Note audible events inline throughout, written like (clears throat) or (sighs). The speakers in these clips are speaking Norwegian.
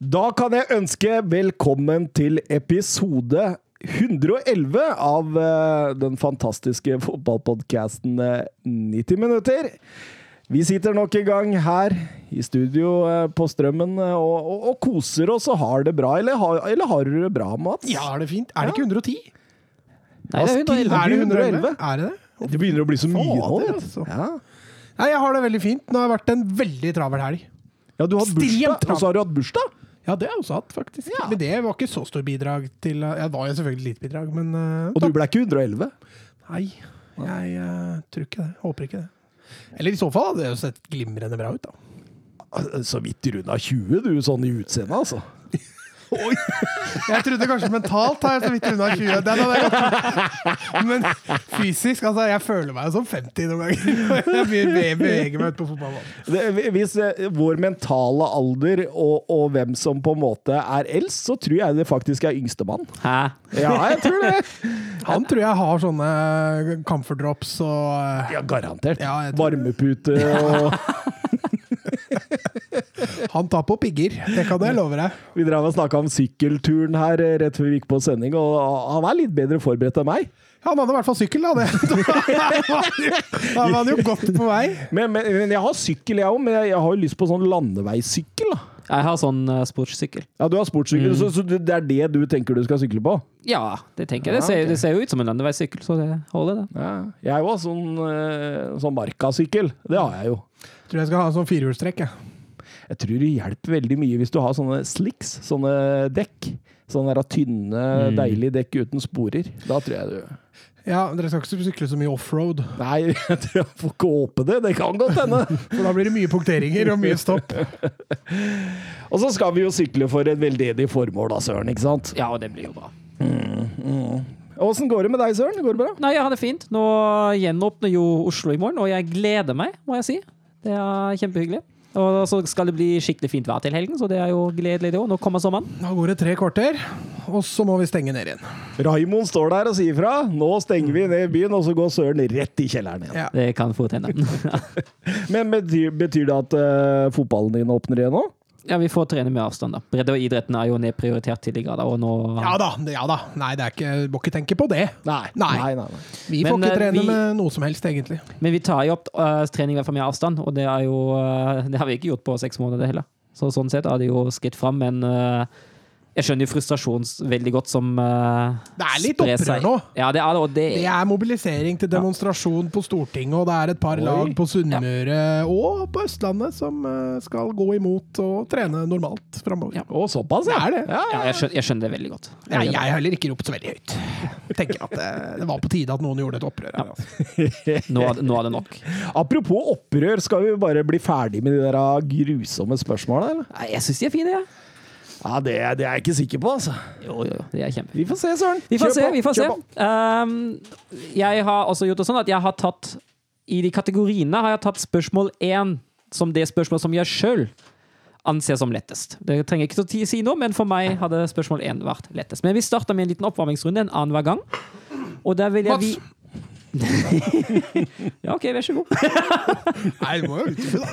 Da kan jeg ønske velkommen til episode 111 av eh, den fantastiske fotballpodkasten 90 minutter. Vi sitter nok en gang her i studio eh, på Strømmen eh, og, og, og koser oss og har det bra. Eller, har- eller har du det bra, Mats? Ja, er det fint? Er det ikke 110? Nei, det er 111. Er det 111? 111? Er det det? Det begynner å bli så mye nå. Altså. Ja. Nei, jeg har det veldig fint. Nå har det vært en veldig travel helg. ja, du har hatt bursdag, og så har du hatt bursdag. Ja, det har jeg også hatt, faktisk. Ja. Men det var ikke så stor bidrag til Ja, det var jo selvfølgelig litt bidrag, men uh, Og du ble ikke 111. Nei, jeg uh, tror ikke det. Håper ikke det. Eller i så fall hadde det jo sett glimrende bra ut, da. Så vidt runda 20, du, sånn i utseendet, altså. Oi! Jeg trodde kanskje mentalt har jeg så vidt unna 20. Den hadde jeg gått Men fysisk, altså. Jeg føler meg som 50 noen ganger. Jeg be- beveger meg ut på fotballbanen. Hvis eh, vår mentale alder og, og hvem som på en måte er eldst, så tror jeg det faktisk er yngstemann. Hæ? Ja, jeg tror det. Han tror jeg har sånne comfort drops og eh, Ja, garantert. Ja, Varmepute og (laughs) Han tar på pigger, det kan jeg love deg. Vi drev og snakka om sykkelturen her eh, rett før vi gikk på sending, og han er litt bedre forberedt enn meg. Han hadde i hvert fall sykkel, da. Det. (laughs) Da var han jo godt på vei. Men, men, men jeg har sykkel, jeg òg, men jeg, har jo lyst på sånn landeveissykkel. da. Jeg har sånn uh, sportssykkel. Ja, Du har sportssykkel, så, så det er det du tenker du skal sykle på? Ja, det tenker jeg. Det ser, det ser jo ut som en landeveissykkel, så det holder, det. Ja. Jeg har jo sånn, eh, sånn markasykkel. Det har jeg jo. Tror jeg skal ha sånn firehjulstrekk. jeg. Jeg tror det hjelper veldig mye hvis du har sånne slicks, sånne dekk. Sånne der tynne, Mm. deilige dekk uten sporer. Da tror jeg du Ja, Dere skal ikke sykle så mye offroad, Nei, (laughs) jeg tror jeg får ikke håpe det. Det kan godt hende. (laughs) for da blir det mye punkteringer og mye stopp. (laughs) Og så skal vi jo sykle for et veldedig formål, da, Søren. ikke sant? Ja, og det blir jo bra. Åssen går det med deg, Søren? Går det bra? Nei, jeg har det fint. Nå gjenåpner jo Oslo i morgen, og jeg gleder meg, må jeg si. Det er kjempehyggelig. Og så skal det bli skikkelig fint vær til helgen, så det er jo gledelig det òg. Nå kommer sommeren. Da går det tre kvarter, og så må vi stenge ned igjen. Raimond står der og sier fra. Nå stenger vi ned byen, og så går Søren rett i kjelleren igjen. Ja. Det kan fort hende. (laughs) Men betyr, betyr det at uh, fotballen din åpner igjen nå? Ja, vi får trene med avstand, da. Bredde og idretten er jo nedprioritert tidligere, da, og nå Ja da, ja da. Nei, det er ikke, må ikke tenke på det. Nei. Nei. nei, nei, nei. Vi Men, får ikke eh, trene vi- med noe som helst, egentlig. Men vi tar jo opp uh, trening i hvert fall med avstand, og det er jo uh, Det har vi ikke gjort på seks måneder heller. Så sånn sett er det jo skritt fram, men eh, jeg skjønner jo frustrasjonen veldig godt som uh, Det er litt opprør nå. Ja, det er det, og det, Det er mobilisering til demonstrasjon på Stortinget, og det er et par Oi. lag på Sunnmøre og på Østlandet som eh, skal gå imot og trene normalt framover. Ja. Å, såpass, Det er det. Ja, ja, jeg, skjønner, jeg skjønner det veldig godt. Ja, jeg har heller ikke ropt så veldig høyt. Jeg tenker at det, det var på tide at noen gjorde et opprør her. Altså. (laughs) Nå er, nå er det nok. Apropos opprør, skal vi bare bli ferdig med de der grusomme spørsmålene, eller? Jeg syns de er fine, jeg. Ja, det, det er jeg ikke sikker på, altså. Jo, jo, det er kjempe. Vi får se, Søren. Vi får Kjør se. på, vi får se. kjør. Um, jeg har også gjort det sånn at jeg har tatt I de kategoriene har jeg tatt spørsmål én som det spørsmålet som jeg sjøl anser som lettest. Det trenger jeg ikke å si noe, men for meg hadde spørsmål én vært lettest. Men vi starter med en liten oppvarmingsrunde en annenhver gang. Og der vil jeg vi... (laughs) ja, OK, vær så god. (laughs) Nei, det må jo utdype, da.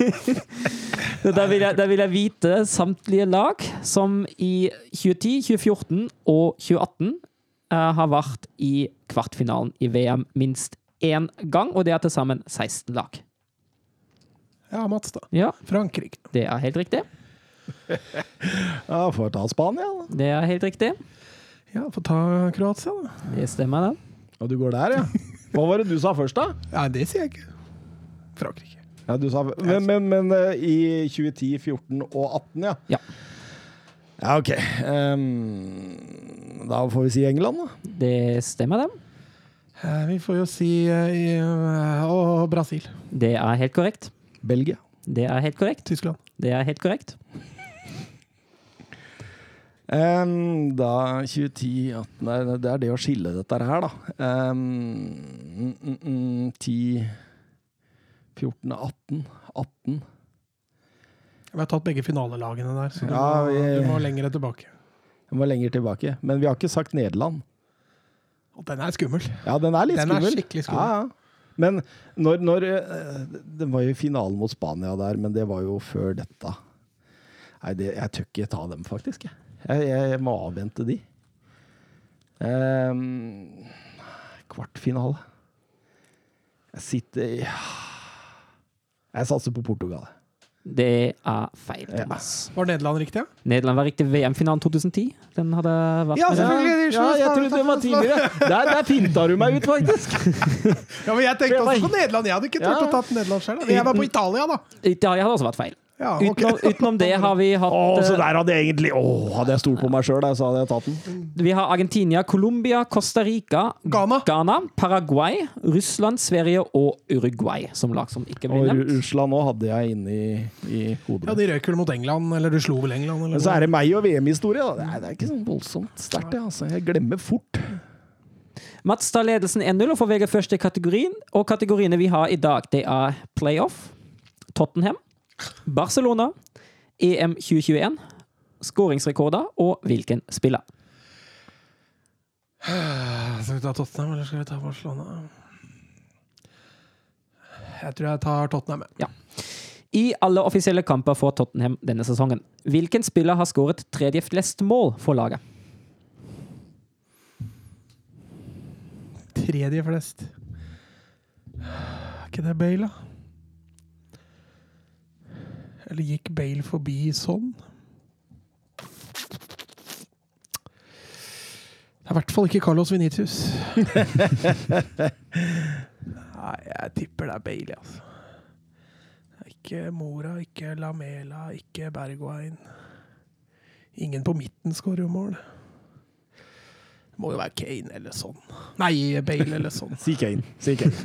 (laughs) Der vil, jeg, der vil jeg vite samtlige lag som i 2010, 2014 og 2018 uh, har vært i kvartfinalen i VM minst én gang, og det er til sammen 16 lag. Ja, Mats, da. Ja, Frankrike. det er helt riktig. Ja, får ta Spania, da. Det er helt riktig. Ja, får ta Kroatia, da. Det stemmer, det. Og du går der, ja. Hva var det du sa først, da? Ja, det sier jeg ikke. Frankrike. Ja, du sa, men men, men eh, i 2010, 14 og 18, ja? Ja. Ja, OK. Um, da får vi si England, da. Det stemmer, det. Eh, Vi får jo si eh, i, Og Brasil. Det er helt korrekt. Belgia. Det er helt korrekt. Tyskland. Det er helt korrekt. Ehm, da 2010 18, Nei, det er det å skille dette her, da. Um, mm, mm, mm, 10 14 18 18 Vi har tatt begge finalelagene der, så du, Ja, må, vi- du må lenger tilbake. Du må lenger tilbake. Men vi har ikke sagt Nederland. Og den er skummel. Ja, den er litt Den er skummel. skikkelig skummel. Ja, ja. Men når, når Det var jo finalen mot Spania der, men det var jo før dette. Nei, det, jeg tør ikke ta dem, faktisk. Jeg, jeg, jeg må avvente de. Um, kvartfinale. Jeg sitter i Jeg satser på Portugal. Det er feil, Ja. Thomas. Var Nederland riktig? Ja, Nederland var riktig VM-finalen 2010. Den hadde vært Ja, med selvfølgelig. Ja, jeg trodde det var tidligere. Der, der finta du meg ut, faktisk. (laughs) ja men jeg tenkte også på Nederland. Jeg hadde ikke turt Ja. å tatt Nederland selv. Jeg var på Italia, da. Italia hadde også vært feil. Ja, okay. Utenom, (laughs) utenom det har vi hatt Å, så eh, der hadde jeg egentlig Å, hadde jeg stolt på meg sjøl, så hadde jeg tatt den. Vi har Argentina, Colombia, Costa Rica, Ghana. Ghana, Paraguay, Russland, Sverige og Uruguay som lag som ikke Og nevnt. Og. Russland òg hadde jeg inni i hodet. Ja. De røyk vel mot England, eller du slo vel England? Eller Men så er det meg og VM-historie, da. Det er, det er ikke sånn voldsomt sterkt, det. Altså. Jeg glemmer fort. Mats tar ledelsen 1-0 og får velge første kategorien. Og kategoriene vi har i dag, det er playoff, Tottenham, Barcelona, EM 2021, skåringsrekorder og hvilken spiller. Skal vi ta Tottenham, eller skal vi ta Barcelona? Jeg tror jeg tar Tottenham. Ja. I alle offisielle kamper for Tottenham denne sesongen, hvilken spiller har skåret tredje flest mål for laget? Tredje flest. Er ikke det Bale, da? Eller gikk Bale forbi sånn? Det er i hvert fall ikke Carlos Venitius. (laughs) Nei, jeg tipper det er Bale, altså. Ikke Mora, ikke Lamela, ikke Bergwijn. Ingen på midten skårer jo mål. Det må jo være Kane eller sånn. Nei, Bale eller sånn. (laughs) Si Kane. Si Kane.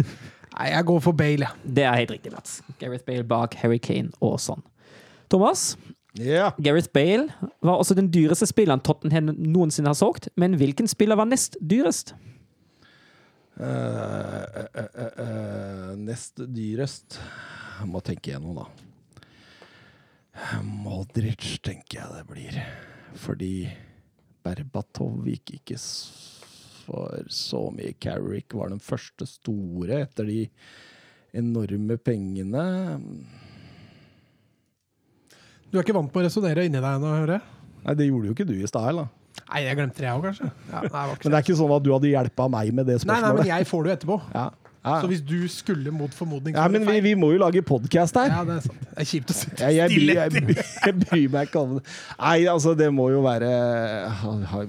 Nei, jeg går for Bale, jeg. Det er helt riktig, Mats. Gareth Bale bak Harry Kane og sånn. Thomas, yeah. Gareth Bale var også den dyreste spilleren Tottenham noensinne har solgt, men hvilken spiller var nest dyrest? Uh, uh, uh, nest dyrest Jeg må tenke igjennom, da. Modric tenker jeg det blir. Fordi Berbatov gikk ikke for så mye. Carrick var den første store etter de enorme pengene. Du er ikke vant på å resonnere inni deg ennå, hører jeg? Nei, det gjorde jo ikke du i stad heller. Nei, jeg glemte det, jeg òg, kanskje. Ja, nei, det Men det er ikke sånn at du hadde hjelpa meg med det spørsmålet? nei, nei, men jeg får det jo etterpå. Ja, ja. Så hvis du skulle mot formodning ja, men vi, vi må jo lage podkast her. Ja, det er sant. Det er kjipt å sitte stille etter. Jeg, jeg bryr meg ikke om det. Nei, altså, det må jo være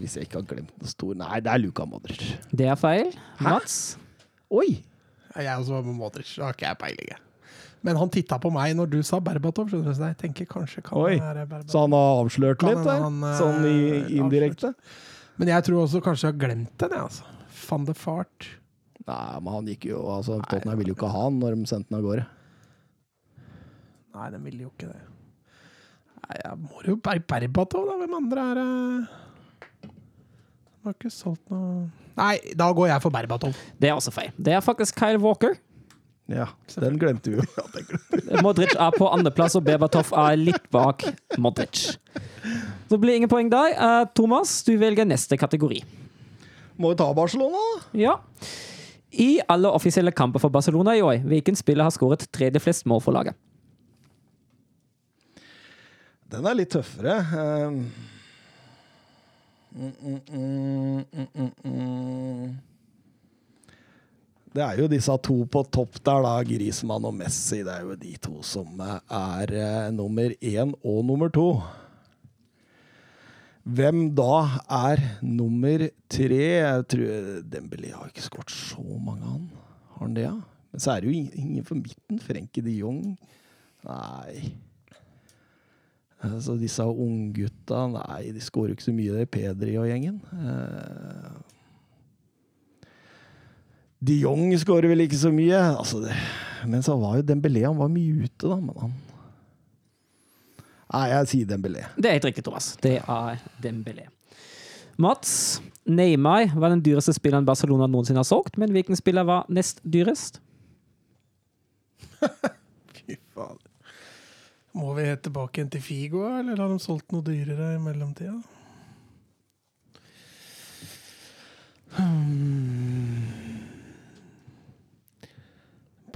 Hvis jeg ikke har glemt noe stor Nei, det er Luka Modric. Det er feil. Mats? Oi! Jeg er også med Modric. Da har ikke jeg peiling. Men han titta på meg når du sa Berbatov, skjønner du, så jeg tenker kanskje kan Oi. være Berbatov. Så han har avslørt Kan litt der? han, eh, Sånn i, avslørt. indirekte? Men jeg tror også kanskje jeg har glemt den, jeg, altså. Van de Fart. Nei, men han gikk jo altså, Tottenham ville jo ikke ha han når de sendte han av gårde. Nei, de ville jo ikke det. Nei, jeg må jo Ber Berbatov, da. Hvem andre er det? De har ikke solgt noe Nei, da går jeg for Berbatov. Det er også feil. Det er faktisk Kyle Walker. Ja, den glemte vi jo. (laughs) Modric er på andreplass, og Bebatov er litt bak Modric. Så det blir ingen poeng der. Eh, Thomas, du velger neste kategori. Må jo ta Barcelona, da. Ja. I alle offisielle kamper for Barcelona i år, hvilken spiller har skåret tredje flest mål for laget? Den er litt tøffere. Um, mm, mm, mm, mm, mm, mm. Det er jo disse to på topp der, da. Grismann og Messi. Det er jo de to som er eh, nummer én og nummer to. Hvem da er nummer tre? Jeg tror Dembélé har ikke skåret så mange, han. Har han det, ja? Men så er det jo ingen for midten. Frenkie de Jong. Nei. Så disse unggutta Nei, de skårer jo ikke så mye, det. er Pedri og gjengen. Eh, de Jong skårer vel ikke så mye. Altså det, men så var jo Dembélé Han var mye ute, da. Men han Nei, jeg sier Dembélé. Det er helt riktig, Thomas. Det er Dembélé. Mats, Neymar var den dyreste spilleren Barcelona noensinne har solgt, men hvilken spiller var nest dyrest? (laughs) Fy faen. Må vi helt tilbake igjen til Figo, eller har de solgt noe dyrere i mellomtida? Hmm.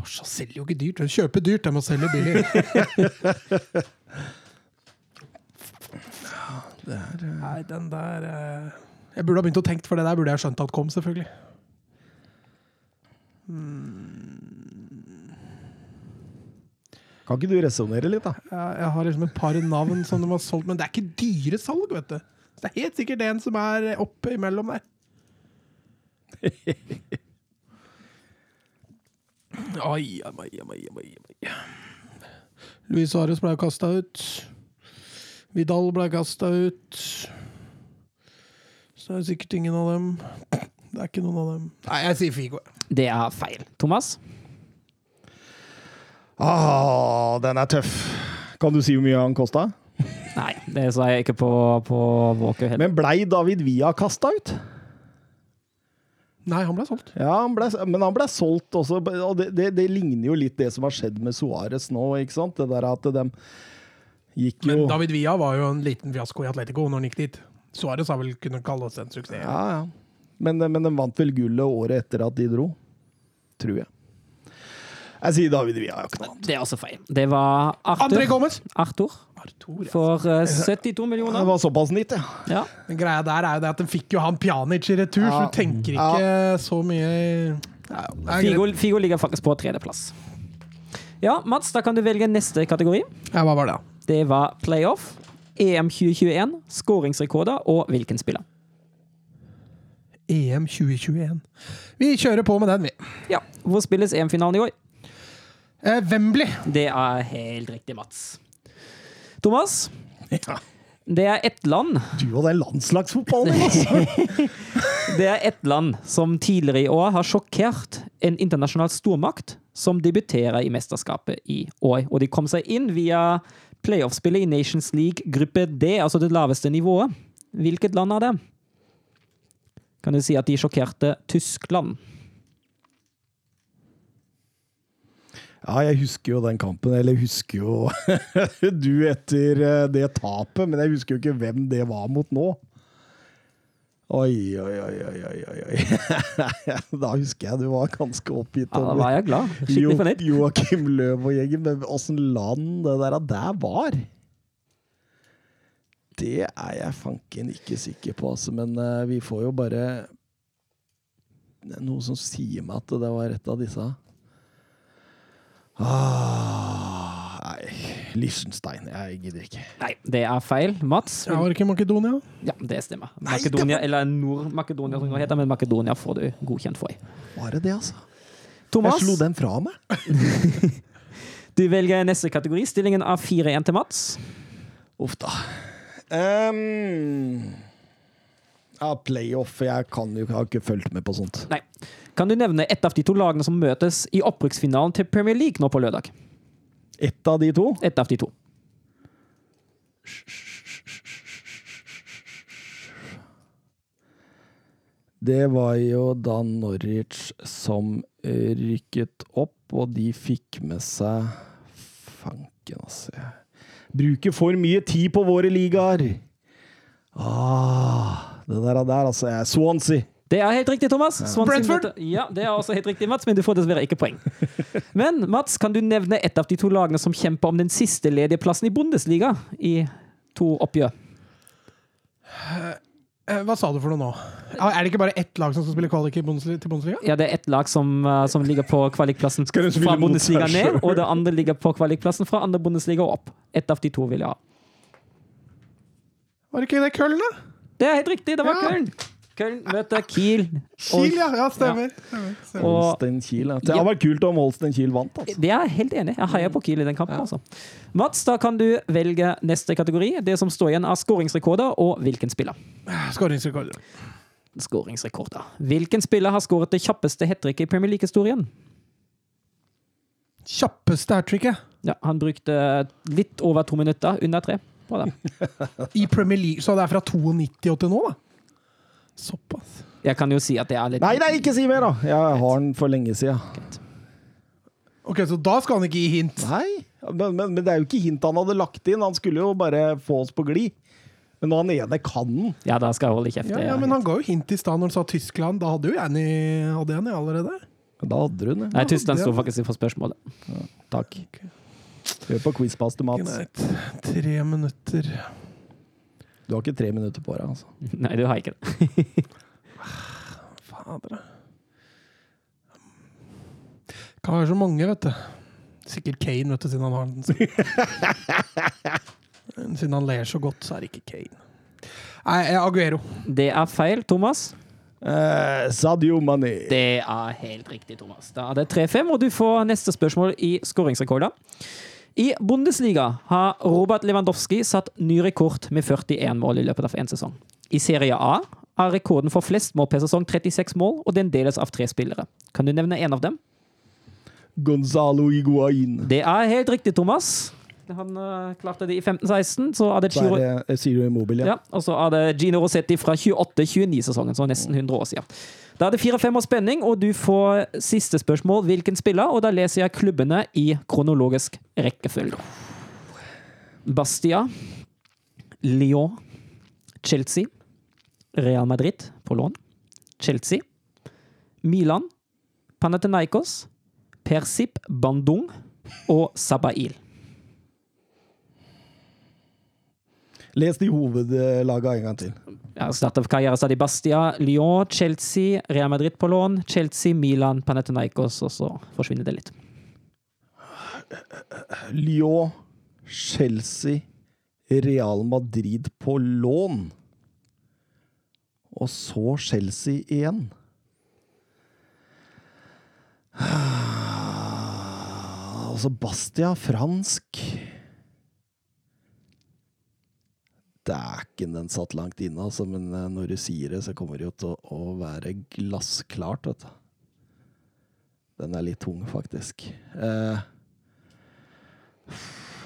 Barca selger jo ikke dyrt. De kjøper dyrt, de må selge billig. (laughs) Det er uh... Nei, den der uh... Jeg burde ha begynt å tenke, for det der burde jeg skjønt at kom, selvfølgelig. Kan ikke du resonnere litt, da? Jeg, jeg har liksom et par navn som de har solgt, men det er ikke dyre salg, vet du. Så det er helt sikkert en som er oppe imellom der. (laughs) Ai, ai, ai, ai, ai. Luis Suárez ble kasta ut. Vidal ble kasta ut. Så er det sikkert ingen av dem. Det er ikke noen av dem. Nei, jeg sier Figo. Det er feil. Thomas? Ah, den er tøff. Kan du si hvor mye han kosta? Nei, det sa jeg ikke på, på Walker heller. Men blei David Villa kasta ut? Nei, han ble solgt. Ja, han ble, men han ble solgt også, og det, det, det ligner jo litt det som har skjedd med Suárez nå, ikke sant? Det der at de gikk jo Men David Villa var jo en liten fiasko i Atletico når han gikk dit. Suárez har vel kunnet kalle oss en suksess. Ja, ja. Men, men de vant vel gullet året etter at de dro. Tror jeg. Jeg sier David Villa. Jeg har ikke noe annet. Det er også feil. Det var Arthur. André Gomez! Arthur Arthur, ja. for uh, 72 Det var såpass nytt, ja. Ja. Den greia der er jo det at de fikk jo han Pjanic i retur, så du tenker ikke så mye ja, Figo. Figo ligger faktisk på tredjeplass. Ja, Mats, da kan du velge neste kategori. Ja, hva var det. Det var playoff, EM 2021, skåringsrekorder og hvilken spiller. EM 2021. Vi kjører på med den, vi. Ja, Hvor spilles EM-finalen i år? Eh, Wembley. Det er helt riktig, Mats. Thomas, ja. det er ett land Du og den landslagsfotballen, altså! (laughs) Det er ett land som tidligere i år har sjokkert en internasjonal stormakt som debuterer i mesterskapet i år. Og de kom seg inn via playoff-spillet i Nations League gruppe D, altså det laveste nivået. Hvilket land er det? Kan du si at de sjokkerte Tyskland? Ja, jeg husker jo den kampen. Eller jeg husker jo (laughs) du etter eh, det tapet, men jeg husker jo ikke hvem det var mot nå. Oi, oi, oi, oi, oi, oi. (laughs) da husker jeg du var ganske oppgitt. Ja, da var jeg glad. Skikkelig Jo- Joakim Løv og gjengen, men åssen land det der, der var Det er jeg fanken ikke sikker på, altså. Men uh, vi får jo bare noe som sier meg at det var et av disse. Ah, nei, Liechtenstein. Jeg gidder ikke. Nei, det er feil. Mats? Jeg var det ikke Makedonia? Ja, det stemmer. Nei, det Makedonia, eller Nord-Makedonia, som det heter, men Makedonia får du godkjent for. Var det det, altså? Thomas, Jeg slo den fra meg. (laughs) du velger neste kategori. Stillingen av 4-1 til Mats. Uff da. Um, ja, playoff. Jeg kan jo, har ikke fulgt med på sånt. Nei. Kan du nevne ett av de to lagene som møtes i opprykksfinalen til Premier League nå på lørdag? Ett av de to. Ett av de to. Det var jo da Norwich som rykket opp, og de fikk med seg Fanken, altså. Bruker for mye tid på våre ligaer! Ah, det der, der altså. Swansea. Det er helt riktig, Thomas. Swansea Brentford! møter- Ja, det er også helt riktig, Mats, men du får dessverre ikke poeng. (laughs) Men Mats, kan du nevne ett av de to lagene som kjemper om den siste ledige plassen i Bundesliga i to oppgjør? Eh, hva sa du for noe nå? Er det ikke bare ett lag som skal spille kvalik til Bundesliga? Ja, det er ett lag som, uh, som ligger på kvalikplassen fra Bundesliga ned, og det andre ligger på kvalikplassen fra andre Bundesliga og opp. Ett av de to vil jeg ha. Var det ikke det Köln, da? Det er helt riktig, det var Ja. Köln. Köln møter Kiel. Kiel, ja. ja stemmer. stemmer, stemmer. Kiel. ja. Det hadde vært kult om Holstein Kiel vant. Altså. det er jeg helt enig. Jeg heier på Kiel i den kampen. Altså. Mats, da kan du velge neste kategori. Det som står igjen, er skåringsrekorder og hvilken spiller. Skåringsrekorder. Skåringsrekorder. Hvilken spiller har skåret det kjappeste hat tricket i Premier League-historien? Kjappeste hat tricket Ja, han brukte litt over to minutter, under tre, på det. (laughs) i Premier League. Så det er fra 92 og til nå, da? Såpass. Jeg kan jo si at jeg er litt Nei, nei, ikke si mer, da! Jeg har den for lenge siden. Ok, Så da skal han ikke gi hint? Nei, men, men, men det er jo ikke hint han hadde lagt inn. Han skulle jo bare få oss på glid. Men når han ene kan den Ja, da skal jeg holde kjeft. Ja, ja, Men han ga jo hint i stad når han sa Tyskland. Da hadde jo Jenny den hadde jeg allerede. Da hadde hun det. Nei. Tyskland sto faktisk for spørsmålet. Takk. Hør på Quizmaster Mats. Greit. Tre minutter. Du har ikke tre minutter på deg, altså. (laughs) Nei, du har ikke det. (laughs) Fader. Kan være så mange, vet du. Sikkert Kane, vet du, siden han har den. (laughs) Siden han ler så godt, så er det ikke Kane. Nei, eh, Aguero. Det er feil, Thomas. Eh, Sadio Mani. Det er helt riktig, Thomas. Da er det 3-5, og du får neste spørsmål i skåringsrekorder. I Bundesliga har Robert Lewandowski satt ny rekord med 41 mål i løpet av én sesong. I Serie A er rekorden for flest mål per sesong 36 mål, og den deles av tre spillere. Kan du nevne en av dem? Gonzalo Higuain. Det er helt riktig, Thomas. Han uh, klarte det i 15-16. Så er det Giro, er det eh, Ciro Immobile. ja, og så er det Gino Rossetti fra 28-29-sesongen, så nesten 100 år siden. Da er det fire-fem år spenning, og du får siste spørsmål hvilken spiller, og da leser jeg klubbene i kronologisk rekkefølge. Bastia, Lyon, Chelsea, Real Madrid på lån, Chelsea, Milan, Panathinaikos, Persip Bandung og Sabail. Les de hovedlagene en gang til. Ja, Start av karriere sa de Bastia, Lyon, Chelsea, Real Madrid på lån, Chelsea, Milan, Panathinaikos, og så forsvinner det litt. Lyon, Chelsea, Real Madrid på lån. Og så Chelsea igjen. (sighs) Altså Bastia, fransk Dæken, den satt langt inne, altså, men eh, når du sier det, så kommer det jo til å, være glassklart, vet du. Den er litt tung, faktisk. Eh,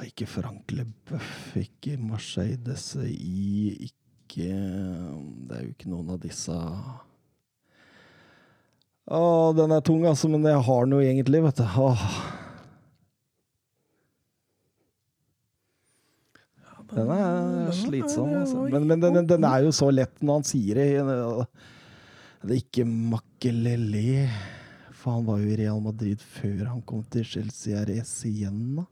ikke Frank Leboeuf, ikke Marseille DCI, ikke Det er jo ikke noen av disse Å, den er tung, altså, men jeg har den jo egentlig, vet du. Åh. Den er slitsom, altså. Men, men den, den er jo så lett når han sier det. Det er ikke Makelele. For han var jo i Real Madrid før han kom til Chelsea RS igjen, da.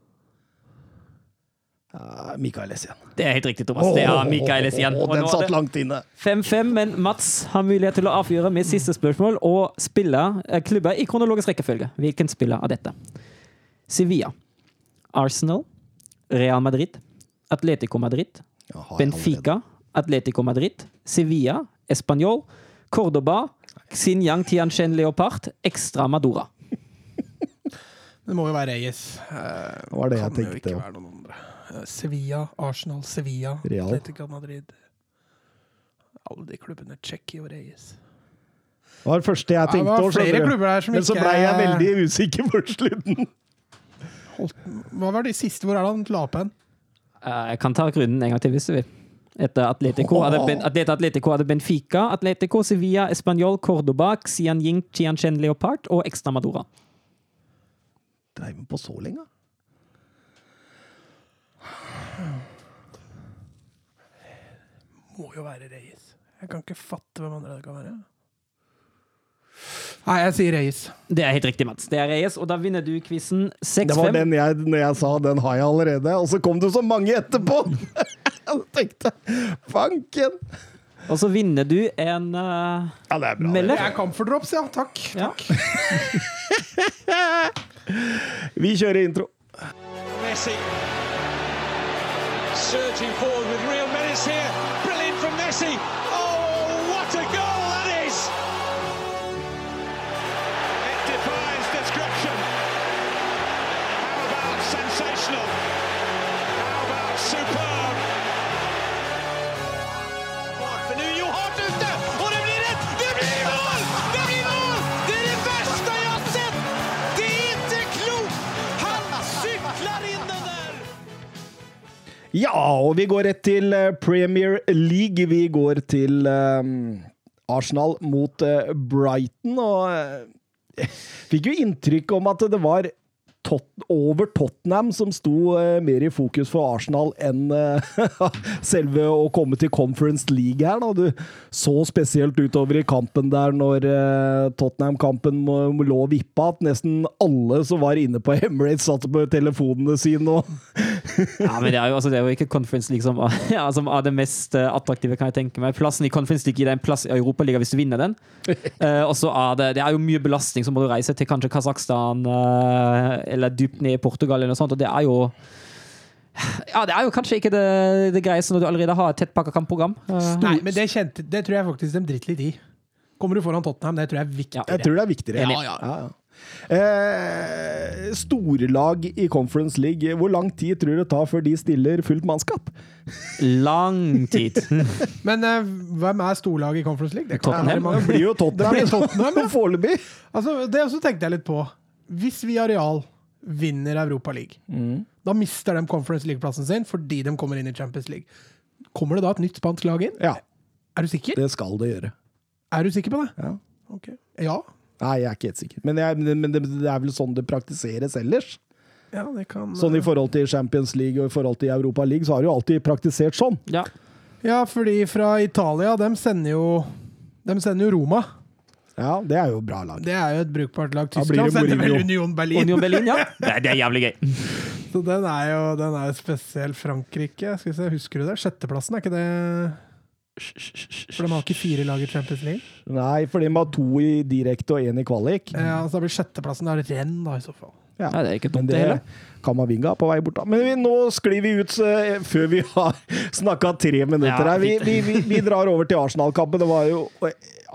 Ja, Mikael Essien. Det er helt riktig, Thomas. Det er Mikael Essien. Åh, Og Den satt langt inne. 5-5, men Mats har mulighet til å avgjøre med siste spørsmål og spille eh, klubber i kronologisk rekkefølge. Hvilken spiller av dette? Sevilla, Arsenal, Real Madrid, Atletico Madrid, Benfica, Atletico Madrid, Sevilla, Español, Cordoba, Xinjiang Tianchen Leopard, Extra Madura. (laughs) Det må jo være Reyes. Eh, Det var det jeg kan jo ikke være noen andre. Eh, Sevilla, Arsenal, Sevilla, Real. Atletico Madrid. Alle de klubbene. Checky og Reyes. Det var det første jeg Ja, det var flere klubber der som Men så ble blei jeg veldig usikker på slutten. Hva var de siste? Hvor er det han la på hen? Eh, Jeg kan ta grunnen en gang til, hvis du vil. Etter Atletico hadde, ben, Atletico hadde Benfica, Atletico, Sevilla, Español, Cordoba, Xianjing, Chianchen Leopard og Extra Madura. Dreiv vi på så lenge? Må jo være Reyes. Jeg kan ikke fatte hvem andre det kan være. Nei, jeg sier Reyes. Det er helt riktig, Mats. Det er Reyes, og da vinner du quizen 6-5. Det var den jeg, når jeg sa den har jeg allerede, og så kom det så mange etterpå! (laughs) Jeg tenkte fanken! Og så vinner du en uh, Ja, det er bra. melder. Det er Camphor Drops, ja. Takk. Ja. (laughs) Vi kjører intro. Messi surging forward with real menace here. Brilliant from Messi. Oh, what a goal Ja, og vi går rett til eh, Premier League. Vi går til eh, Arsenal mot eh, Brighton, og (laughs) fikk jo inntrykk om at det var tot over Tottenham som sto mer i fokus for Arsenal enn (laughs) selve å komme til Conference League her. Du så spesielt utover i kampen der når Tottenham-kampen lå og vippa, at nesten alle som var inne på (laughs) Emirates, satt på telefonene sine og Ja, men det er jo, altså, det er jo ikke Conference League som, (laughs) ja, som er det mest eh, attraktive, kan jeg tenke meg. Plassen i Conference League deg en plass i Europaligaen hvis du vinner den. Uh, (laughs) og så er det, det er jo mye belastning, så må du reise til kanskje Kasakhstan uh, eller dypt ned i Portugal eller noe sånt, og det er jo ja, det er jo kanskje ikke det, det greieste når du allerede har et tettpakka kampprogram. Uh, Nei, men det, kjente, det tror jeg faktisk de driter litt i. Kommer du foran Tottenham, det tror jeg er viktigere. Jeg tror det er viktigere. Ja, Ja, ja, ja. Eh, storlag i Conference League, hvor lang tid tror du det tar før de stiller fullt mannskap? lang tid. (laughs) Men eh, hvem er storlag i Conference League? Det Tottenham. Det blir jo Tottenham, Det Tottenham, ja. (laughs) foreløpig. Altså, det også tenkte jeg litt på. Hvis vi Areal vinner Europa League, da mister de Conference League-plassen sin fordi de kommer inn i Champions League. Kommer det da et nytt spansk lag inn? Ja, Er du sikker? det skal det gjøre. Er du sikker på det? Ja. Ok. Ja. Nei, jeg er ikke helt sikker. Men, jeg, men det, det er vel sånn det praktiseres ellers. ja, det kan Sånn i forhold til Champions League og i forhold til Europa League, så har du jo alltid praktisert sånn. Ja. Ja, fordi fra Italia, de sender jo De sender jo Roma. Ja, det er jo bra lag. Det er jo et brukbart lag. Tyskland sender vel Union Berlin. Union Berlin, ja. (laughs) Det, det er jævlig gøy. Så den er jo, den er spesiell. Frankrike, skal vi se, husker du det? Sjetteplassen, er ikke det For de har ikke fire lag i Champions League? Nei, for de har to i direkte og én i kvalik. Ja, så da blir sjetteplassen da renn, da, i så fall. Ja. Nei, det er ikke dumt, det det heller. Kamavinga er på vei bort, da. Men vi, nå sklir vi ut eh, før vi har (laughs) snakka tre minutter Ja, her. Vi, vi, vi, vi drar over til Arsenal-kampen. Det var jo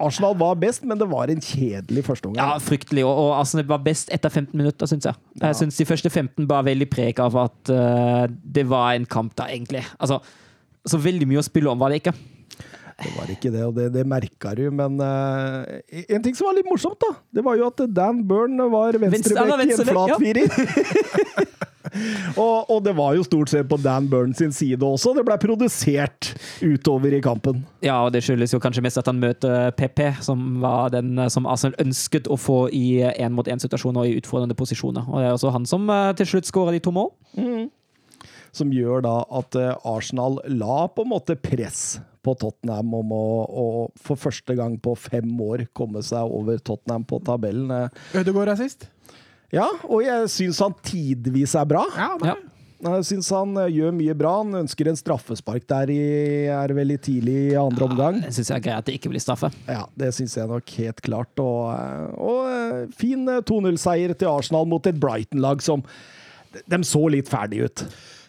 Arsenal var best, men det var en kjedelig Ja, fryktelig. Og, og Arsenal var best etter 15 minutter, syns jeg. Jeg syns de første 15 bar veldig preg av at uh, det var en kamp da, egentlig. Altså, så veldig mye å spille om var det ikke. Det var ikke det, og det, det merka du. Men uh, en ting som var litt morsomt, da, det var jo at Dan Byrne var venstrebekk i en flat flat ja. (laughs) og, og det var jo stort sett på Dan Byrne sin side også. Det ble produsert utover i kampen. Ja, og det skyldes jo kanskje mest at han møter PP, som var den eh, som Arsenal ønsket å få i én-mot-én-situasjoner og i utfordrende posisjoner. Og det er også han som eh, til slutt skåra de to mål. som gjør da at Arsenal la på en måte press på Tottenham om å, å for første gang på fem år komme seg over Tottenham på tabellen. Ødegaard er sist. Ja, og jeg syns han tidvis er bra. Ja, Ja. Jeg syns han eh, gjør mye bra. Han ønsker en straffespark der i er veldig tidlig i andre omgang. Det syns jeg er greit at det ikke blir straffe. Ja, det syns jeg nok helt klart. Og, eh, og eh, fin eh, 2-0-seier til Arsenal mot et Brighton-lag som De så litt ferdig ut.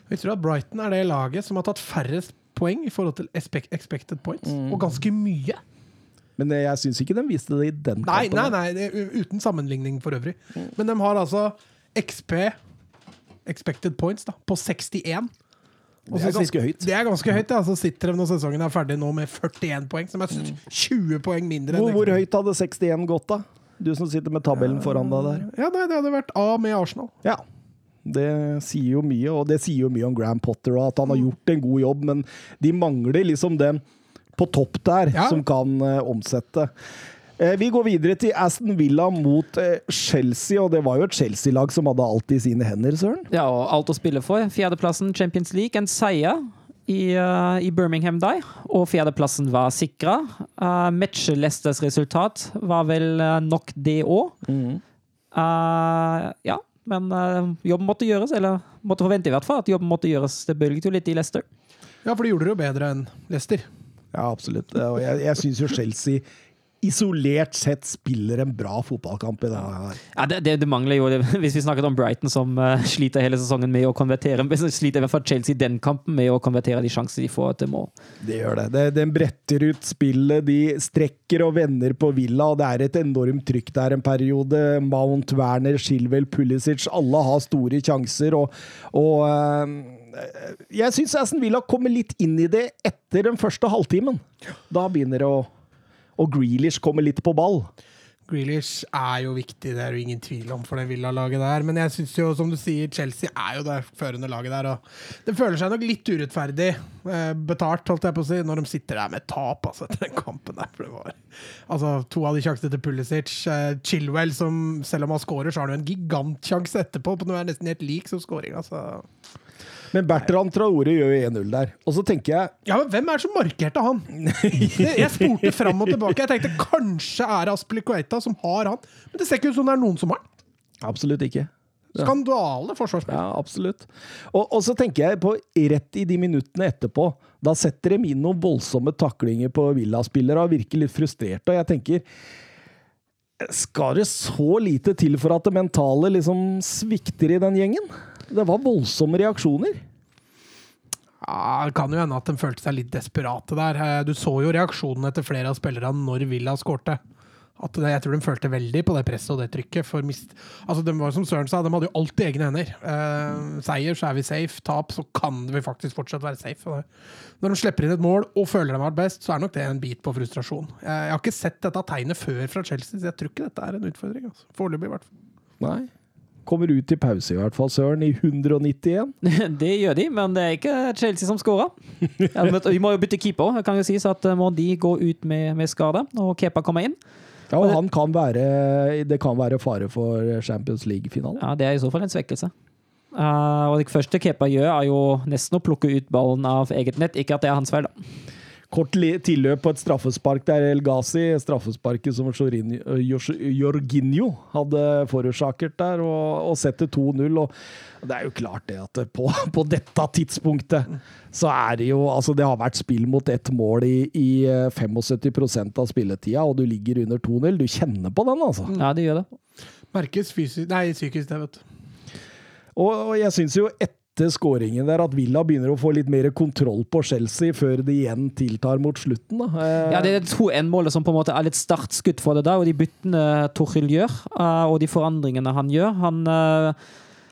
Vi du at Brighton er det laget som har tatt færrest poeng i forhold til expect- expected points? Mm. Og ganske mye. Men jeg syns ikke de viste det i den Nei, kampen. nei, nei, uten sammenligning for øvrig. Men de har altså XP, expected points, da, på 61. Og Det er ganske høyt. Det er ganske høyt, ja. Så sitter de når sesongen er ferdig nå med 41 poeng, som er 20 poeng mindre. Hvor, enn hvor høyt hadde 61 gått, da? Du som sitter med tabellen foran deg der. Ja, nei, det hadde vært A med Arsenal. Ja. Det sier jo mye, og det sier jo mye om Graham Potter, og at han har gjort en god jobb, men de mangler liksom den på topp der Ja. som kan uh, omsette. Eh, vi går videre til Aston Villa mot eh, Chelsea, og det var jo et Chelsea-lag som hadde alt i sine hender, Søren. Ja, og alt å spille for. Fjerdeplassen Champions League, en seier i, uh, i Birmingham der, og fjerdeplassen var sikra. Uh, Matchelesters resultat var vel nok det òg. ja, men eh, jobben måtte gjøres, eller måtte forvente i hvert fall at jobben måtte gjøres. Det bølget jo litt i Leicester. Ja, for de gjorde det jo bedre enn Leicester. Ja, absolutt. Og jeg, jeg syns jo Chelsea isolert sett spiller en bra fotballkamp i denne her. Ja, det, det, det mangler jo, det, (laughs) Hvis vi snakket om Brighton, som uh, sliter hele sesongen med å konvertere (laughs) sliter i hvert fall Chelsea den kampen med å konvertere de sjanser de får til mål. Det gjør det. det. Den bretter ut spillet, de strekker og vender på Villa, og det er et enormt trykk der en periode. Mount, Werner, Shilwell, Pulisic, alle har store sjanser, og, og uh, Jeg syns Aston Villa kommer litt inn i det etter den første halvtimen. Da begynner det å Og Grealish kommer litt på ball. Grealish er jo viktig, det er jo ingen tvil om for det Villa-laget der. Men jeg syns jo, som du sier, Chelsea er jo det førende laget der. Og det føler seg nok litt urettferdig eh, betalt, holdt jeg på å si, når de sitter der med tap altså, etter den kampen der. For det var altså, to av de sjansene til Pulisic. Eh, Chilwell, som selv om han scorer, så har han jo en gigantsjanse etterpå. På noe er nesten helt lik som scoring. Altså. Men Bertrand Traore gjør jo 1-0 der. Og så tenker jeg Ja, men hvem er det som markerte han? Jeg spurte fram og tilbake. Jeg tenkte kanskje er det Aspilicueta som har han, men det ser ikke ut som det er noen som har han. Absolutt ikke. Skandale forsvarsspill. Ja, absolutt. Og, og så tenker jeg på rett i de minuttene etterpå. Da setter de inn noen voldsomme taklinger på Villa-spillere og virker litt frustrerte. Og jeg tenker Skal det så lite til for at det mentale liksom svikter i den gjengen? Det var voldsomme reaksjoner. Ja, Det kan jo hende at de følte seg litt desperate der. Eh, Du så jo reaksjonene til flere av spillerne når Villa skårte. At jeg tror de følte veldig på det presset og det trykket. For mist, altså de var som Søren sa, de hadde jo alltid egne hender. Eh, seier, så er vi safe. Tap, så kan vi faktisk fortsatt være safe. Når de slipper inn et mål og føler de har vært best, så er nok det en bit på frustrasjon. Jeg, jeg har ikke sett dette tegnet før fra Chelsea, så jeg tror ikke dette er en utfordring. Altså. Foreløpig, i hvert fall. Nei. Kommer ut i pause, i hvert fall, Søren, i 191. (laughs) Det gjør de, men det er ikke Chelsea som skårer. Vi må jo bytte keeper. Det kan jo sies at eh, de gå ut med, med skade, og Kepa kommer inn. Ja, og han kan være Det kan være fare for Champions League-finalen. Ja, Det er i så fall en svekkelse. Uh, og Det første Kepa gjør, er jo nesten å plukke ut ballen av eget nett. Ikke at det er hans feil, da. Kort tilløp på et straffespark der El Ghazi, straffesparket som Jorginho, hadde forårsaket der, og, og setter 2-0. Og det er jo klart det at på, (laughs) på dette tidspunktet så er det jo Altså, det har vært spill mot ett mål i, i eh, 75 av spilletida, og du ligger under 2-0. Du kjenner på den, altså. Ja, det gjør det. Merkes fysisk Nei, psykisk, det, vet du. Og, og jeg syns jo etter skåringen der at Villa begynner å få litt mer kontroll på Chelsea før det igjen tiltar mot slutten. da. Eh, Ja, Det er to 1-målet som på en måte er litt startskudd for det der, og de byttene Torhild gjør, eh, og de forandringene han gjør. Han, eh,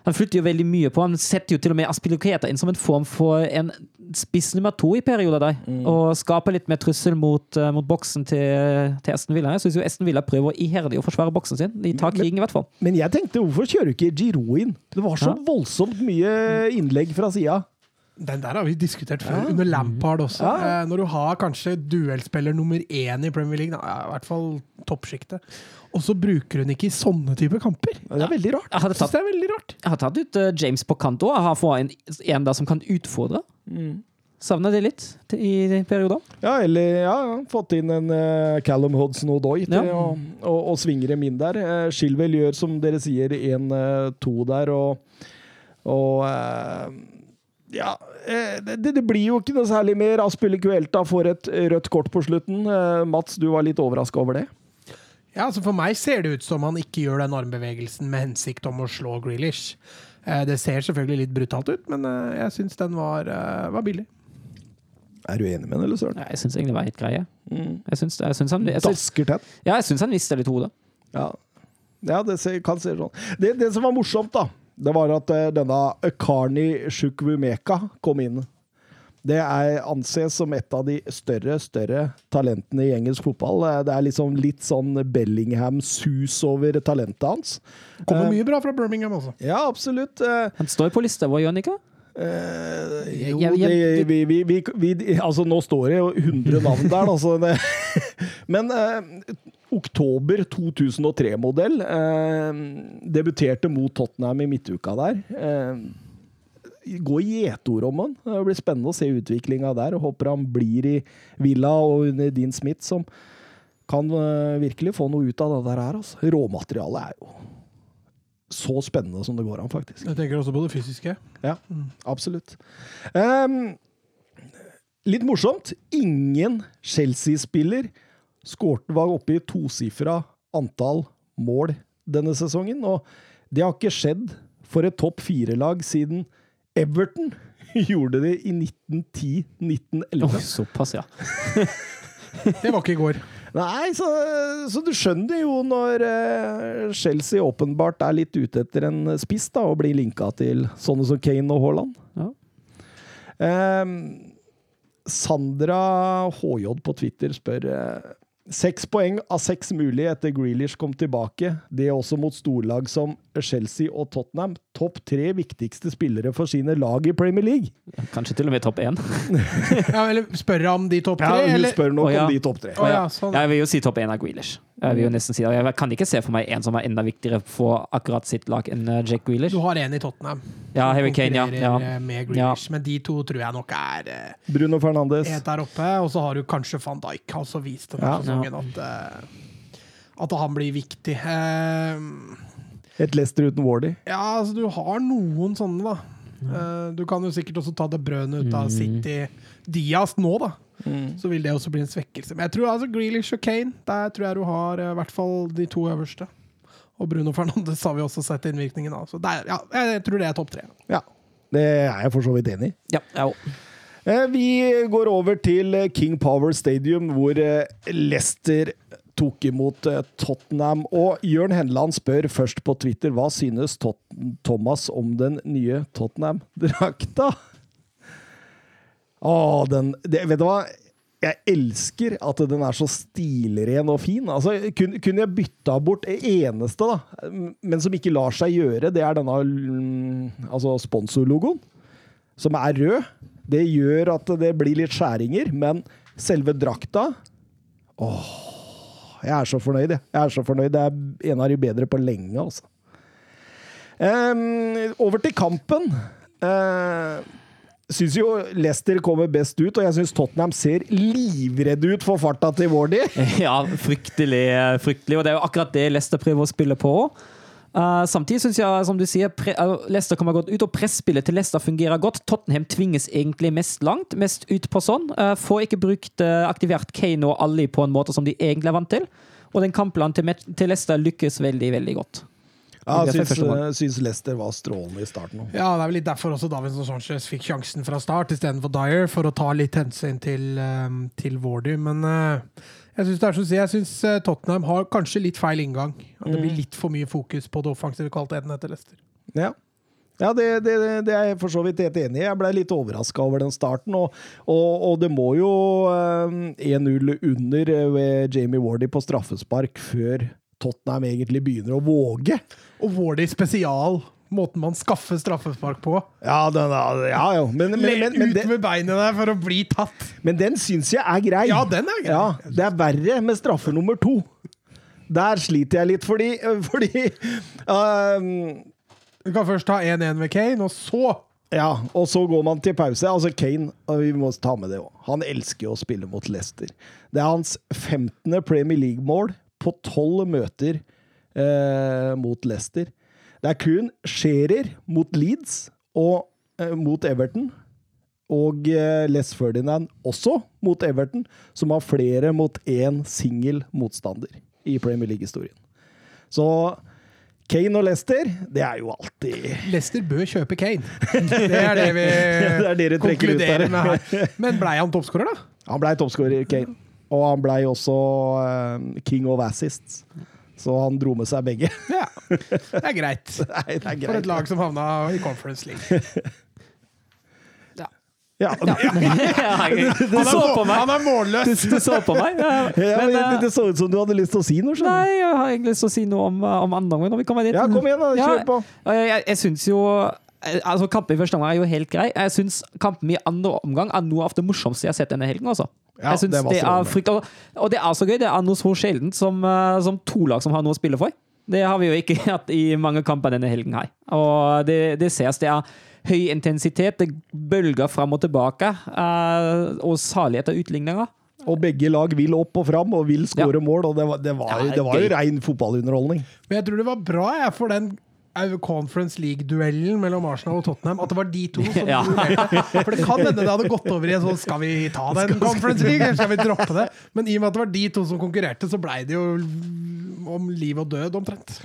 han flytter jo veldig mye på. Han setter jo til og med Aspilicueta inn som en form for en spiss nummer to i perioder der, og skaper litt mer trussel mot, uh, mot boksen til, til Esten Villa. Jeg syns jo Esten Villa prøver iherdig å forsvare boksen sin. De tar krigen, i hvert fall. Men jeg tenkte, hvorfor kjører du ikke Giro inn? Det var så Ja. voldsomt mye innlegg fra sida. Den der har vi diskutert før, under Lampard også. Ja. Eh, når du har kanskje duellspiller nummer én i Premier League, da, ja, i hvert fall toppsjiktet, og så bruker hun ikke i sånne type kamper. Det er veldig rart. Jeg hadde tatt, det er veldig rart. jeg har tatt ut uh, James på kant òg. Har fått en, en da som kan utfordre. Savner det litt i perioder. Ja, eller ja, fått inn en uh, Callum Hudson-Odoi til Ja. å, å, å svinge dem inn der. Uh, Shilwell gjør, som dere sier, 1-2 der, og, og uh, ja, eh, det, det blir jo ikke noe særlig mer. Aspille Kuelta får et rødt kort på slutten. Eh, Mats, du var litt overraska over det? Ja, altså For meg ser det ut som han ikke gjør den armbevegelsen med hensikt om å slå Grealish. Eh, det ser selvfølgelig litt brutalt ut, men eh, jeg syns den var, eh, var billig. Er du enig med den, eller Søren? Ja, jeg syns egentlig det var helt greie. Jeg synes, jeg synes han, jeg synes, Dasker tett? ja, jeg syns han mista litt hodet. Ja, ja det ser, kan se sånn. Det, det som var morsomt, da, det var at denne Karni Shukwumeka kom inn. Det er, anses som et av de større større talentene i engelsk fotball. Eh, Det er liksom litt sånn Bellingham-sus over talentet hans. Kommer Eh, mye bra fra Birmingham også. Ja, absolutt. Eh, Han står på lista vår, gjør han ikke? Eh, jo, det, vi, vi, vi, vi, altså nå står det jo 100 navn der, altså. Det, (laughs) men uh, oktober 2003-modell. uh, debuterte mot Tottenham i midtuka der. Eh, gå i gjetord om han. Det blir spennende å se utviklinga der. og Håper han blir i Villa og under Dean Smith, som kan eh, virkelig få noe ut av det der her. Altså. Råmaterialet er jo så spennende som det går an, faktisk. Jeg tenker også på det fysiske. Ja, absolutt. Um, litt morsomt. Ingen Chelsea-spiller var oppe i tosifra antall mål denne sesongen. Og det har ikke skjedd for et topp fire-lag siden Everton (laughs) gjorde det i 1910-1911. Oh, såpass, ja. (laughs) Det var ikke i går. Nei, så, så du skjønner jo når eh, Chelsea åpenbart er litt ute etter en spiss, da, og blir linka til sånne som Kane og Haaland. Ja. Ehm, Sandra HJ på Twitter spør eh, Seks poeng av seks mulig etter Grealish kom tilbake. Det er også mot storlag som Chelsea og Tottenham. Topp tre viktigste spillere for sine lag i Premier League. Kanskje til og med topp én. (laughs) Ja, eller spørre om de topp Ja, tre? hun eller? spør nok oh, ja. om de topp tre. Oh, ja, sånn. Jeg vil jo si topp én av Grealish. Jeg vil jo nesten si det. Jeg kan ikke se for meg en som er enda viktigere for akkurat sitt lag enn eh, Jack Grealish. Du har en i Tottenham. Ja, som Harry Kane, ja. ja. eh, Med Grealish, Men de to tror jeg nok er eh, Bruno Fernandes. helt der oppe. Og så har du kanskje van Dijk, har også vist denne Ja. sesongen at, at han blir viktig. Eh, Et Leicester uten Wardy. Ja, altså du har noen sånne, da. Eh, du kan jo sikkert også ta det brødet ut av City. Diaz nå, da. Så vil det også bli en svekkelse. Men jeg tror altså Grealish og Kane, der tror jeg du har eh, i hvert fall de to øverste. Og Bruno Fernandes har vi også sett innvirkningen av. Så der, ja, jeg tror det er topp tre. Ja, det er jeg for så vidt enig i. Ja, jeg òg. Eh, Vi går over til King Power Stadium, hvor Leicester tok imot eh, Tottenham. Og Jørn Henland spør først på Twitter hva synes Tot Thomas om den nye Tottenham-drakta? Å, den det, Vet du hva? Jeg elsker at den er så stilren og fin. Altså, kun, kunne jeg bytta bort det eneste, da, men som ikke lar seg gjøre, det er denne mm, altså sponsorlogoen, som er rød. Det gjør at det blir litt skjæringer, men selve drakta Åh, jeg er så fornøyd, jeg. Jeg er så fornøyd. Det er en av de bedre på lenge, altså. Um, over til kampen. Uh, Syns jo Leicester kommer best ut, og jeg syns Tottenham ser livredde ut for farta til Wardy. (laughs) Ja, fryktelig, fryktelig. Og det er jo akkurat det Leicester prøver å spille på. Uh, samtidig syns jeg, som du sier, pre uh, Leicester kommer godt ut, og presspillet til Leicester fungerer godt. Tottenham tvinges egentlig mest langt, mest ut på sånn. Uh, får ikke brukt uh, aktivert Kane og Ali på en måte som de egentlig er vant til. Og den kampplanen til, til Leicester lykkes veldig, veldig godt. Ja, jeg syns, syns Leicester var strålende i starten. også. Ja, det er vel litt derfor også Davinson Sanchez fikk sjansen fra start istedenfor Dyer, for å ta litt hensyn til, um, til Wardy. Men eh, jeg syns det er jeg eh, Tottenham har kanskje litt feil inngang. At det blir litt for mye fokus på det offensive kvaliteten etter Leicester. Ja. Ja, det, det, det er jeg for så vidt helt enig i. Jeg ble litt overraska over den starten. Og, og, og det må jo eh, 1-0 under eh, ved Jamie Wardy på straffespark før Tottenham egentlig begynner å våge. Og Wardy spesial, måten man skaffer straffespark på. Ja, den, ja, jo. Men, men, men, men, ut med beinet der for å bli tatt! men den syns jeg er grei. Ja, den er grei. Ja, det er verre med straffe nummer to. Der sliter jeg litt, fordi, (laughs) fordi ehm, Vi kan først ta 1-1 med Kane, og så Ja, og så går man til pause. Altså Kane, og vi må ta med det òg. Han elsker å spille mot Leicester. Det er hans 15. Premier League-mål på tolv møter eh, mot Leicester. Det er kun Scherer mot Leeds og eh, mot Everton. Og eh, Les Ferdinand også mot Everton, som har flere mot én singel motstander i Premier League-historien. Så Kane og Leicester, det er jo alltid Leicester bør kjøpe Kane. Det er det vi (laughs) Det er konkluderer med her. Men blei han toppskårer, da? Han blei toppskårer, Kane. Og han blei også uh, king of assists. Så han dro med seg begge. Ja. Det er greit. (laughs) Nei, det er For et lag som havna i Conference League. Ja. Ja, du så på meg! Han er målløs! Du, du så på meg. Ja. (laughs) ja, Men, men, eh, det så ut som du hadde lyst til å si noe. Nei, jeg har egentlig lyst til å si noe om, eh, om andre omgang når vi kommer dit. Ja, kom igjen, da. Ja, Kjør på. Jeg, jeg, jeg synes jo eh, Altså, Kampen i første omgang er jo helt grei. Jeg syns kampen i andre omgang er noe av det morsomste jeg har sett denne helgen. altså. Ja, jeg synes det var det er frykt, og, og det er så gøy. Det er noe så sjeldent som, eh, som to lag som har noe å spille for. Det har vi jo ikke (laughs) hatt i mange kamper denne helgen her. Og det, det ses. Det er høy intensitet, det bølger fram og tilbake, eh, og særlig av utligninger. Og begge lag vil opp og fram og vil skåre mål, og det var, det var, Ja, det var jo rein fotballunderholdning. Men jeg tror det var bra jeg, for den Conference League-duellen mellom Arsenal og Tottenham. At det var de to som (laughs) Ja. duellerte. For det kan hende det hadde gått over i en sånn Skal vi ta den Conference League, eller skal vi droppe det? Men i og med at det var de to som konkurrerte, så blei det jo om liv og død, omtrent.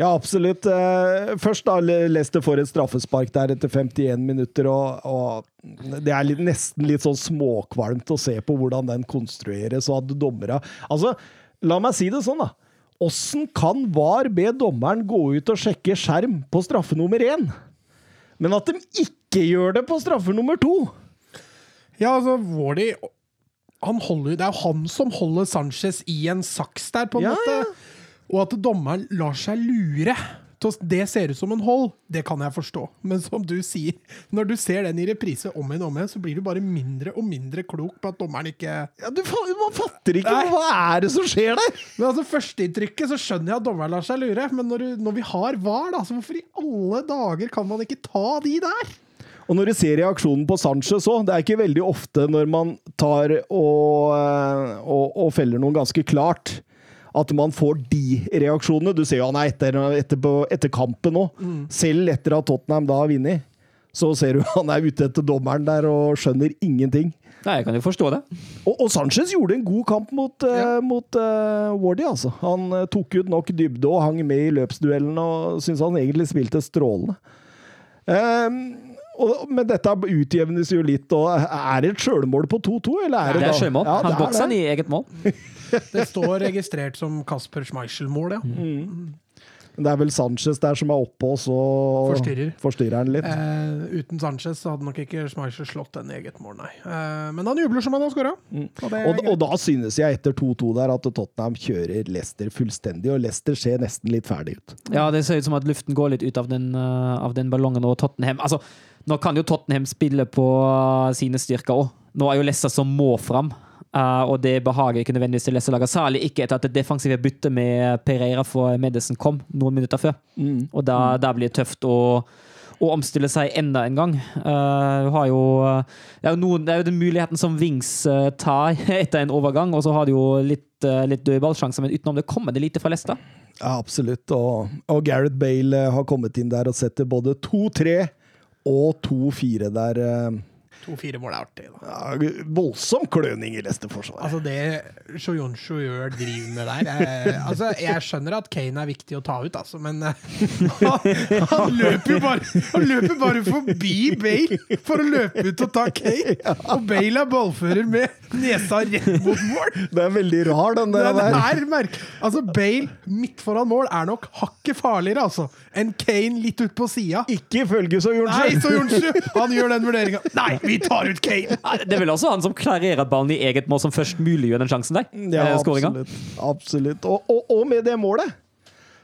Ja, absolutt. Eh, Først da Leicester får et straffespark der etter 51 minutter, og, og det er litt, nesten litt sånn småkvalmt å se på hvordan den konstrueres, og at dommere Altså, la meg si det sånn, da. Åssen kan VAR be dommeren gå ut og sjekke skjerm på straffe nummer én, men at de ikke gjør det på straffe nummer to? Ja, altså, Wardy holder, Det er jo han som holder Sanchez i en saks der, på en Ja, måte. ja. Og at dommeren lar seg lure. Det ser ut som en hold, det kan jeg forstå. Men som du sier, når du ser den i reprise om igjen og om igjen, så blir du bare mindre og mindre klok på at dommeren ikke Ja, du, man fatter ikke Nei. hva er det som skjer der! Men altså, Førsteinntrykket så skjønner jeg at dommeren lar seg lure, men når, du, når vi har VAR, da, så hvorfor i alle dager kan man ikke ta de der? Og når du ser reaksjonen på Sanchez òg, det er ikke veldig ofte når man tar og, eh, og, og feller noen ganske klart, at man får de reaksjonene. Du ser jo han er etter, etter, på- etter kampen nå. Selv etter at Tottenham da har vunnet, så ser du (laughs) han er ute etter dommeren der og skjønner ingenting. Nei, jeg kan jo forstå det. Og, og Sanchez gjorde en god kamp mot, ja. uh, mot uh, Wardy, altså. Han uh, tok ut nok dybde og hang med i løpsduellen og syntes han egentlig spilte strålende. Ehm, og, men dette utjevnes jo litt. og Er det et sjølmål på 2-2, eller er det Det er sjølmål. Ja, Han han i eget mål. (laughs) Det står registrert som Kasper Schmeichel-mål, ja. Mm. Det er vel Sanchez der som er oppe og så Forstyrrer. forstyrrer han litt. Eh, uten Sanchez så hadde nok ikke Schmeichel slått den i eget mål, nei. Eh, men han jubler som han har skåra. Mm. Og, og da synes jeg etter 2-2 der at Tottenham kjører Leicester fullstendig, og Leicester ser nesten litt ferdig ut. Ja, det ser ut som at luften går litt ut av den, eh, av den ballongen og Tottenham Altså, nå kan jo Tottenham spille på eh, sine styrker òg. Nå er jo Lessa som må fram, Uh, og det behager ikke nødvendigvis til Leicester-laget. Særlig ikke etter at det defensive byttet med Pereira for Medicine kom noen minutter før. Og da, da blir det tøft å å omstille seg enda en gang. Uh, jo, det, er jo noen, det er jo den muligheten som Wings uh, tar (laughs) etter en overgang, og så har de jo litt, uh, litt dødballsjanser, men utenom det kommer det lite fra Leicester. Ja, absolutt. Og, og Gareth Bale har kommet inn der og setter både 2-3 og 2-4 der. Eh, To-fire mål er artig, da. Ja, voldsom kløning i Leicester-forsvaret. Altså Det Shoyonsho gjør, driver med der jeg, Altså Jeg skjønner at Kane er viktig å ta ut, altså, men eh, (laughs) han, han løper jo bare Han løper bare forbi Bale for å løpe ut og ta Kane! Og Bale er ballfører med nesa rett mot mål! Det er veldig rar, den Det der. er, der. er merk. Altså Bale midt foran mål er nok hakket farligere altså enn Kane litt ut på sida. Ikke ifølge så Nei. Soyonshu! Han gjør den vurderinga. Nei, vi tar ut Kane! (laughs) Det er vel også han som klarerer ballen i eget mål, som først muliggjør den sjansen der. Ja, eh, absolutt. absolutt. Og, og, og med det målet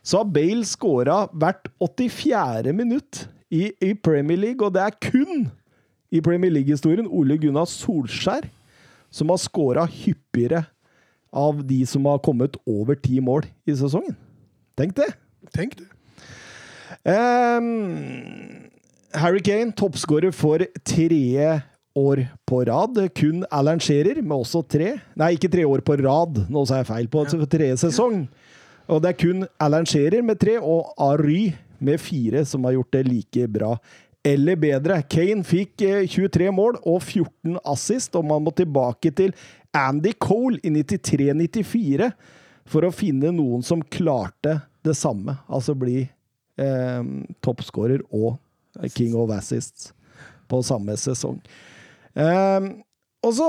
så har Bale skåra hvert 84. minutt i, i Premier League, og det er kun i Premier League-historien Ole Gunnar Solskjær som har skåra hyppigere av de som har kommet over ti mål i sesongen. Tenk det! Tenk det. Ehm, Harry Kane, toppskårer for tredje år på rad. Kun Alan Shearer med også tre. Nei, ikke tre år på rad, nå sa jeg feil. På tredje sesong. Og det er kun Alan Shearer med tre og Ary med fire som har gjort det like bra eller bedre. Kane fikk eh, 23 mål og 14 assist, og man må tilbake til Andy Cole i 93-94 for å finne noen som klarte det samme. Altså bli eh, toppskårer og king of assists på samme sesong. Um, og så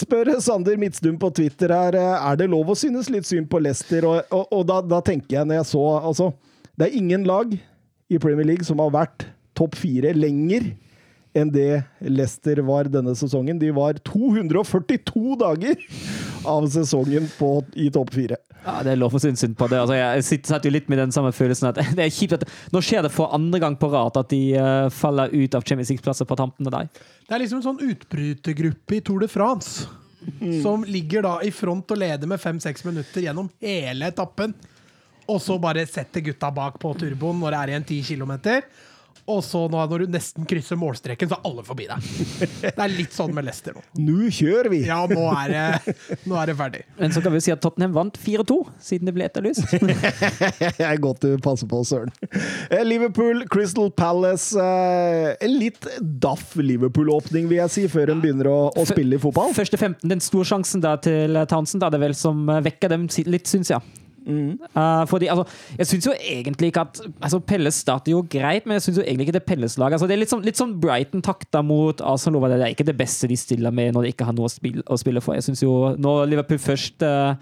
spør Sander Midtstuen på Twitter her eh, er det lov å synes litt synd på Leicester. Og, og, og da, da tenker jeg, når jeg så altså, Det er ingen lag i Premier League som har vært topp fire lenger enn det Leicester var denne sesongen. De var 242 dager av sesongen på, i topp fire. Ja, det er lov å synes synd på det. Altså, jeg sitter, satt jo litt med den samme følelsen at (laughs) det er kjipt at Nå skjer det for andre gang på rad at de uh, faller ut av Champions League-plasser på tampen av deg. Det er liksom en sånn utbrytergruppe i Tour de France. Som ligger da i front og leder med fem-seks minutter gjennom hele etappen. Og så bare setter gutta bak på turboen når det er igjen ti kilometer. Og så nå, når du nesten krysser målstreken, så er alle forbi deg. Det er litt sånn med Leicester nå. Nå kjører vi! Ja, nå er det, nå er det ferdig. Men så kan vi si at Tottenham vant 4-2, siden det ble etterlyst. (laughs) Det er godt du passer på, Søren. Eh, Liverpool, Crystal Palace. eh, En litt daff Liverpool-åpning, vil jeg si, før en begynner å, å spille i fotball. Første 15, den store sjansen der til Townsend, da, det er vel som eh, vekker dem litt, syns jeg. Eh, fordi, altså, jeg syns jo egentlig ikke at altså, Pelles starter jo greit, men jeg syns egentlig ikke det Pelles-laget altså, Det er litt sånn, sånn Brighton takta mot Arsenal. Det er ikke det beste de stiller med når de ikke har noe å spille, å spille for. Jeg synes jo Når Liverpool først, uh,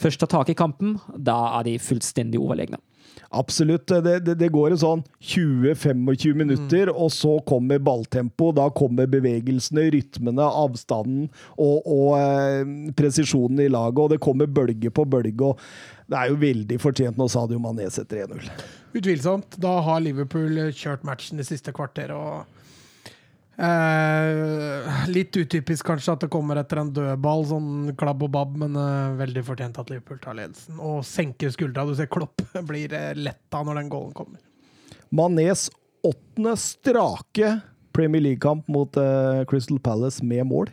først tar tak i kampen, da er de fullstendig overlegne. Absolutt. Det, det, det går en sånn 20-25 minutter, og så kommer balltempo. Da kommer bevegelsene, rytmene, avstanden og, og eh, presisjonen i laget. Og det kommer bølge på bølge. og Det er jo veldig fortjent når Sadio Mané setter 1-0. Utvilsomt. Da har Liverpool kjørt matchen det siste kvarteret og eh, Litt utypisk kanskje at det kommer etter en dødball, sånn klabb og babb, men eh, veldig fortjent at Liverpool tar ledelsen. Og senker skuldra. Du ser Klopp (laughs) blir eh, letta når den goalen kommer. Manés åttende strake Premier League-kamp mot eh, Crystal Palace med mål.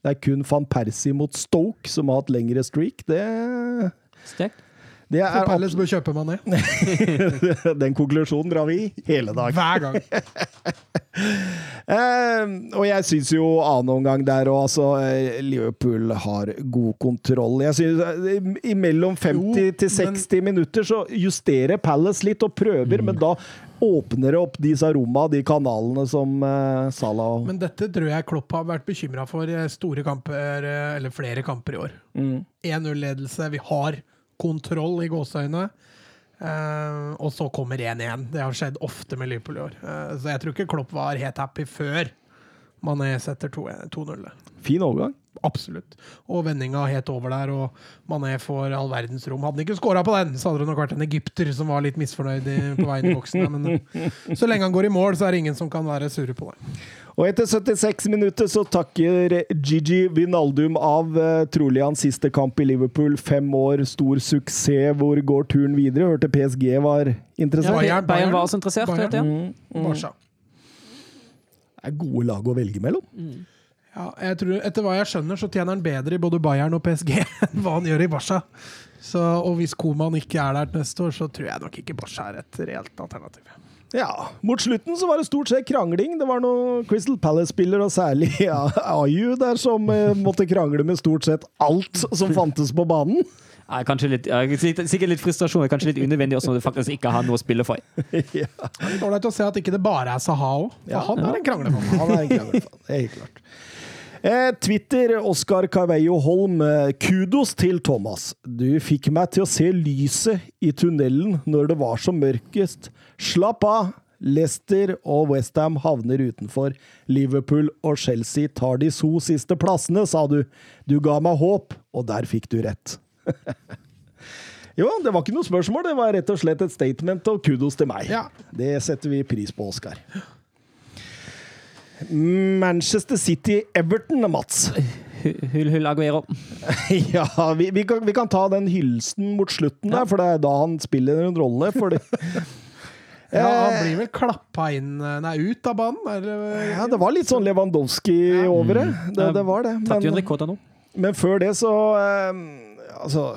Det er kun van Persie mot Stoke som har hatt lengre streak. Det Sterkt. Det er For Palace bør kjøpe Mané. (laughs) Den konklusjonen drar vi hele dag. Hver gang. (laughs) Eh, og jeg syns jo annen omgang der òg, altså eh, Liverpool har god kontroll. Jeg synes eh, Imellom 50 Jo, til men- 60 minutter så justerer Palace litt og prøver, men da åpner det opp de Saroma, de kanalene som eh, Salah Men dette tror jeg Klopp har vært bekymra for store kamper, eller flere kamper i år. mm. 1-0-ledelse, vi har kontroll i gåseøynene. Uh, og så kommer 1-1. Det har skjedd ofte med Liverpool i år. Uh, så jeg tror ikke Klopp var helt happy før Mané setter 2-0. Fin overgang. Absolutt. Og vendinga helt over der, og Mané får all verdens rom. Hadde han ikke skåra på den, så hadde det nok vært en egypter som var litt misfornøyd i, på veien i boksen. Men eh, så lenge han går i mål, så er det ingen som kan være sure på det. Og etter 76 minutter så takker Gigi Vinaldum av eh, trolig hans siste kamp i Liverpool. Fem år, stor suksess. Hvor går turen videre? Hørte PSG var interessert. Bayern, Bayern var også interessert. Bayern. vet jeg. Mm, mm. Det er gode lag å velge mellom. Ja, jeg tror, etter hva jeg skjønner, så tjener han bedre i både Bayern og PSG (laughs) enn hva han gjør i Barca. Så, og hvis Koman ikke er der neste år, så tror jeg nok ikke Barca er et reelt alternativ. Ja, Mot slutten så var det stort sett krangling. Det var noen Crystal Palace-spillere, og særlig (laughs) ja, Ayu, der som eh, måtte krangle med stort sett alt som fantes på banen. Nei, kanskje litt, sikkert litt frustrasjon, kanskje litt unødvendig også når du faktisk ikke har noe å spille for. (laughs) ja, Det er litt ålreit å se at ikke det bare er Saha òg. Ja, han er en kranglemann. han er en er helt klart. Eh, Twitter, Oscar Carveio Holm. eh, Kudos til Thomas. Du fikk meg til å se lyset i tunnelen når det var som mørkest. Slapp av. Leicester og Westham havner utenfor. Liverpool og Chelsea tar de to siste plassene, sa du. Du ga meg håp, og der fikk du rett. (laughs) jo, det var ikke noe spørsmål, det var rett og slett et statement, og kudos til meg. Ja. Det setter vi pris på, Oskar. Manchester City-Everton, Mats. Hull, hull, Aguero. (laughs) ja, vi, vi, kan, vi kan ta den hylsen mot slutten der, for det er da han spiller en rolle. Fordi (laughs) Ja, han blir vel klappa inn Nei, ut av banen? Eller? ja, det var litt sånn Lewandowski over det. Det, det var det. Men, men før det så eh, Altså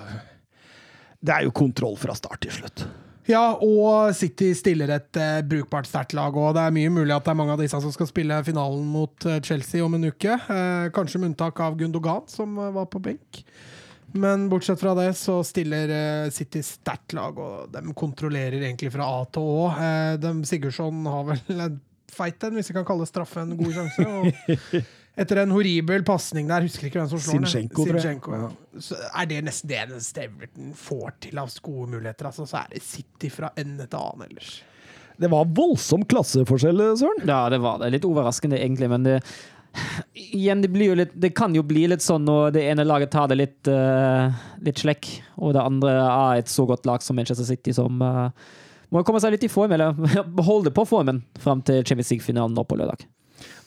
Det er jo kontroll fra start til slutt. Ja, og City stiller et uh, brukbart sterkt lag, og det er mye mulig at det er mange av disse som skal spille finalen mot uh, Chelsea om en uke. Uh, kanskje med unntak av Gundogan, som var på benk. Men bortsett fra det så stiller City sterkt lag, og de kontrollerer egentlig fra A til Å. Sigurdsson har vel en feit en, hvis vi kan kalle straffe en god sjanse. Og (laughs) etter en horribel pasning der, husker ikke hvem som slår den. Sinchenko, tror jeg. Ja. Så er det nesten det den Everton får til av gode muligheter. Altså, så er det City fra ende til annen ellers. Det var voldsom klasseforskjell, Søren. Ja, det var det. Litt overraskende, egentlig, men det Igjen, det, blir jo litt, det kan jo bli litt sånn når det ene laget tar det litt, uh, litt slekk, og det andre er et så godt lag som Manchester City, som uh, må komme seg litt i form, eller (laughs) beholde på formen fram til Champions League-finalen nå på lørdag.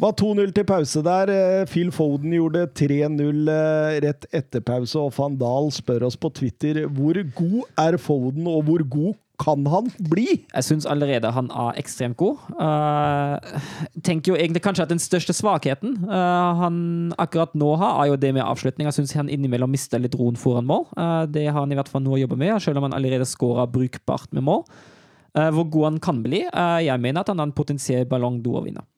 Var 2-0 til pause der. Eh, Phil Foden gjorde 3-0 eh, rett etter pause, og van Dahl spør oss på Twitter hvor god er Foden, og hvor god kan han bli? Jeg syns allerede han er ekstremt god. Uh, tenker jo egentlig kanskje at den største svakheten uh, han akkurat nå har, er jo det med avslutning. Jeg syns han innimellom mister litt roen foran mål. Uh, det har han i hvert fall noe å jobbe med, selv om han allerede skåra brukbart med mål. Uh, hvor god han kan bli. Jeg mener at han har en potensiell ballong d'or-vinner.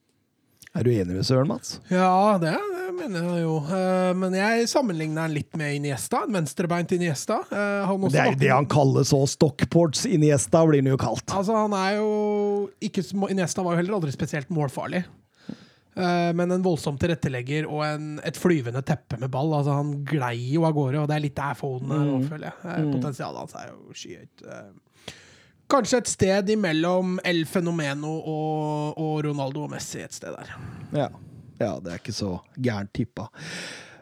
Er du enig med Søren, Mats? Ja, det, det mener jeg jo. Uh, men jeg sammenligner han litt med Iniesta. En venstrebeint Iniesta. Uh, han Det er jo det han kalles òg. Stockports Iniesta blir han jo kalt. Altså, han er jo ikke, Iniesta var jo heller aldri spesielt målfarlig. Eh, men en voldsom tilrettelegger og en, et flyvende teppe med ball. Altså, han glei jo av gårde, og det er litt der Foden er mm. føler jeg. Eh, Potensialet hans er jo skyhøyt. Kanskje et sted imellom El Fenomeno og, og Ronaldo og Messi et sted der. Ja. ja, det er ikke så gærent tippa.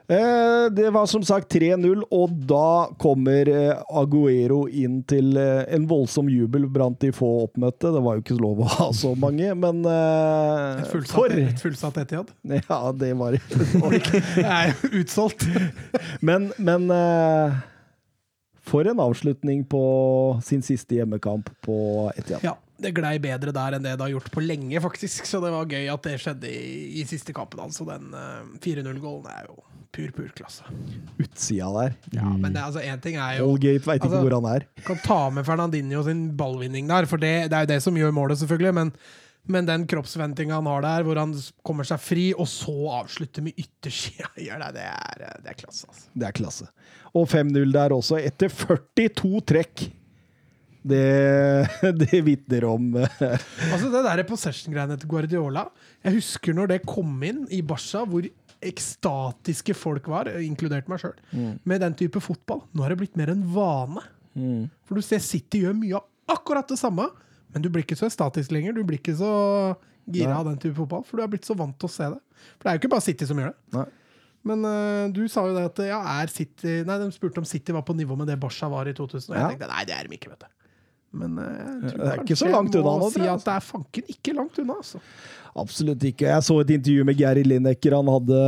Eh, det var som sagt 3-0, og da kommer eh, Aguero inn til eh, en voldsom jubel blant de få oppmøtte. Det var jo ikke lov å ha så mange, men eh, Et fullsatt, for et fullsatt Etiad? Ja, det var det. (laughs) Det er utsolgt. Men, men eh, for en avslutning på sin siste hjemmekamp på Etian. Ja. det glei bedre der enn det det har gjort på lenge, faktisk. Så det var gøy at det skjedde i, i siste kampen. Altså, den uh, 4-0-gålen er jo pur, pur klasse. Utsida der. Ja, Men det, altså, én ting er jo Holgate veit ikke Altså- hvor han er. Kan ta med Fernandinho sin ballvinning der, for det, det er jo det som gjør målet, selvfølgelig. Men, men den kroppsventinga han har der, hvor han kommer seg fri, og så avslutter med yttersida, (laughs) det, det, er, eh, det er klasse. Altså. Det er klasse. Og 5-0 der også, etter 42 trekk. Det, (laughs) det vitner om eh, Altså Det der possession-greiene til Guardiola Jeg husker når det kom inn i Barca, hvor ekstatiske folk var, inkludert meg sjøl, med den type fotball. Nå har det blitt mer en vane. For du ser City gjør mye av akkurat det samme, men du blir ikke så statisk lenger. Du blir ikke så gira av den type fotball, for du er blitt så vant til å se det. For det er jo ikke bare City som gjør det. Nei. Men uh, du sa jo det at ja, er City Nei, de spurte om City var på nivå med det Barca var i 2000, og jeg Ja. tenkte nei, det er de ikke, vet du. Men eh, jeg tror Det er ikke så langt unna nå, Si at det er fanken ikke langt unna, altså. Absolutt ikke. Jeg så et intervju med Gary Lineker han hadde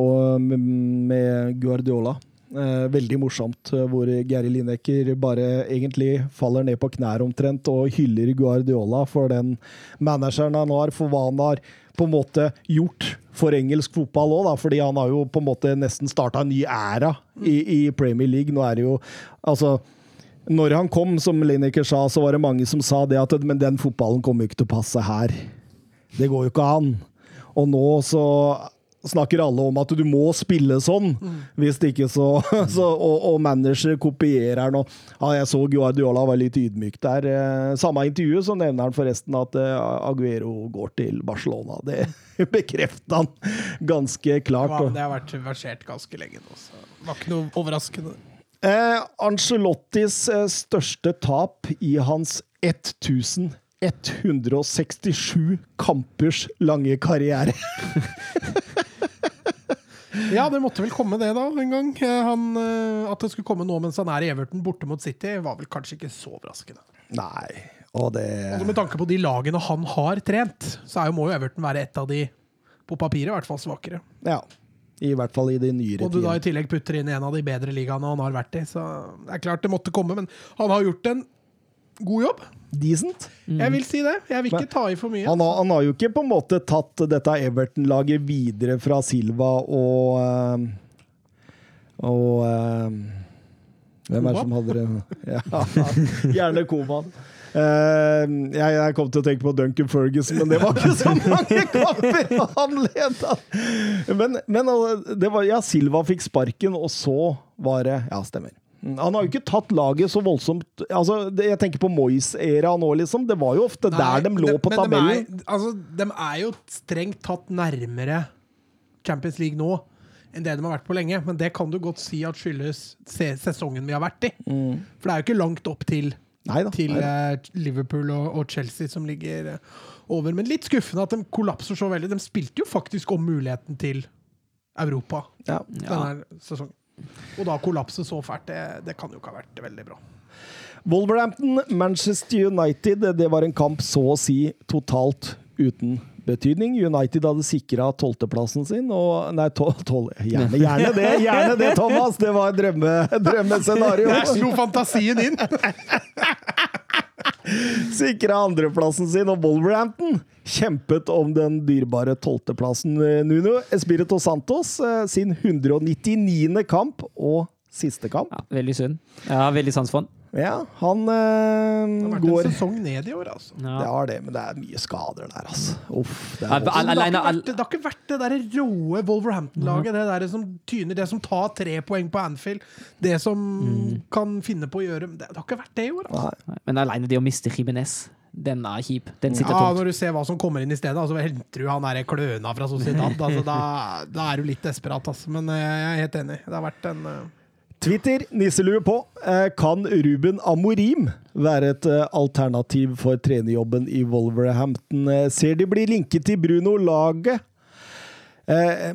og med, med Guardiola. Eh, veldig morsomt, eh, hvor Gary Lineker bare egentlig faller ned på knær omtrent og hyller Guardiola for den manageren han har, for hva han har på en måte gjort for engelsk fotball òg, fordi han har jo på en måte nesten starta en ny æra i, i Premier League. Nå er det jo altså når han kom, som Lineker sa, så var det mange som sa det at men den fotballen kommer jo ikke til å passe her. Det går jo ikke an. Og nå så snakker alle om at du må spille sånn. Hvis det ikke så, (laughs) så Og, og manager kopierer den. Ja, jeg så Guardiola var litt ydmyk der. Eh, Samme intervju så nevner han forresten at eh, Aguero går til Barcelona. Det (laughs) bekrefter han ganske klart. Ja, det har vært versert ganske lenge nå, så det var ikke noe overraskende. Eh, Ancelottis eh, største tap i hans 1167 kampers lange karriere. (laughs) (laughs) Ja, det måtte vel komme det, da, en gang. Eh, Han, eh, at det skulle komme nå mens han er i Everton borte mot City, var vel kanskje ikke så overraskende. Nei, og det Altså, med tanke på de lagene han har trent, så er jo, må jo Everton være et av de, på papiret i hvert fall, svakere. Ja. I hvert fall i de nyere tider. Og du da i tillegg putter inn en av de bedre ligaene han har vært i, så det er klart det måtte komme, men han har gjort en god jobb. Decent. Jeg vil si det. Jeg vil Men- ikke ta i for mye. Han har, han har jo ikke på en måte tatt dette Everton-laget videre fra Silva og eh, Og eh, Hvem er det som hadde det? (laughs) Ja, gjerne Koman. Uh, jeg, jeg kom til å tenke på Duncan Ferguson, men det var ikke så mange kamper han leda! Men, men altså, det var, ja, Silva fikk sparken, og så var det Ja, stemmer. Han har jo ikke tatt laget så voldsomt altså, Jeg tenker på Moyes-æra nå, liksom. Det var jo ofte Nei, der de lå de, på men tabellen. De er, altså, de er jo strengt tatt nærmere Champions League nå enn det de har vært på lenge. Men det kan du godt si at skyldes sesongen vi har vært i. For det er jo ikke langt opp til, Neida, til neida. eh, Liverpool og, og Chelsea som ligger eh, over. Men litt skuffende at de kollapser så veldig. De spilte jo faktisk om muligheten til Europa Ja. denne sesongen. Og da kollapse så fælt, det, det kan jo ikke ha vært veldig bra. Wolverhampton, Manchester United, det var en kamp så å si totalt uten betydning. United hadde sikra tolvteplassen sin, og Nei, tolv tol, gjerne, gjerne det! Gjerne det, Thomas! Det var drømme, drømmescenario. Der slo fantasien inn! (laughs) (laughs) Sikra andreplassen sin, og Wolverhampton kjempet om den dyrebare tolvteplassen. Nuno Espirito Santos eh, sin 199. kamp og siste kamp. Ja, veldig synd. Har veldig sans for han. Ja, han Det eh, har vært går en sesong ned i år, altså. Det har det, men det er mye skader der, altså. Uff. Det er det, har ikke vært, det har ikke vært det der råe Wolverhampton-laget. Det der som tyner, det som tar tre poeng på Anfield. Det som kan finne på å gjøre Det, det har ikke vært det i år. Altså. Nei. Men alene det å miste Jimenez, den er kjip. Den sitter Ja, tungt. Når du ser hva som kommer inn i stedet, altså, henter du han der kløna fra Sociedad. (laughs) Altså, da, da er du litt desperat, altså. Men eh, jeg er helt enig. Det har vært en eh, Twitter, nisselue på. Eh, Kan Ruben Amorim være et eh, alternativ for trenerjobben i Wolverhampton? Eh, Ser de blir linket til Bruno-laget? Eh,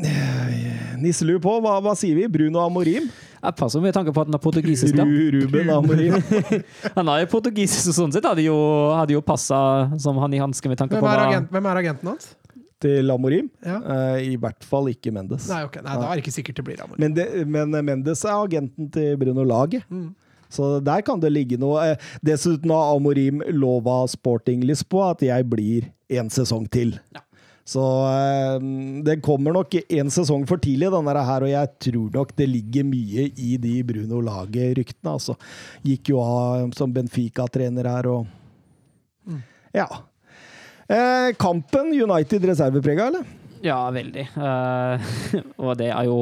eh, Nisselue på, hva, hva sier vi? Bruno Amorim? Jeg passer med tanke på at han er portugisisk. Ru, Ruben Amorim. (laughs) Han er jo portugisisk, sånn sett hadde jo, hadde jo passa som han i hanske med tanke hvem, hvem er agenten hans? Til Amorim? Ja. Uh, I hvert fall ikke Mendes. Nei, okay. Nei, da er det ikke sikkert det blir Amorim. Men, det, men Mendes er agenten til Bruno-laget. Mm. Så der kan det ligge noe. Eh, Dessuten har Amorim lova Sporting Lisboa at jeg blir en sesong til. Så eh, det kommer nok en sesong for tidlig, denne her, og jeg tror nok det ligger mye i de Bruno Laget-ryktene. Altså. Gikk jo av som Benfica-trener her, og Ja. Eh, kampen United reserveprega, eller? Ja, veldig. Eh, (laughs) og det er jo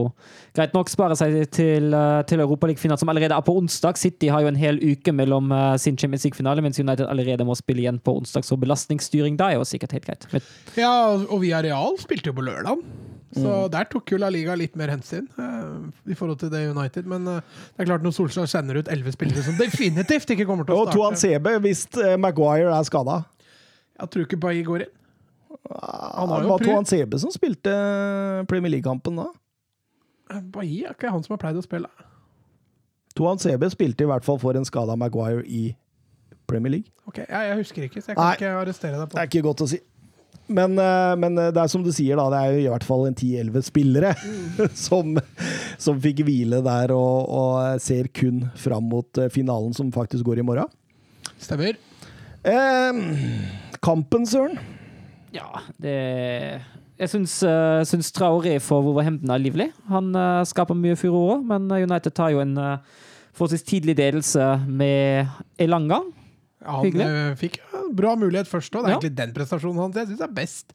greit nok spare seg til, uh, til Europaligafinalen, som allerede er på onsdag. City har jo en hel uke mellom eh, sin Champions League-finale, mens United allerede må spille igjen på onsdag, så belastningsstyring da er jo sikkert helt greit. Men, Ja, og Villarreal spilte jo på lørdag. Så der tok jo La Liga litt mer hensyn uh, i forhold til det United. Men uh, det er klart når Solskjær sender ut elleve spillere som definitivt ikke kommer til å starte Og Toan Sebe, hvis uh, Maguire er skada. Jeg tror ikke Bailly går inn. Han har jo var pry- Toan Sebe som spilte Premier League-kampen da. Bailly er ikke han som har pleid å spille. Toan Sebe spilte i hvert fall for en skada Maguire i Premier League. Ok, jeg, jeg husker ikke, så jeg kan Nei. ikke arrestere deg på Det er ikke godt å si. Men, eh, men det er som du sier, da. Det er jo i hvert fall en 10-11 spillere (laughs) som, som fikk hvile der og, og ser kun fram mot eh, finalen som faktisk går i morgen. Stemmer. Eh, kampen, Søren. ja, det Jeg syns, uh, syns Traoré for Wolverhampton er livlig. Han uh, skaper mye furore, men United tar jo en uh, forholdsvis tidlig ledelse med Elanga. Ja, han Hyggelig. fikk ja, bra mulighet først òg. Det er Ja. egentlig den prestasjonen hans jeg syns er best.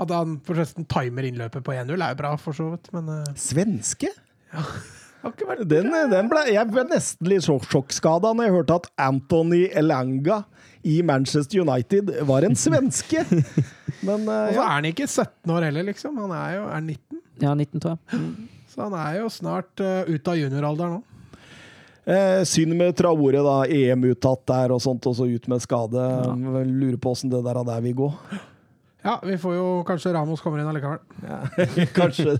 At han forresten timer innløpet på 1-0 er jo bra, for så vidt, men Svenske? (laughs) vært Den, den ble, jeg ble nesten litt sjokk, sjokkskada når jeg hørte at Anthony Elanga i Manchester United var en svenske. Men eh, Og så ja. er han ikke 17 år heller, liksom. Han er jo er 19. Ja, 19, tror jeg. Så han er jo snart uh, ut av junioralderen nå. Eh, synd med Traore, da. EM-uttatt der og sånt, og så ut med skade. Lurer på åssen det der, der vil gå. Ja, vi får jo kanskje Ramos kommer inn allikevel. (laughs) Kanskje.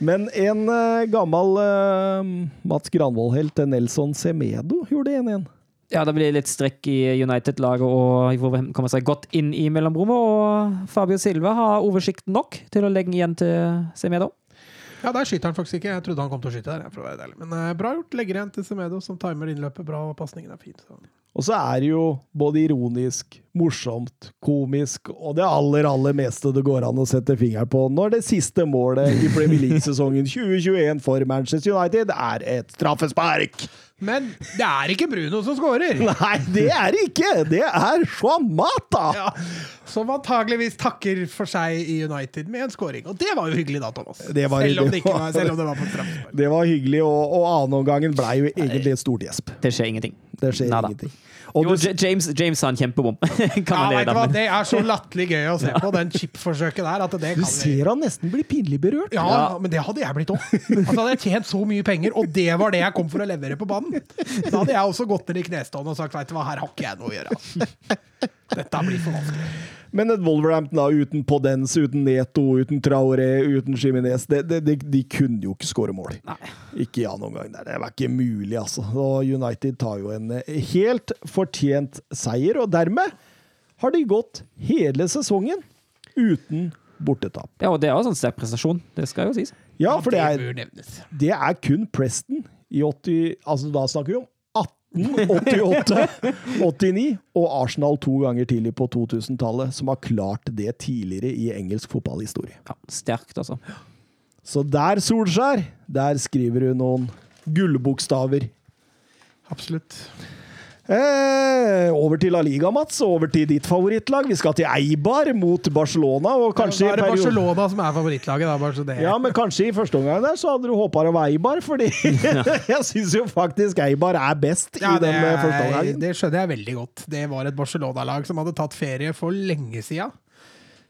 Men en eh, gammel eh, Mats Granvold-helt, Nelson Semedo, gjorde 1-1. Ja, det blir litt strekk i United-laget, og Wolverhampton kommer seg godt inn i mellomrommet. Og Fabio Silva har oversikt nok til å legge igjen til Semedo. Ja, der skyter han faktisk ikke. Jeg trodde han kom til å skyte der. for å. Men eh, bra gjort. Legger igjen til Semedo, som timer innløpet bra, og pasningen er fin. Så. Og så er det jo både ironisk, morsomt, komisk og det aller, aller meste det går an å sette fingeren på når det siste målet i Premier League-sesongen (laughs) 2021 for Manchester United er et straffespark. Men det er ikke Bruno som skårer! Nei, det er det ikke! Det er Shwamata! Ja, som antageligvis takker for seg i United med en scoring. Og det var jo hyggelig da, Thomas. Det var- selv, om det var- var, selv om det var på straffespark. Det var hyggelig, og, og annenomgangen blei jo egentlig et stort gjesp. Det skjer ingenting. Det skjer Neida. ingenting. Og Jo, du, James, James har en kjempebom. (laughs) kan Ja, Det er så latterlig gøy å se på, den chip-forsøket der. At det du ser han nesten bli pinlig berørt. Ja, Ja. men det hadde jeg blitt òg. Altså, hadde jeg tjent så mye penger, og det var det jeg kom for å levere på banen, da hadde jeg også gått ned i knestående og sagt veit du hva, her har ikke jeg noe å gjøre. Dette blir for vanskelig. Men et Wolverhampton da, uten Podence, uten Neto, uten Traoré, uten Jiminez de, de, de kunne jo ikke skåre mål. Nei. Ikke ja noen gang. der. Det var ikke mulig, altså. Og United tar jo en eh, helt fortjent seier, og dermed har de gått hele sesongen uten bortetap. Ja, og det er også en sterk prestasjon. Det skal jo sies. Ja, for det er, det er kun Preston i 80 Altså, da snakker vi om 1888, 89 og Arsenal to ganger tidlig på 2000-tallet som har klart det tidligere i engelsk fotballhistorie. Ja, sterkt, altså. Så der, Solskjær, der skriver du noen gullbokstaver. Absolutt. Eh, over til La Liga, Mats. Over til ditt favorittlag. Vi skal til Eibar mot Barcelona. Og kanskje Nå i er det Barcelona som er favorittlaget, da. Bare så det. Ja, men kanskje i første omgang der så hadde du håpa det var Eibar, fordi (laughs) (laughs) jeg syns jo faktisk Eibar er best Ja, i den eh, første omgangen. det skjønner jeg veldig godt. Det var et Barcelona-lag som hadde tatt ferie for lenge sida.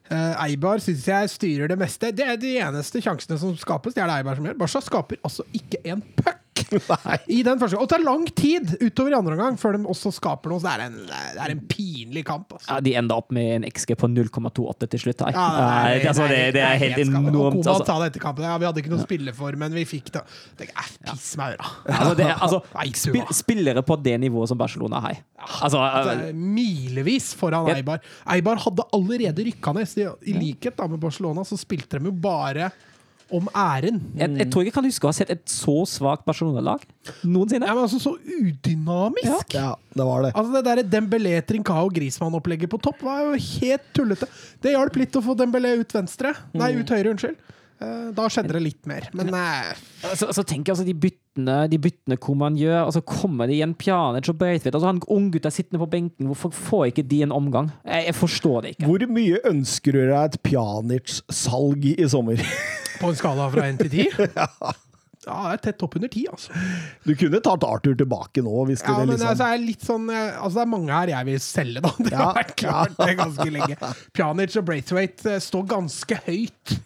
Uh, Eibar syns jeg styrer det meste. Det er de eneste sjansene som skapes. Det er det Eibar som gjør. Barca skaper altså ikke en puck Nei. (laughs) i den første. Og det tar lang tid utover i andre omgang før de også skaper noe. Så det er en, det er en pinlig kamp. Altså. Ja, de ender opp med en XG på 0,28 til slutt. Ja, Nei, altså, det, det er helt. Enormt. Altså, det etter kampen. Ja, vi hadde ikke noe å spille for, men vi fikk det. Det er piss meg øra. altså, det, er- (laughs) altså spillere på det nivået som Barcelona har. Altså, Det er milevis foran Eibar. Eibar hadde allerede rykka ned. I likhet da med Barcelona så spilte de jo bare om æren. Jeg, jeg tror ikke jeg kan huske å ha sett et så svakt Barcelona-lag noensinne. Ja, men altså, så udynamisk! Ja, det var det. Altså Det der Dembélé, Trincao, Griezmann-opplegget på topp var jo helt tullete. Det hjalp litt å få Dembélé ut venstre. Nei, ut høyre, unnskyld. Eh, Da skjedde det litt mer. Men nei Så, altså tenker jeg altså de byttene, de byttene hvor man gjør, og så kommer det igjen Pjanic og Braithwaite. Altså han unggutta sittende på benken, hvorfor får ikke de en omgang? Jeg, jeg forstår det ikke. Hvor mye ønsker du deg et Pjanic-salg i sommer? (laughs) På en skala fra 1 til 10? (laughs) Ja, det er tett opp under 10, altså. Du kunne tatt Arthur tilbake nå, hvis du Ja, det, men liksom altså, er litt sånn eh, Altså, det er mange her jeg vil selge, da. (laughs) Det Ja, har vært klart det ganske lenge. Pjanic og Braithwaite eh, står ganske høyt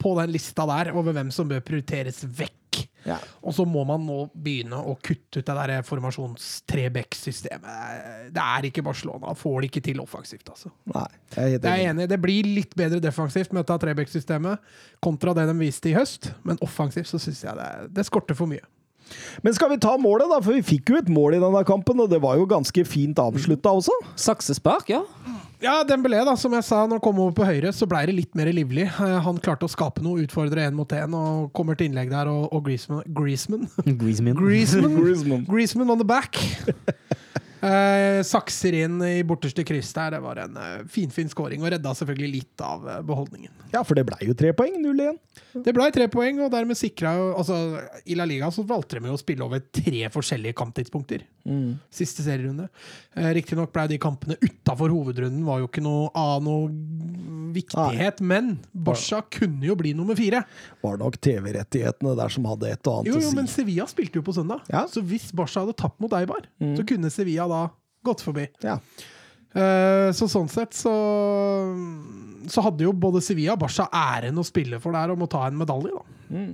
på den lista der over hvem som bør prioriteres vekk. Ja. Og så må man nå begynne å kutte ut det der formasjons-trebekk-systemet. Det er ikke Barcelona. Får det ikke til offensivt, altså. Nei, jeg er Jeg er enig. Det blir litt bedre defensivt med dette trebekk-systemet kontra det de viste i høst, men offensivt så syns jeg det, det skorter for mye. Men skal vi ta målet, da? For vi fikk jo et mål i denne kampen, og det var jo ganske fint avslutta også. Saksespark, ja. Ja, Dembélé, da, som jeg sa, når han kom over på høyre, så ble det litt mer livlig. Eh, Han klarte å skape noe, utfordre én mot én, og kommer til innlegg der, og, og Griezmann? Griezmann. (laughs) Griezmann, (laughs) Griezmann. Griezmann on the back! (laughs) Eh, sakser inn i borteste kryss der. Det var en eh, finfin scoring, og redda selvfølgelig litt av eh, beholdningen. Ja, for det blei jo tre poeng. 0-1. Det ble tre poeng, og dermed sikra jo altså, I La Liga så valgte de jo å spille over tre forskjellige kamptidspunkter. Siste serierunde. Eh, Riktignok ble de kampene utafor hovedrunden var jo ikke noe av noe viktighet, men Barca kunne jo bli nummer fire. Var nok TV-rettighetene der som hadde et og annet Jo, jo, å si. men Sevilla spilte jo på søndag. Ja. Så hvis Barca hadde tapt mot Eibar, så kunne Sevilla da gått forbi. Ja. Eh, så sånn sett så Så hadde jo både Sevilla og Barca æren å spille for der om å ta en medalje, da.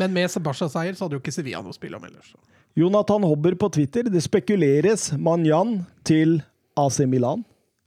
Men med Barca-seier så hadde jo ikke Sevilla noe å spille om ellers. Jonathan Hobber på Twitter. Det spekuleres Manjan til AC Milan,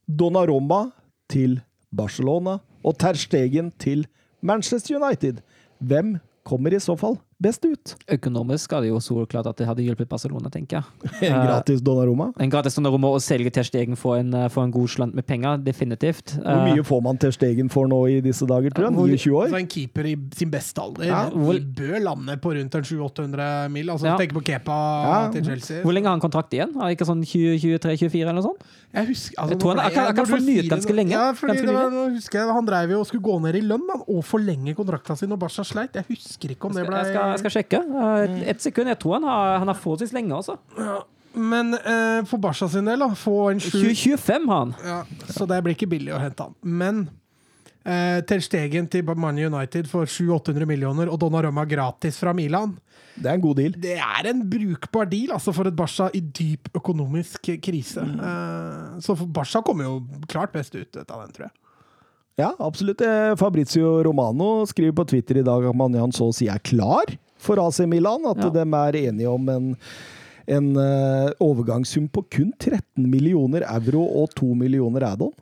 Donnaroma til Barcelona og Ter Stegen til Manchester United. Hvem kommer i så fall best ut? Økonomisk er det jo så klart at det hadde hjulpet Barcelona, tenker jeg. En gratis Donnarumma? En gratis Donnarumma å selge Ter Stegen for en, eh, for en god slant med penger, definitivt. Hvor mye får man Ter Stegen for nå i disse dager, tror jeg? Hvor- 29 år? Så En keeper i sin beste alder Ja, hvor- bør lande på rundt en 700-800 mil. Altså, Ja. Tenk på Kepa Ja. til Chelsea. Hvor lenge har han kontrakt igjen? Er det ikke sånn 20-23-24 eller noe sånt? Jeg husker, altså, Jeg tror han- nå ble- jeg kan- jeg kan fornye ganske lenge. Ja, fordi Ganske det var, nå husker jeg Han dreiv jo og skulle gå ned i lønn og forlenge kontrakten sin når Barca sleit. Jeg husker ikke om det Jeg ble skal, jeg skal sjekke. Eh, Et sekund. Jeg tror han har, han har forholdsvis lenge, altså. Men eh, for Barca sin del, da, få en sju 25 har han. ja, Så det blir ikke billig å hente han. Men eh, Ter Stegen til Man United for 700-800 millioner og Donnarumma gratis fra Milan. Det er en god deal. Det er en brukbar deal altså for et Barca i dyp økonomisk krise. Eh, så Barca kommer jo klart best ut av den, tror jeg. Ja, absolutt. Eh, Fabrizio Romano skriver på Twitter i dag at Manjan så å si er klar for AC Milan. At Ja. de er enige om en, en eh, overgangssum på kun 13 millioner euro og 2 millioner add-on.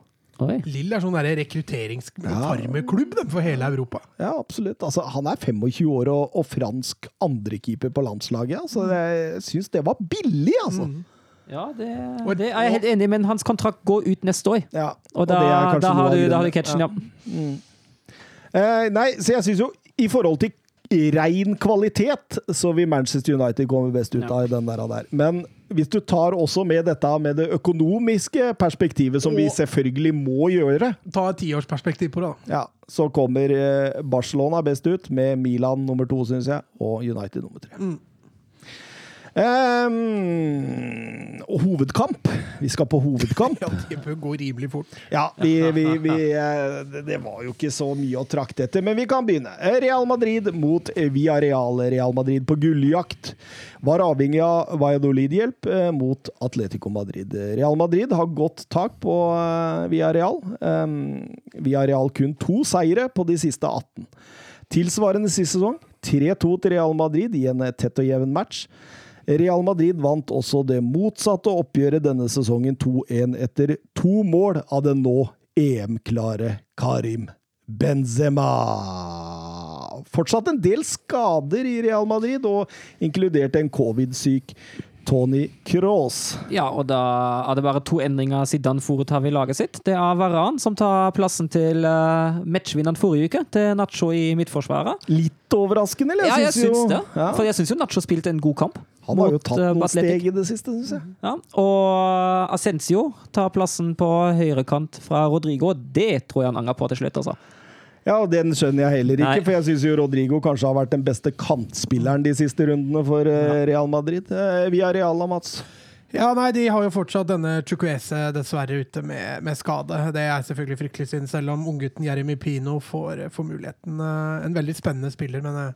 Lill er sånn rekrutteringsfarmeklubb ja. for hele Europa. Ja, absolutt. Altså, han er 25 år og, og fransk andrekeeper på landslaget. Altså, jeg syns det var billig, altså. Ja, det, Og- det er jeg helt enig i, men hans kontrakt går ut neste år. Ja, Og da, er da, har, du, da har du catchen, ja. Eh, nei, så jeg syns jo i forhold til ren kvalitet, så vil Manchester United komme best ut Ja. av den der, der. Men hvis du tar også med dette med det økonomiske perspektivet, som vi selvfølgelig må gjøre, Ta et tiårsperspektiv på det. da. ja, så kommer eh, Barcelona best ut, med Milan nummer to, syns jeg, og United nummer tre. Mm. Og hovedkamp. Vi skal på hovedkamp. (laughs) Ja, Det bør gå rimelig fort. Ja, vi, vi, vi, eh, det- var jo ikke så mye å trakte etter, men vi kan begynne. Real Madrid mot Villarreal. Real Madrid på gulljakt. Var avhengig av Valladolid-hjelp eh, mot Atletico Madrid. Real Madrid har godt tak på eh, Villarreal. Um, Villarreal kun to seire på de siste 18. Tilsvarende sist sesong 3-2 til Real Madrid i en tett og jevn match. Real Madrid vant også det motsatte oppgjøret denne sesongen 2-1 etter to mål av den nå EM-klare Karim Benzema. Fortsatt en del skader i Real Madrid, og inkludert en covid-syk Tony Cross. Ja, og da er det bare to endringer Zidane foretar vi laget sitt. Det er Varan som tar plassen til uh, matchvinneren forrige uke, til Nacho i midtforsvaret. Litt overraskende, eller? Ja, jeg syns jo- det. Ja. For jeg syns jo Nacho spilte en god kamp. Han har jo tatt eh, noen Athletic. steg i det siste, syns jeg. Ja, og Ascencio tar plassen på høyrekant fra Rodrigo. Det tror jeg han angrer på til slutt, altså. Ja, og Den skjønner jeg heller ikke, Nei. for jeg syns Rodrigo kanskje har vært den beste kantspilleren de siste rundene for eh, Real Madrid. Eh, Via Real, da, Mats. Ja, nei, De har jo fortsatt denne Chukwese dessverre ute med, med skade. Det er selvfølgelig fryktelig synd, selv om unggutten Jeremy Pino får, får muligheten. En veldig spennende spiller, men eh,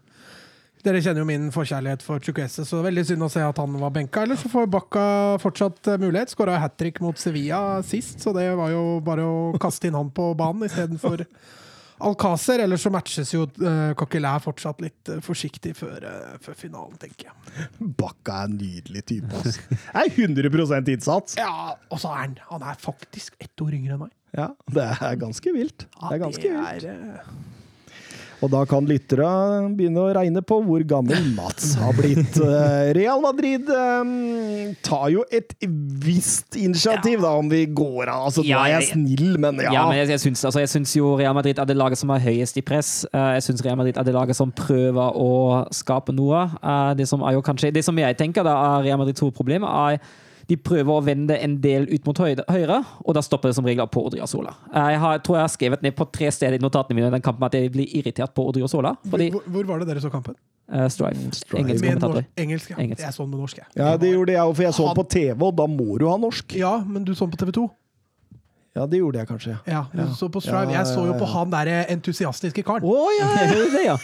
dere kjenner jo min forkjærlighet for Chukwese, så veldig synd å se at han var benka. Ellers så får Bakka fortsatt eh, mulighet. Skåra hat trick mot Sevilla sist, så det var jo bare å kaste inn han på banen istedenfor (laughs) Alcácer. Ellers så matches jo uh, Coquelin fortsatt litt eh, forsiktig før, før finalen, tenker jeg. Bakka er en nydelig type. Altså. Det er 100% innsats. Ja, og så er han, han er faktisk ett år yngre enn meg. Ja, Det er ganske vilt. Det er ganske vilt. er, eh, Og da kan lyttere begynne å regne på hvor gammel Mats har blitt. (laughs) Eh, Real Madrid um, tar jo et visst initiativ, da, om vi går av. Altså, nå er jeg snill, men ja. Ja, men jeg, jeg, syns, altså, jeg syns jo Real Madrid er det laget som er høyest i press. Eh, Jeg syns Real Madrid er det laget som prøver å skape noe. Eh, Det som er jo kanskje Det som jeg tenker da er Real Madrids hovedproblem, er de prøver å vende en del ut mot høyre, og da stopper det som regel på Odriozola. Jeg har, tror jeg har skrevet ned på tre steder i notatene mine i den kampen at jeg blir irritert på Odriozola. Fordi hvor, hvor var det dere så kampen? uh, Strife, Strife. engelsk kommentator. engelsk, ja. Engelsk. Jeg så den med norsk, jeg. Ja, det gjorde jeg òg, for jeg så den på TV, og da må du ha norsk. Ja, men du så den på TV 2? Ja, det gjorde jeg kanskje. Ja, du så på Strive. Ja, Jeg så jo på han der entusiastiske karen. Å ja! (laughs) Jeg det, ja.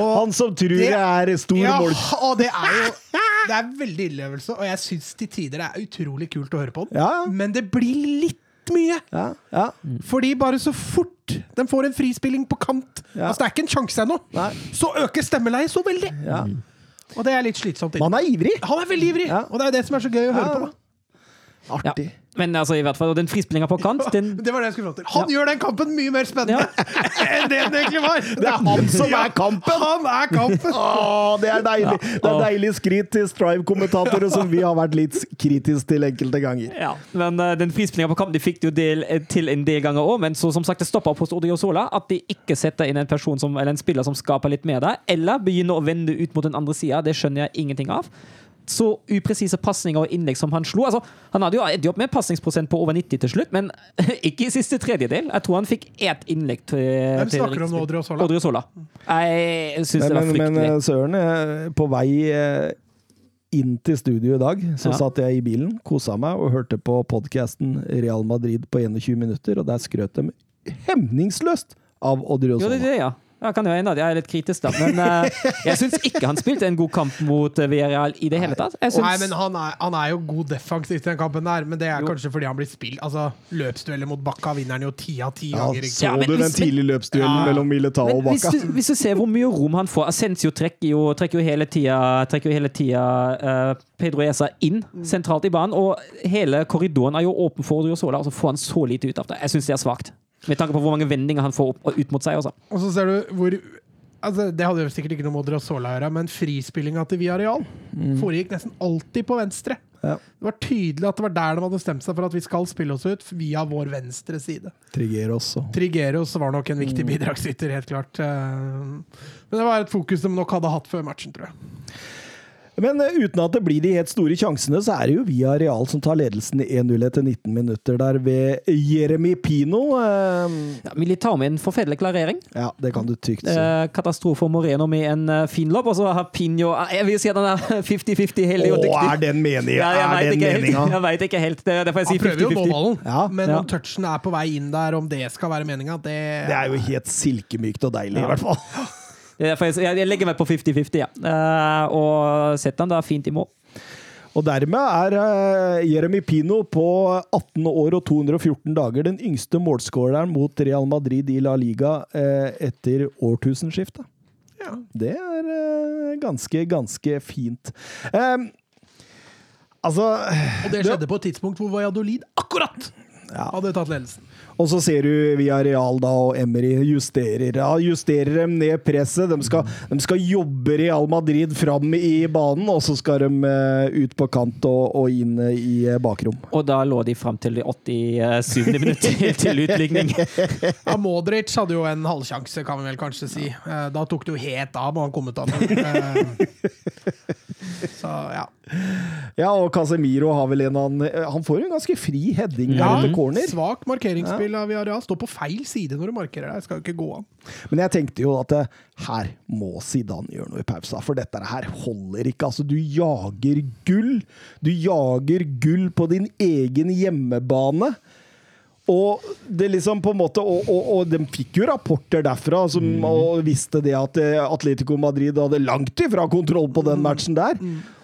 Han som tror Det- det er stor Ja, mål... og det er jo (laughs) Det er veldig innlevelse, og jeg syns til tider det er utrolig kult å høre på den. Ja. Men det blir litt mye. Ja, ja. Fordi bare så fort den får en frispilling på kant Ja. Altså Det er ikke en sjanse ennå. Så øker stemmeleiet så veldig! ja. Og det er litt slitsomt. Man er ivrig. Han er veldig ivrig, Ja. og det er det som er så gøy å høre Ja. på. da Artig. Men altså, i hvert fall, den frispillinga på kant, den Det var det jeg skulle fram til. Han gjør den kampen mye mer spennende (laughs) enn det den egentlig var! Det er han som er kampen! Han er kampen! Åh, det er deilig! Det er deilig skryt til Strive-kommentatorer som vi har vært litt kritisk til enkelte ganger. Ja, men uh, den frispillinga på kamp de fikk de jo del, eh, til en del ganger òg, men så som sagt det stoppa opp hos Sola At de ikke setter inn en person som, eller en spiller som skaper litt mer der, eller begynner å vende ut mot den andre sida. Det skjønner jeg ingenting av. Så upresise pasninger og innlegg som han slo. Altså, han hadde jo endt opp med en pasningsprosent på over 90 til slutt, men (laughs) ikke i siste tredjedel. Jeg tror han fikk ett innlegg til Hvem til snakker om nå, Sola? Odriozola? Odriozola. Jeg syns det var fryktelig. men eh, Søren, eh, på vei eh, inn til studio i dag, så Ja. satt jeg i bilen, kosa meg og hørte på podkasten Real Madrid på 21 minutter, og der skrøt de hemningsløst av Jo, det er det, ja. Jeg kan jo hende at jeg er litt kritisk, da. Men uh, jeg syns ikke han spilte en god kamp mot eh, Villarreal i det hele tatt. Jeg Nei, men han er, han er jo god defensivt i den kampen der, men det er Jo. kanskje fordi han blir spilt Altså, Løpsdueller mot Bakka vinner han jo ti av ti Ja, ganger. så Ja, men du den tidlige løpsduellen Ja. mellom Militao og Bakka? hvis hvis du ser hvor mye rom han får Ascencio trekker jo, trekker jo hele tida, trekker jo hele tida uh, Pedro Esa inn sentralt i banen, og hele korridoren er jo åpen for Odriozola, og så får han så lite ut av det. Jeg syns det er svakt. Med tanke på hvor mange vendinger han får opp, ut mot seg. Også. Og så ser du hvor altså, Det hadde jo sikkert ikke noe med Odriozola å gjøre, men frispillinga til Villarreal foregikk nesten alltid på venstre. Ja. Det var tydelig at det var der de hadde stemt seg for at vi skal spille oss ut, via vår venstre side. Trigeros og Trigeros var nok en viktig bidragsyter, helt klart. Eh, Men det var et fokus de nok hadde hatt før matchen, tror jeg. Men eh, uten at det blir de helt store sjansene, så er det jo Via Real som tar ledelsen i 1-0 etter 19 minutter der ved Jeremy Pino. Eh, Ja, Militao med en forferdelig klarering. ja, det kan du trygt si. Eh, katastrofe for Moreno med en fin lobb, og så har Pinho eh, Jeg vil si at han er (laughs) 50-50 heldig og Å, dyktig. er den meninga? Ja, jeg er vet den meninga? Jeg veit ikke helt. Det, det får jeg si Han prøver jo å nå 50-50. ballen, Ja. men Ja. om touchen er på vei inn der, om det skal være meninga, det, Det er jo helt silkemykt og deilig, Ja. i hvert fall. (laughs) Det jeg, legger meg på 50-50, ja. Eh, og setter han da fint i mål. Og dermed er eh, Jeremy Pino på 18 år og 214 dager den yngste målskåreren mot Real Madrid i La Liga eh, etter årtusenskiftet. Ja. Det er ganske, ganske fint. Um, altså Og det skjedde på et tidspunkt hvor Valladolid akkurat hadde tatt ledelsen. Og så ser du via Real da, og Emery justerer. Ja, justerer dem ned presset. De skal, de skal jobbe Real Madrid fram i banen, og så skal de eh, ut på kant og, og inn i eh, bakrom. Og da lå de fram til det 87. minutt til utligning. (laughs) Ja, Modric hadde jo en halvsjanse, kan vi vel kanskje si. Eh, Da tok det jo helt av må han komme ut av. (laughs) Så ja. Ja, og Casemiro har vel en han Han får jo en ganske fri heading ja etter corner. Svak markeringsspill av Viareal. Står på feil side når du markerer deg. Skal ikke gå an. Men jeg tenkte jo at eh, her må Zidane gjøre noe i pausa, for dette her holder ikke. Altså, du jager gull. Du jager gull på din egen hjemmebane. Og det liksom på en måte Og, og, og de fikk jo rapporter derfra som, og visste det at eh, Atletico Madrid hadde langt ifra kontroll på den matchen der.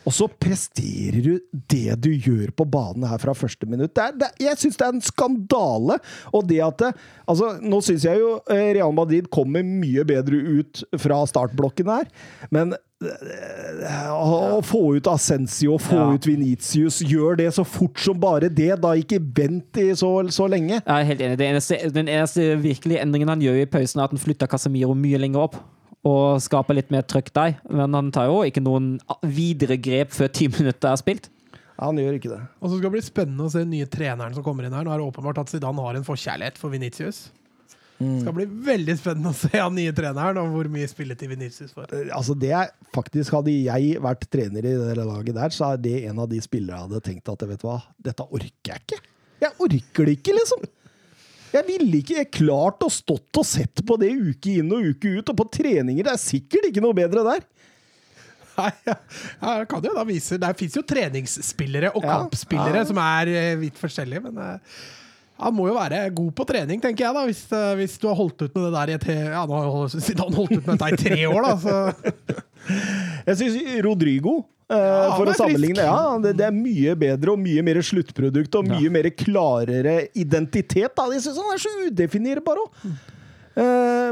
Og så presterer du det du gjør på banen her fra første minutt. Det er, det, jeg syns det er en skandale. Og det at det, altså, Nå syns jeg jo eh, Real Madrid kommer mye bedre ut fra startblokken her, men eh, å få ut Ascencio, få Ja. ut Venitius, gjør det så fort som bare det. Da ikke vent i så, så lenge. Jeg er helt enig. Den eneste, den eneste virkelige endringen han gjør i pausen, er at han flytter Casemiro mye lenger opp. Og skaper litt mer trøkk der. Men han tar jo ikke noen videre grep før ti (laughs) minutter er spilt. Ja, Han gjør ikke det. Og så skal det bli spennende å se den nye treneren som kommer inn her. Nå er det åpenbart at Zidane har en forkjærlighet for Vinicius. Det skal bli veldig spennende å se han nye treneren og hvor mye spilletid Vinicius får. Altså det er faktisk Hadde jeg vært trener i det laget der, så er det en av de spillere jeg hadde tenkt at vet du hva, dette orker jeg ikke. Jeg orker det ikke, liksom. Jeg ville ikke klart å stått og sett på det uke inn og uke ut, og på treninger. Det er sikkert ikke noe bedre der. Nei, ja, ja, jeg kan jo da vise Der fins jo treningsspillere og kampspillere ja. som er eh, vidt forskjellige, men eh, han må jo være god på trening, tenker jeg, da, hvis, eh, hvis du har holdt ut med det der i et Ja, nå har han holdt ut med dette i tre år, da, så (laughs) Jeg syns Rodrigo eh, For er å sammenligne, ja, det, det er mye bedre og mye mer sluttprodukt og mye mer klarere identitet. Da. Jeg syns han er så udefinerbar òg.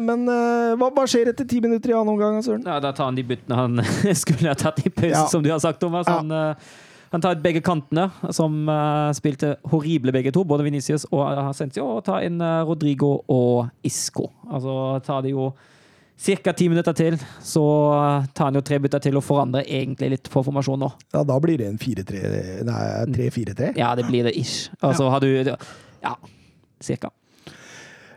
men uh, hva, hva skjer etter ti minutter i annen omgang, Søren? Ja, da tar han de byttene han (laughs) skulle ha tatt i pausen, Ja. som du har sagt, Thomas. Han, eh, han tar begge kantene, som eh, spilte horrible begge to, både Venicius og Ascencio, og tar inn eh, Rodrigo og Isco. Altså tar de jo ca. ti minutter til, så tar han jo tre bytter til og forandrer egentlig litt på formasjonen nå. Ja, da blir det en 4-3 Nei, 3-4-3. Ja, det blir det ish. Altså har du Ja, cirka.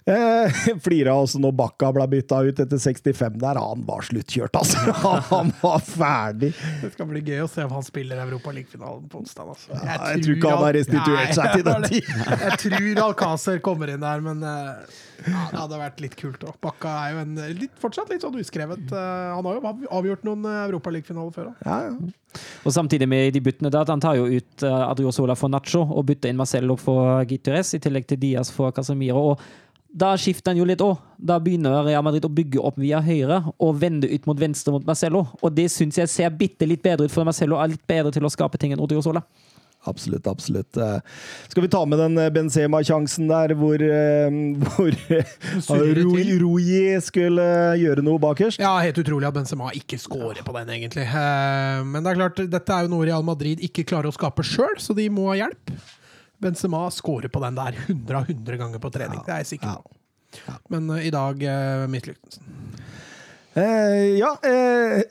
Eh, (laughs) Flira også når Bakka ble bytta ut etter 65 der. Han var sluttkjørt, altså. (laughs) Han var ferdig. det skal bli gøy å se om han spiller Europa League-finalen på onsdag. Altså. Ja, jeg tror ikke han har restituert seg (laughs) til den tid. Jeg tror Alcácer kommer inn der, men eh, ja, det hadde vært litt kult òg. Bakka er jo en litt, fortsatt litt sånn uskrevet. eh, han har jo avgjort noen Europaligafinaler før. òg. Ja, ja. Og samtidig med de byttene der, han tar jo ut Adriozola for Nacho og bytter inn Marcello for Gitures, i tillegg til Diaz for Casemiro. og da skifter han jo litt òg. Da begynner Real Madrid å bygge opp via høyre og vende ut mot venstre mot Marcello. Og det syns jeg ser bitte litt bedre ut, for Marcello er litt bedre til å skape ting enn Odriozola. Absolutt, absolutt. Eh, Skal vi ta med den eh, Benzema-sjansen der, hvor, eh, (laughs) hvor Rui. Rui skulle gjøre noe bakerst? Ja, helt utrolig at Benzema ikke scorer på den, egentlig. Eh, Men det er klart, dette er jo noe Real Madrid ikke klarer å skape sjøl, så de må ha hjelp. Benzema scorer på den der 100 av 100 ganger på trening, det er jeg sikker på. Men uh, i dag uh, mislyktes han. Eh, ja, eh,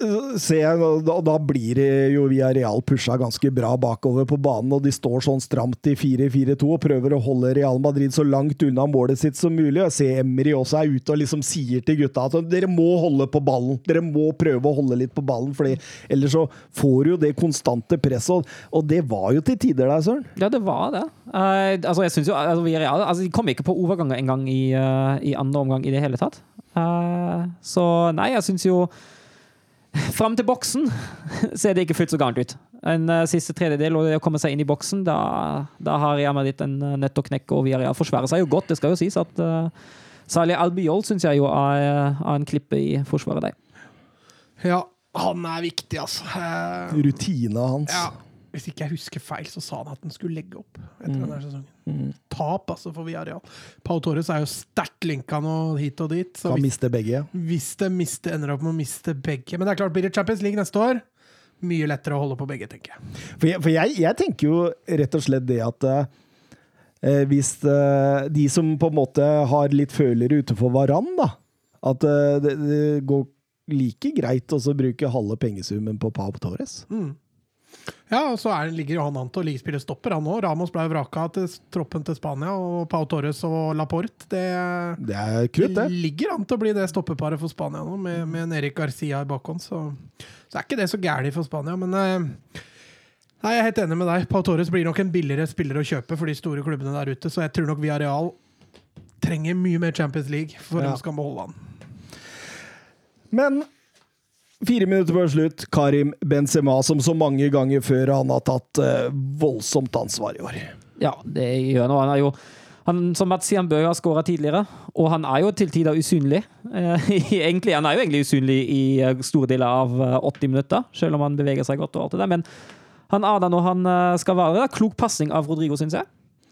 jeg, da, da blir det jo via Real pusha ganske bra bakover på banen, og de står sånn stramt i 4-4-2 og prøver å holde Real Madrid så langt unna målet sitt som mulig. Jeg ser Emry også er ute og liksom sier til gutta at dere må holde på ballen. Dere må prøve å holde litt på ballen, for ellers så får du jo det konstante presset, og, det var jo til tider der, Søren. Ja, det var det. Uh, altså, jeg synes jo, altså, reale. altså, De kom ikke på overganger engang i, uh, i andre omgang i det hele tatt. Eh, så nei, jeg syns jo (laughs) Fram til boksen (laughs) ser det ikke fullt så gærent ut. En eh, siste tredjedel og det å komme seg inn i boksen, da, da har Real Madrid en uh, nøtt å knekke, og Villarreal forsvarer seg jo godt. Det skal jo sies at uh, Salih Albiol syns jeg jo er, eh, er en klippe i forsvaret der. Ja, han er viktig, altså. Uh, Rutina hans. Ja, hvis ikke jeg husker feil, så sa han at han skulle legge opp etter denne sesongen. Tap, altså, for Villarreal. Pau Torres er jo sterkt linka nå hit og dit. Så Kan hvis, miste begge. hvis det mister, ender opp med å miste begge Men det er klart, blir det Champions League neste år, mye lettere å holde på begge, tenker jeg. For jeg, for jeg, jeg tenker jo rett og slett det at eh, eh, hvis eh, de som på en måte har litt følere utenfor Varan, da At eh, det, det går like greit å bruke halve pengesummen på Pau Torres. Ja, og så er, ligger jo han an til å ligespille stopper, han òg. Ramos ble vraka til troppen til Spania, og Pau Torres og Laporte. Det, Det er krutt, det. ligger an til å bli det stoppeparet for Spania nå, med, med en Erik Garcia i bakhånd. Så, så er ikke det så gærent for Spania, men eh, Nei, Jeg er helt enig med deg. Pau Torres blir nok en billigere spiller å kjøpe for de store klubbene der ute, så jeg tror nok Villarreal trenger mye mer Champions League for Ja. de skal beholde han. Men fire minutter før slutt, Karim Benzema, som så mange ganger før han har tatt eh, voldsomt ansvar i år. Ja, det gjør han. Han er jo han, som Mats sier, han bør ha skåra tidligere, og han er jo til tider usynlig. Eh, (laughs) egentlig, han er jo egentlig usynlig i eh, store deler av eh, 80 minutter, selv om han beveger seg godt. og alt det der, Men han er der når han skal være. Klok pasning av Rodrigo, syns jeg,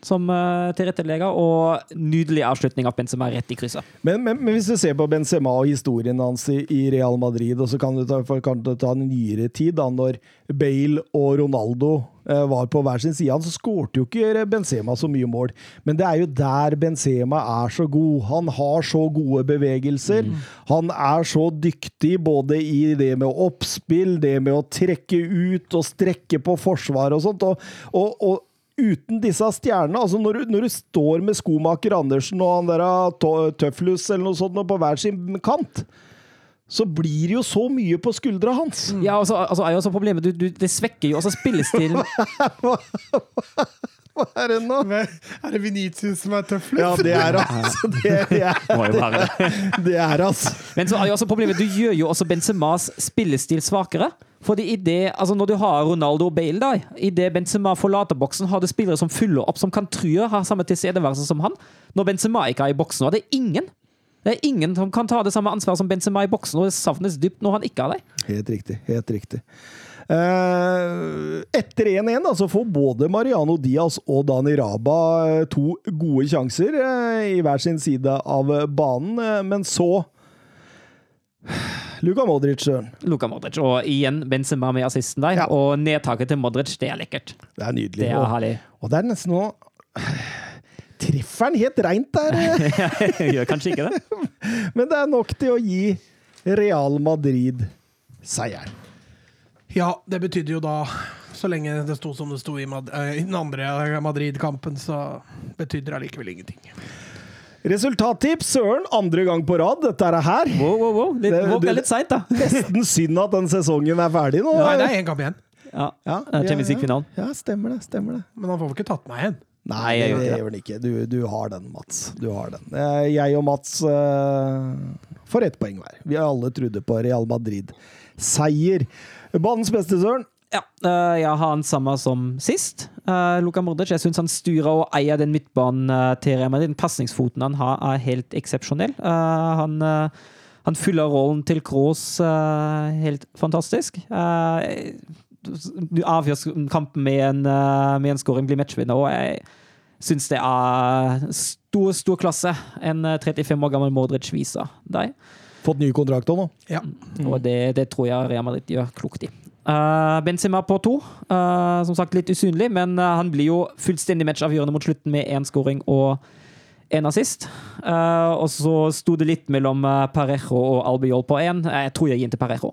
som eh, tilrettelegger, og nydelig avslutning av Benzema rett i krysset. Men, men, men hvis du ser på Benzema og historien hans i, i Real Madrid, og så kan du ta, kan du ta en nyere tid, da når Bale og Ronaldo eh, var på hver sin side, så skårte jo ikke Benzema så mye mål. Men det er jo der Benzema er så god. Han har så gode bevegelser. Han er så dyktig både i det med oppspill, det med å trekke ut og strekke på forsvar og sånt. og, og, og uten disse stjernene, altså når du, når du står med skomaker Andersen og han der ah, Tøflus eller noe sånt på hver sin kant, så blir det jo så mye på skuldra hans. Ja, altså, så altså, er jo også problemet du, du, Det svekker jo også spillestilen. (laughs) (laughs) Hva er det nå? Er det Venitius som er tøffelen? Ja, det er (laughs) altså Det, det er, det. det er altså Men så er jo også problemet, du gjør jo også Benzemas spillestil svakere. Fordi i det, altså Når du har Ronaldo og Bale, da, i det Benzema forlater boksen, har du spillere som fyller opp, som kan true, har samme tilstedeværelse som han. Når Benzema ikke er i boksen, og det er ingen. Det er ingen som kan ta det samme ansvaret som Benzema i boksen, og det savnes dypt når han ikke er der. Helt riktig. Helt riktig. Eh, etter 1-1 da, så får både Mariano Diaz og Dani Raba eh, to gode sjanser eh, i hver sin side av banen, men så (sighs) Luka Modric. Luka Modric. Og igjen Benzema med assisten der. Ja. Og nedtaket til Modric, det er lekkert. Det er nydelig. Det er herlig. og det er nesten noe (sighs) Treffer han helt reint der, (laughs) Gjør kanskje ikke det. (laughs) men det er nok til å gi Real Madrid seieren. Ja, det betydde jo da Så lenge det sto som det sto i, Mad eh, i den andre Madrid-kampen, så betydde det allikevel ingenting. Resultattips, søren, andre gang på rad. Dette er det her. Wow, wow, wow. Litt, Det- det- litt seint, da. (laughs) Nesten synd at den sesongen er ferdig nå. Nei, det er én kamp igjen, Ja. Ja, er Champions League-finalen. Ja, ja, stemmer det. Stemmer det. men han får vel ikke tatt meg igjen. Nei, jeg det gjør ikke det. gjør den ikke. Du, du har den, Mats. Du har den. Eh, Jeg og Mats uh, får ett poeng hver. Vi har alle trodde på Real Madrid-seier. Banens beste, Søren. Ja, eh, jeg har han samme som sist. Uh, Luka Modric. Jeg syns han styrer og eier den midtbanen uh, til Real Madrid. Pasningsfoten han har, er helt eksepsjonell. Eh, han, eh, han fyller rollen til Kroos eh, helt fantastisk. Eh, du avgjør kampen med en, med en scoring, blir matchvinner. Og jeg syns det er stor, stor klasse en eh, 35 år gammel Modric viser deg. Fått ny kontrakt òg nå. Ja. Og det, det tror jeg Real Madrid gjør klokt i. Uh, Benzema på to. Uh, som sagt litt usynlig, men uh, han blir jo fullstendig matchavgjørende mot slutten med én scoring og én assist. Uh, og så sto det litt mellom uh, Parejo og Albiol på én. Jeg tror jeg gir den til Parejo.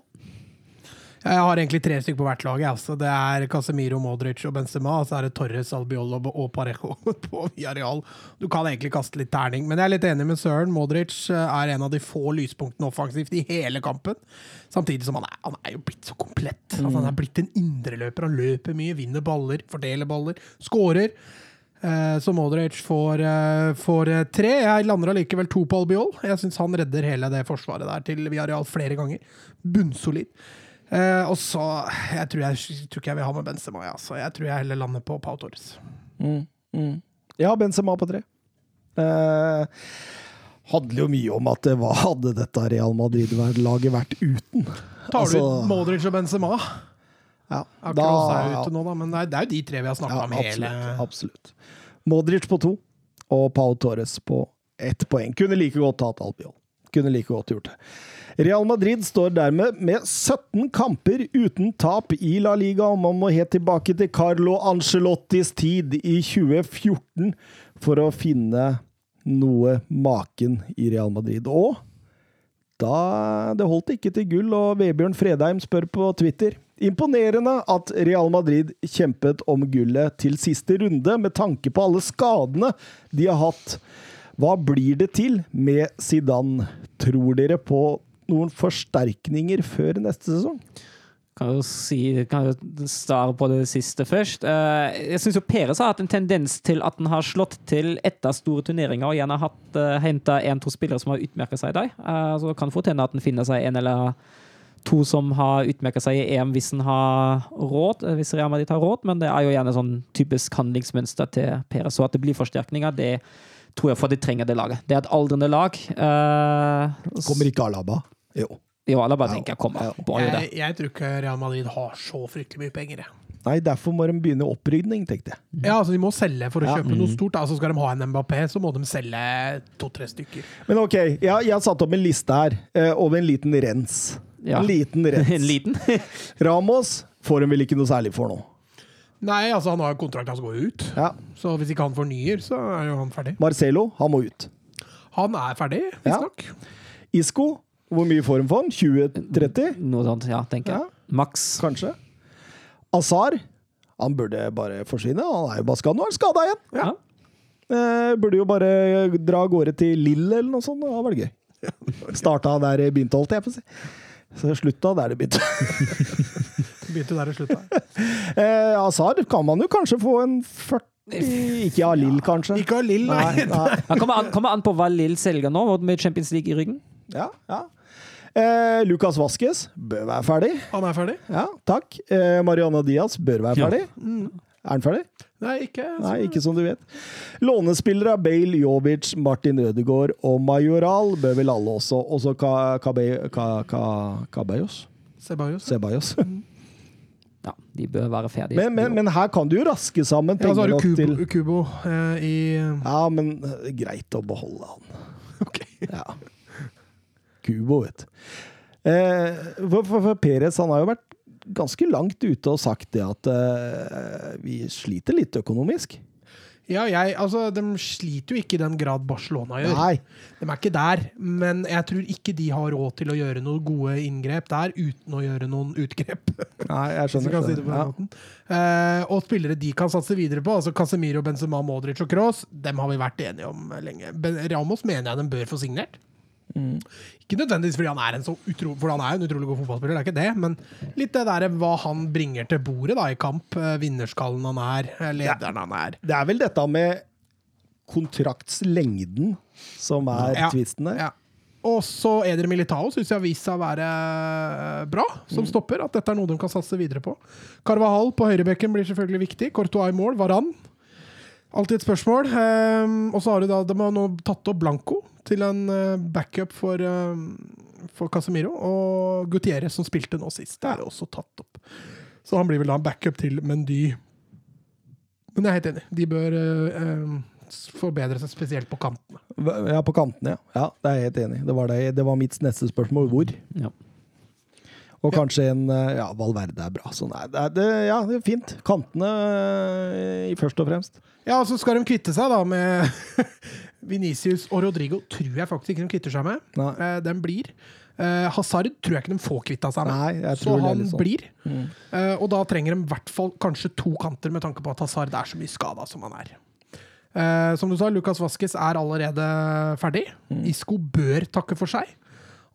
Jeg har egentlig tre stykker på hvert lag. Altså. Det er Casemiro, Modric og Benzema. Og så er det Torres, Albiol og Parejo (laughs) på Villarreal. Du kan egentlig kaste litt terning, men jeg er litt enig med Søren. Modric eh, er en av de få lyspunktene offensivt i hele kampen. Samtidig som han er, han er jo blitt så komplett. Altså, han er blitt en indreløper. Han løper mye, vinner baller, fordeler baller, skårer. Eh, Så Modric får, eh, får tre. Jeg lander allikevel to på Albiol. Jeg syns han redder hele det forsvaret der til Villarreal flere ganger. Bunnsolid. Eh, og så jeg tror, jeg, jeg tror ikke jeg vil ha med Benzema. Ja, så jeg tror jeg heller lander på Pau Torres. Ja, Benzema på tre. Uh, handler jo mye om at det hva hadde dette Real Madrid-laget vært uten? Tar Altså, du Modric og Benzema? Ja, er jo ute nå, da, men det er, det er jo de tre vi har snakka Ja, om hele absolutt. Modric på to og Pau Torres på ett poeng. Kunne like godt tatt Albion. kunne like godt gjort det. Real Madrid står dermed med 17 kamper uten tap i La Liga, og man må helt tilbake til Carlo Ancelottis tid i 2014 for å finne noe maken i Real Madrid. Og da Det holdt ikke til gull, og Vebjørn Fredheim spør på Twitter Imponerende at Real Madrid kjempet om gullet til siste runde, med tanke på alle skadene de har hatt. Hva blir det til med Zidane? Tror dere på noen forsterkninger før neste sesong? Kan jo si, kan jo starte på det siste først. Eh, Jeg syns Peres har hatt en tendens til at han har slått til etter store turneringer og gjerne hatt uh, henta én-to spillere som har utmerket seg i dag. så det kan fort hende at han finner seg en eller to som har utmerket seg i EM hvis han har råd, eh, hvis Real Madrid har råd, men det er jo gjerne sånn typisk handlingsmønster til Peres. Så at det blir forsterkninger, det tror jeg for de trenger det laget. Det er et aldrende lag. Eh, Kommer ikke Alaba? Jo. Jo, alle bare tenker jeg kommer. Bare gjør det. Jeg, jeg tror ikke Real Madrid har så fryktelig mye penger. jeg. Nei, derfor må de begynne opprydning, tenkte jeg. Ja, altså De må selge for å Ja. kjøpe noe stort. da. Altså Skal de ha en Mbappé, så må de selge to-tre stykker. Men ok, jeg, jeg har satt opp en liste her eh, over en liten rens. Ja. En liten rens. (laughs) En liten. (laughs) Ramos får de vel ikke noe særlig for nå. Nei, altså han har jo kontrakt han skal gå ut. Ja. Så hvis ikke han fornyer, så er jo han ferdig. Marcelo, han må ut. Han er ferdig, Ja. visstnok. Isco, hvor mye får de for han? 20-30? Noe sånt, ja, tenker jeg. Maks. Kanskje. Azar, han burde bare forsvinne. Han er jo bare skadet. Nå er han skada igjen! Ja. Eh, burde jo bare dra av gårde til Lill eller noe sånt. Det hadde vært gøy. Starta der det begynte, holdt jeg på å si. Så slutta der det begynte. (laughs) Begynte der det slutta. Eh, Azar kan man jo kanskje få en 40 Ikke av Lill, kanskje. Ikke av Lill, nei. Nei, nei. Kommer an, kommer an på hva Lill selger nå, med Champions League i ryggen. Ja, ja. Eh, Lucas Vasques bør være ferdig. Han er ferdig? Ja, takk. Eh, Mariana Diaz bør være Ja. ferdig. Er han ferdig? Nei, ikke. Nei, ikke som du vet. Lånespillere Bale, Jovic, Martin Ødegaard og Majoral bør vel alle også. Også Ka- Ka- Ka- Cabellos. Ceballos. Ceballos. Ja, de bør være ferdige. Men, men, men her kan du jo raske sammen Ja, så penger du nok Kubo, til Kubo eh, i Ja, men eh, greit å beholde han. (laughs) Ok. Ja. Kubo, vet du. Eh, for, for, for Perez han har jo vært ganske langt ute og sagt det at eh, vi sliter litt økonomisk. Ja, jeg, altså, de sliter jo ikke i den grad Barcelona gjør. Nei. De er ikke der, men jeg tror ikke de har råd til å gjøre noen gode inngrep der uten å gjøre noen utgrep. Nei, jeg skjønner. på den Ja. måten. Eh, og spillere de kan satse videre på, altså Casemiro, Benzema, Modric og Kroos, dem har vi vært enige om lenge. Ramos mener jeg de bør få signert. Mm. Ikke nødvendigvis fordi han er en så utro, for han er en utrolig god fotballspiller, det er ikke det, men litt det der hva han bringer til bordet da i kamp. eh, Vinnerskallen han er, eh, lederen han er. Det er vel dette med kontraktslengden som er Ja. tvisten der. Ja. Og så Eder Militao syns jeg har vist seg å være bra som Mm. stopper. At dette er noe de kan satse videre på. Carvahall på høyrebekken blir selvfølgelig viktig. Courtois i mål. Varan. Alltid et spørsmål. Um, og så har du da, de har nå tatt opp Blanco til en eh, backup for, eh, for Casemiro. Og Gutierrez, som spilte nå sist, det er også tatt opp. Så han blir vel da en backup til Mendy. Men jeg er helt enig. De bør eh, eh, forbedre seg spesielt på kantene. Ja, på kantene, ja. ja. Det er jeg helt enig i. Det, det, det var mitt neste spørsmål. Hvor? Ja. Og kanskje en eh, Ja, Valverde er bra. Så nei, det det, ja, det er fint. Kantene eh, i først og fremst. Ja, så skal de kvitte seg da med (laughs) Venicius og Rodrigo. Tror jeg faktisk ikke de kvitter seg med. Nei. Eh, den blir. Eh, Hazard tror jeg ikke de får kvitta seg med. Nei, så han sånn. blir. Eh, og da trenger de i hvert fall kanskje to kanter, med tanke på at Hazard er så mye skada som han er. Eh, som du sa, Lucas Vasques er allerede ferdig. Mm. Isco bør takke for seg.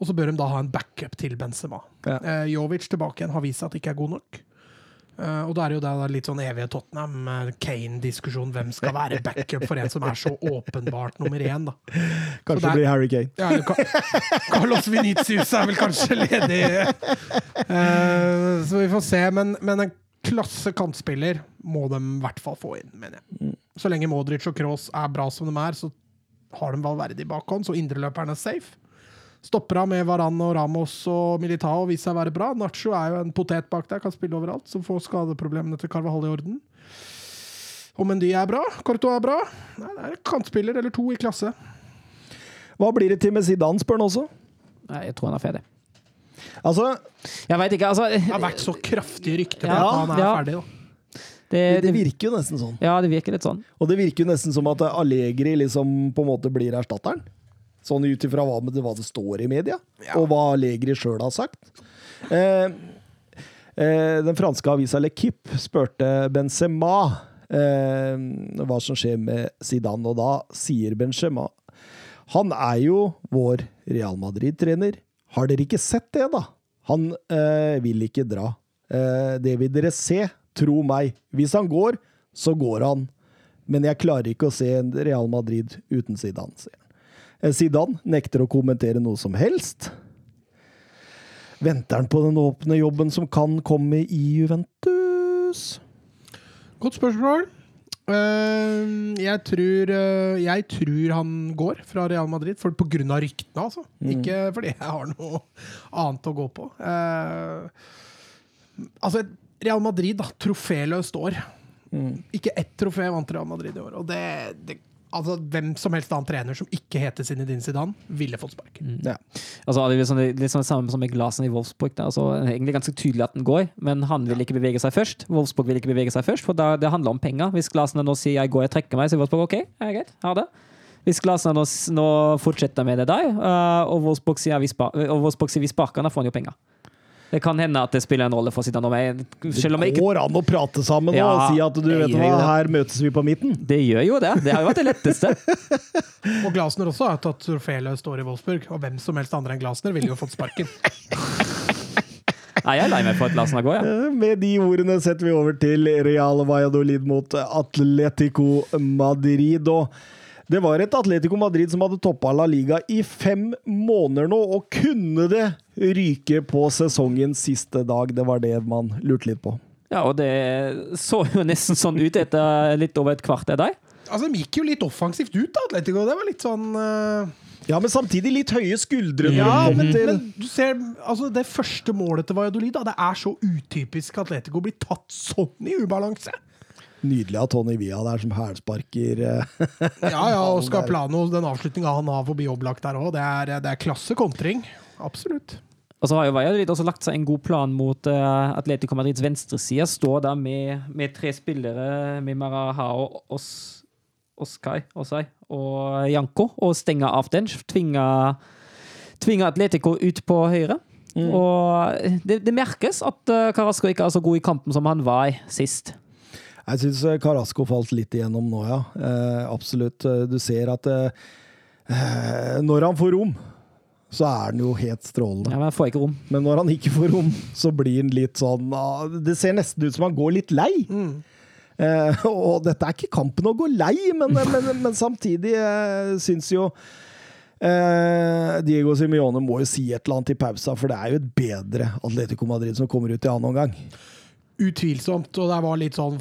Og så bør de da ha en backup til Benzema. Ja. Eh, Jovic tilbake igjen har vist seg at det ikke er god nok. Eh, og da er det jo det litt sånn evige Tottenham, eh. Hvem skal være backup for en som er så (laughs) åpenbart nummer én, da? Kanskje det det blir Harry Kane. Ja, Ka- Carlos Venitius er vel kanskje ledig. Eh, så vi får se. Men, men en klasse kantspiller må de i hvert fall få inn, mener jeg. Så lenge Modric og Kroos er bra som de er, så har de Valverde bakhånd, så indreløperen er safe. Stoppera med Varan og Ramos og Militao viser seg å være bra. Nacho er jo en potet bak der, kan spille overalt, som får skadeproblemene til Carvahall i orden. Og Mendy er bra. Corto er bra. Nei, det er en kantspiller eller to i klasse. Hva blir det til med Zidane, spør han også. Nei, jeg tror han er ferdig. Altså, Jeg veit ikke, altså Det har vært så kraftige rykter på Ja, at han er ja. ferdig. da. det, det det, virker jo nesten sånn. Ja, det virker litt sånn. Og det virker jo nesten som at Allegri liksom på en måte blir erstatteren. Sånn ut ifra hva, hva det står i media, og hva Legri sjøl har sagt. Eh, eh, den franske avisa L'Equipe spurte Benzema eh, hva som skjer med Zidane, og da sier Benzema Han er jo vår Real Madrid-trener. Har dere ikke sett det, da? Han eh, vil ikke dra. Eh, det vil dere se, tro meg. Hvis han går, så går han. Men jeg klarer ikke å se en Real Madrid uten Zidane, sier han. Eh, Zidane nekter å kommentere noe som helst. Venter han på den åpne jobben som kan komme i Juventus? Godt spørsmål. Eh, jeg, tror, eh, jeg tror han går fra Real Madrid for, på grunn av ryktene, altså. Ikke fordi jeg har noe annet å gå på. Altså, Real Madrid, da. Troféløst år. Ikke ett trofé vant Real Madrid i år. Og det, det Altså, Hvem som helst annen trener som ikke heter Zinedine Zidane, ville fått sparken. Ja. Altså, det er sånn, litt sånn det samme som med Glasen i Wolfsburg. Da. Altså, det er egentlig ganske tydelig at den går, men han vil ikke bevege seg først. Wolfsburg vil ikke bevege seg først, for da, det handler om penger. Hvis Glasen nå sier 'jeg går, jeg trekker meg', så er Wolfsburg OK, ja, greit, ha det. Hvis Glasen nå, nå fortsetter med det der, spar og Wolfsburg sier vi sparker da får han jo penger. Det kan hende at det spiller en rolle for Zidane. om jeg- Selv om det Det ikke går an å prate sammen Ja, og si at du vet hva, her møtes vi på midten. Det gjør jo det. Det har jo vært det letteste. (laughs) Og Glasner også har tatt troféløst står i Wolfsburg. Og hvem som helst andre enn Glasner ville jo fått sparken. (laughs) Nei, jeg er lei meg for at Glasner går, ja. Eh, Med de ordene setter vi over til Real Valladolid mot Atletico Madrid. Og det var et Atletico Madrid som hadde toppa La Liga i fem måneder nå, og kunne det ryke på sesongens siste dag? Det var det man lurte litt på. Ja, og det så jo nesten sånn ut etter litt over et kvarter der. Altså, De gikk jo litt offensivt ut, da, Atletico. Det var litt sånn uh... Ja, men samtidig litt høye skuldre. Ja, men, det, men du ser altså Det første målet til Valladolid da, Det er så utypisk Atletico blir tatt sånn i ubalanse. Nydelig av Tony Villa der som hælsparker. eh. Ja, ja, og Scaplano, den avslutninga han har forbi opplagt der òg, det, er- det er klasse kontring. Absolutt. Og så har jo Valladolid også lagt seg en god plan mot uh, Atletico Madrids venstreside. Står der med, med tre spillere, med Marahao, Os, Oskai, Osai og Janko, og stenger av den. Tvinger, tvinger Atletico ut på høyre. Og det, det merkes at uh, Carasco ikke er så god i kampen som han var i sist. Jeg syns Carasco falt litt igjennom nå, ja. Eh, absolutt. Eh, Du ser at eh, eh, når han får rom, så er han jo helt strålende. Ja, men jeg får ikke rom. Men når han ikke får rom, så blir han litt sånn ah, Det ser nesten ut som han går litt lei. Eh, (laughs) og dette er ikke kampen å gå lei, men, men, men samtidig eh, syns jo eh, Diego Simione må jo si et eller annet i pausa, for det er jo et bedre Atletico Madrid som kommer ut i annen omgang. Utvilsomt. Og det var litt sånn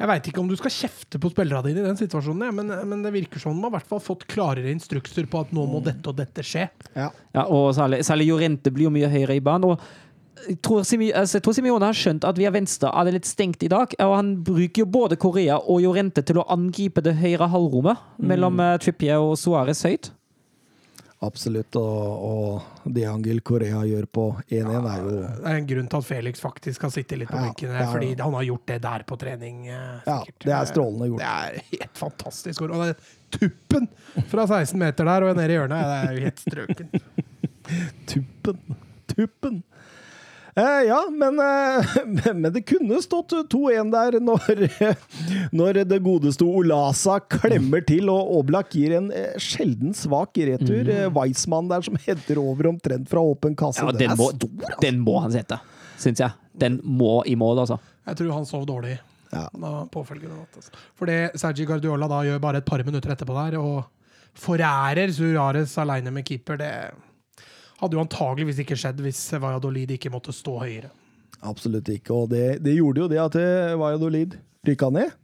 Jeg veit ikke om du skal kjefte på spillerne dine i den situasjonen, men, men det virker som de har hvert fall fått klarere instrukser på at nå må dette og dette skje. Ja. Ja, og særlig, særlig Jorente blir jo mye høyere i banen. og jeg tror, Simi, altså, tror Simione har skjønt at via venstre er det litt stengt i dag. og Han bruker jo både Korea og Jorente til å angripe det høyre halvrommet mellom eh, Trippier og Suárez høyt. Absolutt. Og, og det Angel Korea gjør på 1-1, er jo Det er en grunn til at Felix faktisk har sittet litt på Ja, benken, ja. fordi han har gjort det der på trening. Sikkert. Ja, det er strålende gjort. Det er helt fantastisk. Og det tuppen fra 16 meter der og ned i hjørnet, det er jo helt strøken. (laughs) Tuppen. Tuppen. Eh, ja, men, eh, (laughs) men det kunne stått 2-1 der når, (laughs) når det godeste Olasa klemmer til, og Oblak gir en eh, sjelden svak retur. Mm. Weissmann der som header over omtrent fra åpen kasse. Ja, den, må, stor, altså. den må han sette, syns jeg. Den må i mål, altså. Jeg tror han sov dårlig Ja. da påfølgende natt. Altså. Fordi Sergi Guardiola da gjør bare et par minutter etterpå der, og forærer Surares aleine med keeper. Det hadde jo antageligvis ikke skjedd hvis Valladolid ikke måtte stå høyere. Absolutt ikke. Og det, det gjorde jo det at eh, Valladolid rykka ned.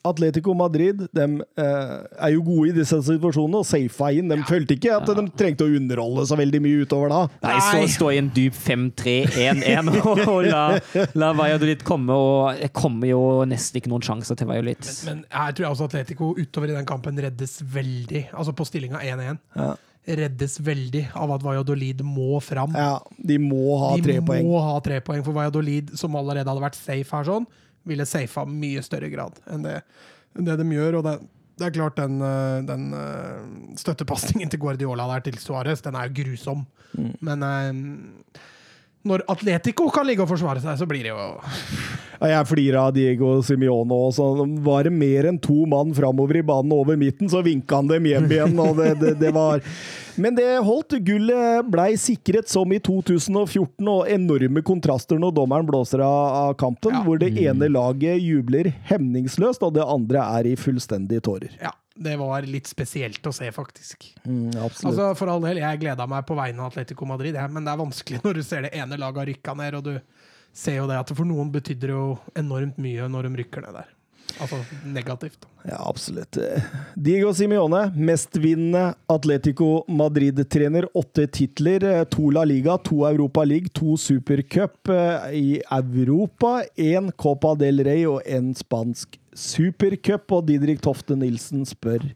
Atletico Madrid de, eh, er jo gode i disse situasjonene og safa inn. De følte ikke at de trengte å underholde så veldig mye utover da. Nei, så Nei. stå i en dyp 5-3-1-1 (laughs) og la, la Valladolid komme. Og det kommer jo nesten ikke noen sjanser til Valladolid. Men jeg tror også Atletico utover i den kampen reddes veldig. Altså på stillinga 1-1. Ja. Reddes veldig av at Valladolid må fram. Ja, de må ha De tre poeng. må ha tre poeng, for Valladolid, som allerede hadde vært safe her, sånn, ville safa mye større grad enn det, enn det de gjør. Og det, det er klart, den, øh, den øh, støttepasningen til Guardiola der til Suárez, den er grusom. Mm. Men øh, når Atletico kan ligge og forsvare seg, så blir det jo Ja, jeg flirer av Diego Simione òg. Var det mer enn to mann framover i banen over midten, så vinka han dem hjem igjen. Og det, det, det var Men det holdt. Gullet blei sikret som i 2014, og enorme kontraster når dommeren blåser av, av kampen, Ja. hvor det ene laget jubler hemningsløst, og det andre er i fullstendige tårer. Ja, det var litt spesielt å se, faktisk. Mm, absolutt. Altså, For all del, jeg gleda meg på vegne av Atletico Madrid, ja, men det er vanskelig (laughs) når du ser det ene laget har rykka ned, og du ser jo det at for noen betydde det jo enormt mye når de rykker ned der. Altså negativt. Ja, absolutt. Diego Simione, mestvinnende Atletico Madrid-trener. Åtte titler. To La Liga, to Europa League, to Supercup eh, i Europa. Én Copa del Rey og én spansk supercup. Og Didrik Tofte Nilsen spør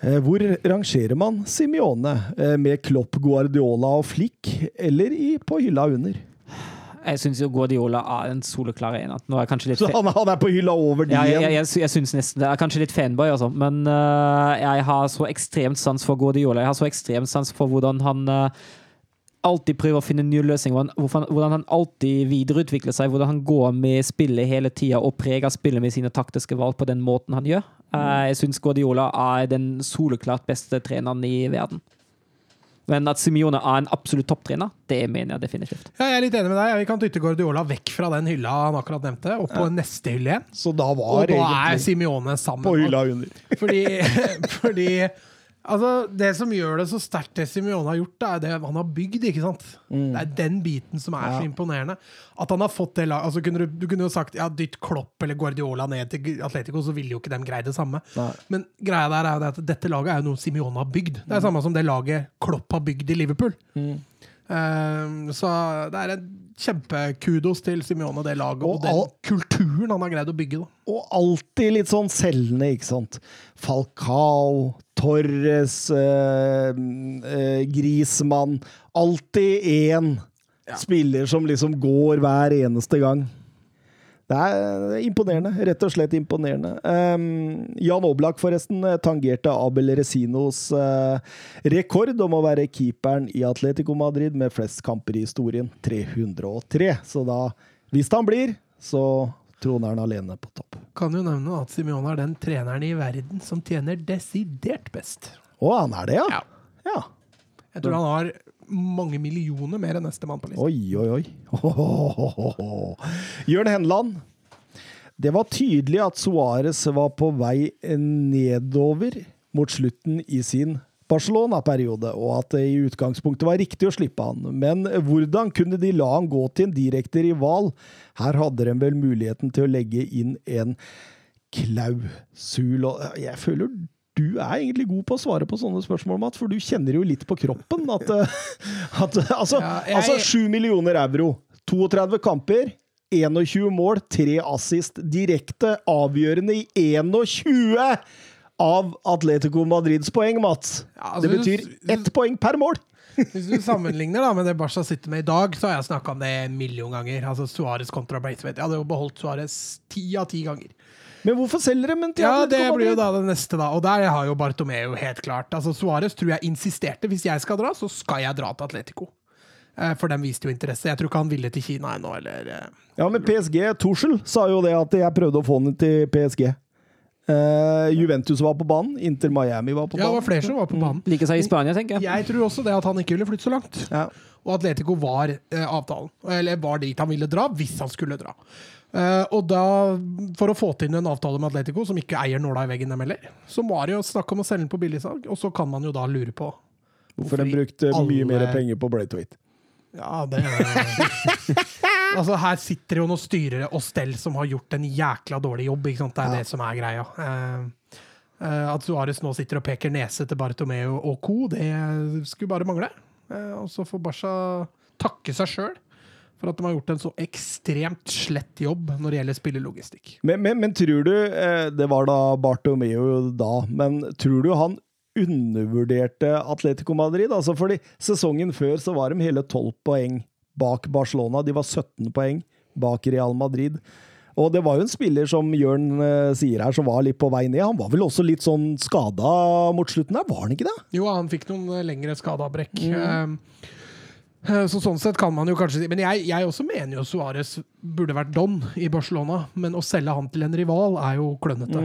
eh, hvor rangerer man Simione? Eh, Med Klopp, Guardiola og Flick, eller på hylla under? Jeg syns Guardiola er en soleklar ener. Er Så han, han er på hylla over de ja, jeg, igjen? jeg, jeg, jeg syns nesten det. Er kanskje litt fanboy, altså. Men uh, jeg har så ekstremt sans for Guardiola. Jeg har så ekstremt sans for hvordan han uh, alltid prøver å finne nye løsninger. Hvordan, hvordan han alltid videreutvikler seg. Hvordan han går med spillet hele tida og preger spillet med sine taktiske valg på den måten han gjør. Uh, jeg syns Guardiola er den soleklart beste treneren i verden. Men at Simione er en absolutt topptrener, det mener jeg definitivt. Ja, jeg er litt enig med deg. Vi kan dytte Guardiola vekk fra den hylla han akkurat nevnte, og på neste hylle igjen. Så da Og da er Simione sammen. på hylla under. Fordi, (laughs) fordi altså, Det som gjør det så sterkt, det Simione har gjort, det er det han har bygd. ikke sant? Det er den biten som er så imponerende. At han har fått det laget altså kunne du, du kunne jo sagt ja, dytt Klopp eller Guardiola ned til Atletico, så ville jo ikke dem greie det samme. Nei. Men greia der er jo det at dette laget er jo noe Simione har bygd. Det er samme som det laget Klopp har bygd i Liverpool. Um, så det er en kjempekudos til Simione, det laget, og, Og den all- kulturen han har greid å bygge. da. Og alltid litt sånn selgende, ikke sant. Falcao, Torres, eh, eh, Grismann. Alltid én spiller som liksom går hver eneste gang. Det er imponerende. Rett og slett imponerende. Um, Jan Oblak, forresten, eh, tangerte Abel Resinos uh, rekord om å være keeperen i Atletico Madrid med flest kamper i historien. 303. Så da, hvis han blir, så troner han alene på topp. Kan jo nevne at Simione er den treneren i verden som tjener desidert best. Å, han er det, ja? Ja. Ja. Jeg tror han har mange millioner mer enn nestemann på listen. Oi, oi, oi. Hohohoho. (laughs) Jørn Henland. Det var tydelig at Suárez var på vei nedover mot slutten i sin Barcelona-periode, og at det i utgangspunktet var riktig å slippe han. Men hvordan kunne de la han gå til en direkte rival? Her hadde de vel muligheten til å legge inn en klausul. Jeg føler du er egentlig god på å svare på sånne spørsmål, Matt, for du kjenner jo litt på kroppen at, (laughs) at Altså, Ja, jeg- altså 7 millioner euro, 32 kamper, 21 mål, 3 assist. Direkte avgjørende i 21 av Atletico Madrids poeng, Mats. Ja, altså, det betyr ett poeng per mål. (laughs) Hvis du sammenligner da med det Barca sitter med i dag, så har jeg snakka om det en million ganger. Altså Suárez kontra Braithwaite. Jeg hadde jo beholdt Suárez ti av ti ganger. Men hvorfor selger de en til Ja, det blir jo da det neste, da. Og der har jo Bartomeu helt klart. Altså Suárez tror jeg insisterte. Hvis jeg skal dra, så skal jeg dra til Atletico. Eh, For de viste jo interesse. Jeg tror ikke han ville til Kina ennå, eller eh, Ja, men PSG, Tuschel sa jo det at jeg prøvde å få han til PSG. Uh, Juventus var på banen, Inter Miami var på Ja, det var banen. flere som var på banen. Like seg i Spania, tenker jeg. Jeg tror også det at han ikke ville flytte så langt. Ja. Og Atletico var eh, avtalen. Eller var dit han ville dra, hvis han skulle dra. Eh, og da, for å få til en avtale med Atletico, som ikke eier nåla i veggen dem heller, så var det jo snakk om å selge den på billigsalg, og så kan man jo da lure på Hvorfor de brukte brukte mye mer penger på Braithwaite. Ja, det (laughs) Altså, her sitter jo noen styrere og stell som har gjort en jækla dårlig jobb. Ikke sant? Det er det som er greia. Uh, uh, at Suárez nå sitter og peker nese til Bartomeu og co., det skulle bare mangle. Uh, og så får Barca takke seg sjøl for at de har gjort en så ekstremt slett jobb når det gjelder spillelogistikk. Men, men, men tror du eh, Det var da Bartomeu da, men tror du han undervurderte Atletico Madrid? Altså fordi Sesongen før så var de hele 12 poeng bak Barcelona. De var 17 poeng bak Real Madrid. Og det var jo en spiller som Jørn eh, sier her, som var litt på vei ned. Han var vel også litt sånn skada mot slutten der, var han ikke det? Jo, han fikk noen eh, lengre skadeavbrekk. Eh, eh, Så sånn sett kan man jo kanskje si Men jeg, jeg også mener jo Suárez burde vært don i Barcelona. Men å selge han til en rival er jo klønete.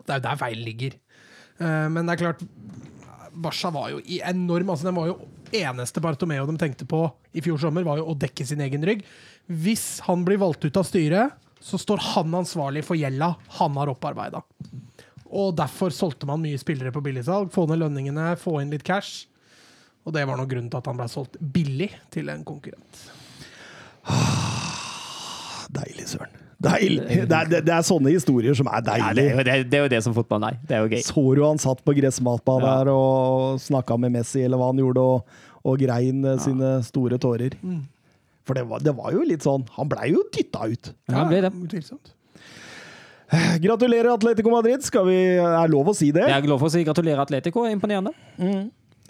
Det er jo der feilen ligger. Eh, Men det er klart Barca var jo i enorm altså Den var jo eneste Bartomeo de tenkte på i fjor sommer, var jo å dekke sin egen rygg. Hvis han blir valgt ut av styret, så står han ansvarlig for gjelda han har opparbeida. Og derfor solgte man mye spillere på billigsalg. Få ned lønningene, få inn litt cash. Og det var nok grunnen til at han ble solgt billig til en konkurrent. (sighs) Deilig, søren. Deilig. Det er, det, det er sånne historier som er Ja, det, er deilige. jo, det, det er jo det som fotballen er. Det er jo gøy. Så du han satt på gressmatbanen Ja. der og snakka med Messi, eller hva han gjorde, og, og grein ja. sine store tårer? For det var, det var jo litt sånn Han blei jo dytta ut. Ja, han ble det. Utvilsomt. (sighs) Gratulerer, Atletico Madrid. Skal vi, er lov å si det? Jeg er lov å si gratulerer Atletico. Imponerende.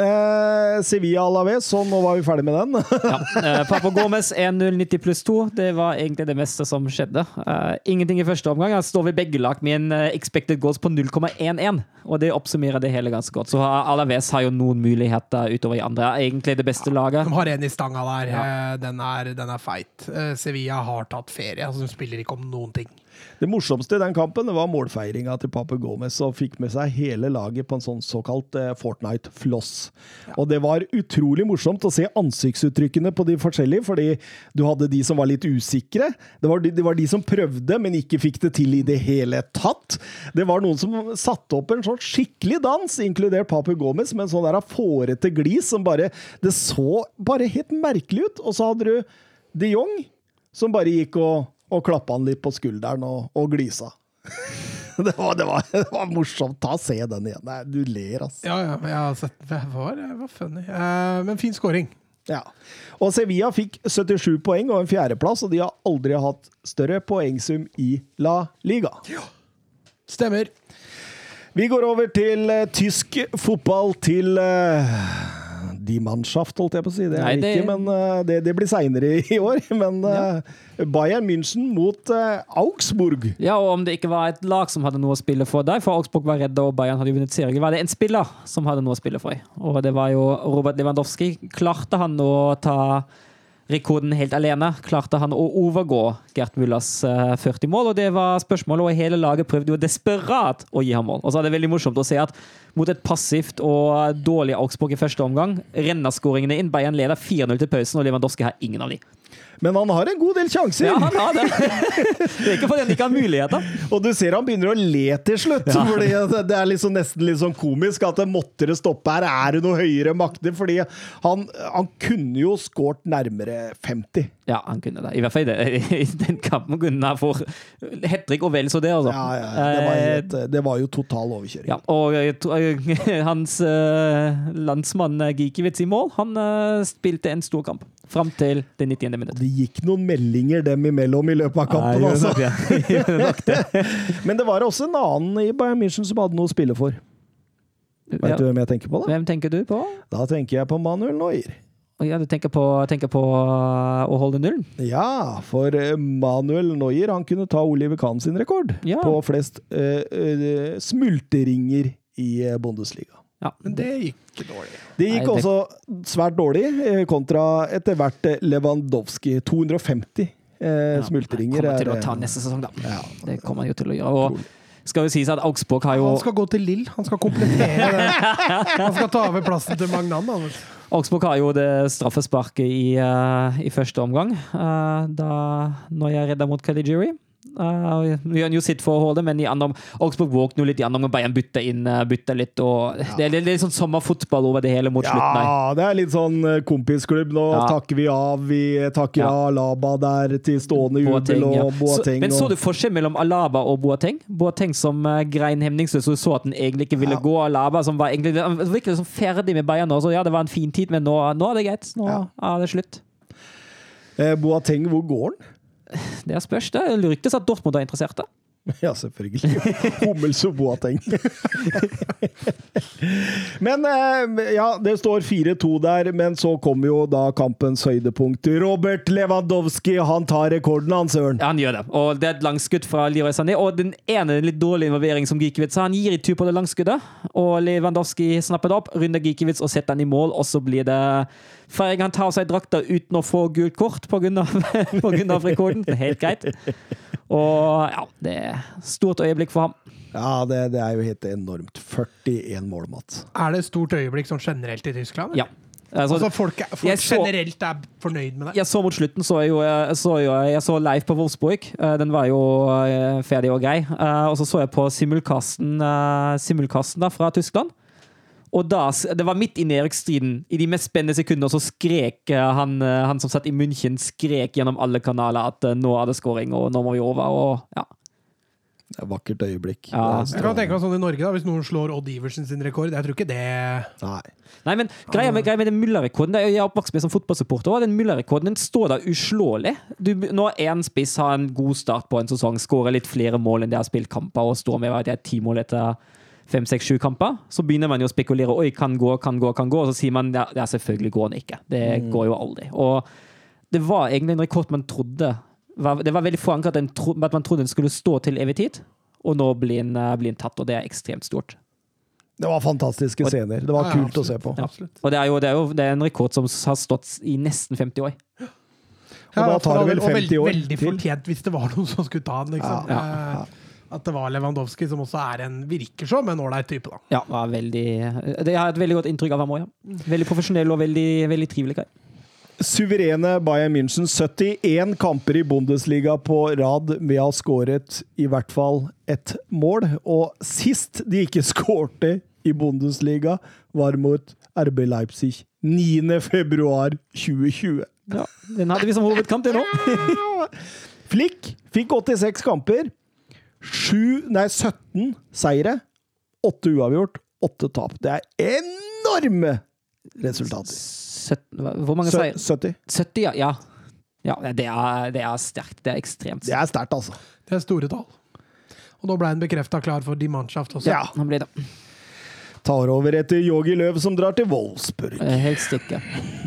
Eh, Sevilla Alaves, så nå var vi ferdig med den. (laughs) Ja. Eh, Papa Gomez 1-0 90 pluss 2. Det var egentlig det meste som skjedde. Eh, ingenting i første omgang. Her står vi begge lag med en eh, expected goals på 0,11. Og det oppsummerer det hele ganske godt. Så Alaves har jo noen muligheter utover i andre. Egentlig det beste laget. De har en i stanga der. Ja. Den, er, den er feit. Eh, Sevilla har tatt ferie. Altså, de spiller ikke om noen ting. Det morsomste i den kampen det var målfeiringa til Pape Gomez, som fikk med seg hele laget på en sånn såkalt eh, Fortnite-floss. Og det var utrolig morsomt å se ansiktsuttrykkene på de forskjellige, fordi du hadde de som var litt usikre. Det var de, det var de som prøvde, men ikke fikk det til i det hele tatt. Det var noen som satte opp en sånn skikkelig dans, inkludert Pape Gomez, med en sånn der fårete glis som bare Det så bare helt merkelig ut. Og så hadde du de Jong, som bare gikk og og klappa han litt på skulderen og, og glisa. (laughs) det, var, det, var, det var morsomt. Ta Se den igjen. Nei, du ler, altså. Ja, ja, jeg har sett Det var, det var funny. Uh, Men fin scoring. Ja. Og Sevilla fikk 77 poeng og en fjerdeplass, og de har aldri hatt større poengsum i La Liga. Ja. Stemmer. Vi går over til uh, tysk fotball, til eh, Die Mannschaft, holdt jeg på å si. Det er Nei, det ikke, men eh, det, det blir seinere i år. (laughs) Men uh, Bayern München mot uh, Augsburg. Ja, og om det ikke var et lag som hadde noe å spille for deg, for Augsburg var redde og Bayern hadde vunnet serien, var det en spiller som hadde noe å spille for. Og det var jo Robert Lewandowski. Klarte han å ta rekorden helt alene? Klarte han å overgå Gert eh, 40 mål? Og det var spørsmålet, og hele laget prøvde jo desperat å gi ham mål. Og så er det veldig morsomt å se at mot et passivt og dårlig Augsburg i første omgang renner skåringene inn. Bayern leder 4-0 til pausen, og Lewandowski har ingen av de. Men han har en god del sjanser. Ja, han har det. Det er ikke fordi han ikke har muligheter. (laughs) Og du ser han begynner å le til slutt. Ja. Fordi det- er liksom nesten litt sånn komisk at det måtte det stoppe her. Er det noe høyere makter? Fordi han, han kunne jo skåret nærmere 50. Ja, han kunne det. I hvert fall i, den kampen kunne han få hat trick og vel så det, altså. Ja, ja, det, var Eh, helt, det var jo total overkjøring. ja, og (laughs) hans eh, landsmann eh, Gikiewicz i mål, han eh, spilte en stor kamp fram til det 90. minutt. Det gikk noen meldinger dem imellom i løpet av kampen. Nei, altså. det (laughs) det. (laughs) Men det var også en annen i Bayern München som hadde noe å spille for. Vet Ja. du hvem jeg tenker på? da? Hvem tenker du på? Da tenker jeg på Manuel Neuer. Ja, du tenker på, tenker på å holde nullen? Ja, for eh, Manuel Neuer han kunne ta Oliver Kahn sin rekord Ja. på flest uh, uh, smulteringer i eh, Bundesliga. Ja. Men det gikk dårlig. Det gikk Nei, det- også svært dårlig, eh, kontra etter hvert Lewandowski. 250 eh, Ja, smultringer. Kommer til å ta eh, neste sesong, da. Ja. Det kommer han jo til å gjøre. Og skal jo sies at Augsburg har jo Han skal gå til Lill. Han skal komplettere det. Han skal ta over plassen til Magnan. Anders. Augsburg har jo det straffesparket i, uh, i første omgang, uh, da når jeg redda mot Kaligiri. Uh, vi gjør jo sitt for å men i andre, Augsburg våkner litt i andre omgang. Bayern bytter inn, uh, bytter litt. Og det, er, det er litt sånn sommerfotball over det hele mot slutten. Ja, det er litt sånn eh, kompisklubb. Nå Ja. takker vi av. Vi takker Ja. av Alaba der til stående jubel og Boateng. så, men så du forskjell mellom Alaba og Boateng? Boateng som uh, grein hemningsløs og så at han egentlig ikke ville Ja. gå. Alaba som var egentlig virkelig liksom ferdig med Bayern nå. Så ja, det var en fin tid, men nå, nå er det greit. Nå Ja. er det slutt. Eh, Boateng, hvor går han? Det spørs. Det ryktes at Dortmund er interesserte. (laughs) Ja, selvfølgelig. Hummels og Boateng. (laughs) men eh, ja, det står 4-2 der, men så kommer jo da kampens høydepunkt. Robert Lewandowski, han tar rekorden, han søren. Ja, han gjør det. Og det er et langskudd fra Leroy Sané. Og den ene litt dårlige involvering som Gikiewicz har. Han gir i tur på det langskuddet, og Lewandowski snapper det opp, runder Gikiewicz og setter den i mål, og så blir det Feiring han tar av seg drakta uten å få gult kort pga. (laughs) rekorden. Helt greit. Og ja, det er stort øyeblikk for ham. Ja, det, det er jo helt enormt. 41 mål, Mats. Er det et stort øyeblikk sånn generelt i Tyskland? Ja. Altså, Altså folk, er, folk så- generelt er fornøyd med det? jeg så mot slutten så jeg jo, jeg så jo jeg så live på Wolfsburg. Eh, Den var jo eh, ferdig og grei. Eh, Og så så jeg på simulkasten, simulkasten da, fra Tyskland. Og da, Det var midt i nedrykksstriden. I de mest spennende sekundene så skrek eh, han, eh, han som satt i München, skrek gjennom alle kanaler at eh, nå er det scoring, og nå må vi over. og ja. Det er et vakkert øyeblikk. Ja. Jeg kan tenke meg sånn i Norge, da, hvis noen slår Odd Iversen sin rekord. Jeg tror ikke det Nei. Nei, men greia med, greia med den Müller-rekorden det er jo- Jeg er oppvokst med som fotballsupporter, den Müller-rekorden den står der uslåelig. Du, når én spiss har en god start på en sesong, skårer litt flere mål enn de har spilt kamper, og står med at de er, ti mål etter fem, seks, sju kamper, så begynner man jo å spekulere. Oi, kan gå, kan gå, kan gå. Og så sier man ja, ja selvfølgelig går den ikke. Det går jo aldri. Og det var egentlig en rekord man trodde var, Det var veldig forankret at man trodde den skulle stå til evig tid, og nå blir den, eh, blir den tatt, og det er ekstremt stort. Det var fantastiske Og- scener. Det var Ja, ja, kult å se på. Ja. Og det er jo, det er jo det er en rekord som har stått i nesten 50 år. Og da tar det vel og veld- 50 år Veldig fortjent hvis det var noen som skulle ta den. Liksom. Ja, ja, Eh, At det var Lewandowski, som også er en virker som en ålreit type. da. Ja, var veldig, det har jeg et veldig godt inntrykk av ham òg, ja. Veldig profesjonell og veldig, veldig trivelig kar. Suverene Bayern München. 71 kamper i Bundesliga på rad ved å ha skåret i hvert fall ett mål. Og sist de ikke (laughs) skårte i Bundesliga, var mot RB Leipzig 9. februar 2020. Ja, den hadde vi som hovedkamp til nå. (laughs) Flick fikk 86 kamper. 7, nei, 17 seire. 8 uavgjort, 8 tap. Det er enorme resultater. 17, hvor mange seire? 70. 70, ja. ja. Ja, det er, det er sterkt. Det er ekstremt Det sterkt. er sterkt, altså. Det er store tall. Og nå ble han bekrefta klar for Die Mannschaft også. Ja. nå blir det. Tar over etter Yogi Løv, som drar til Wolfsburg. Helt stikke.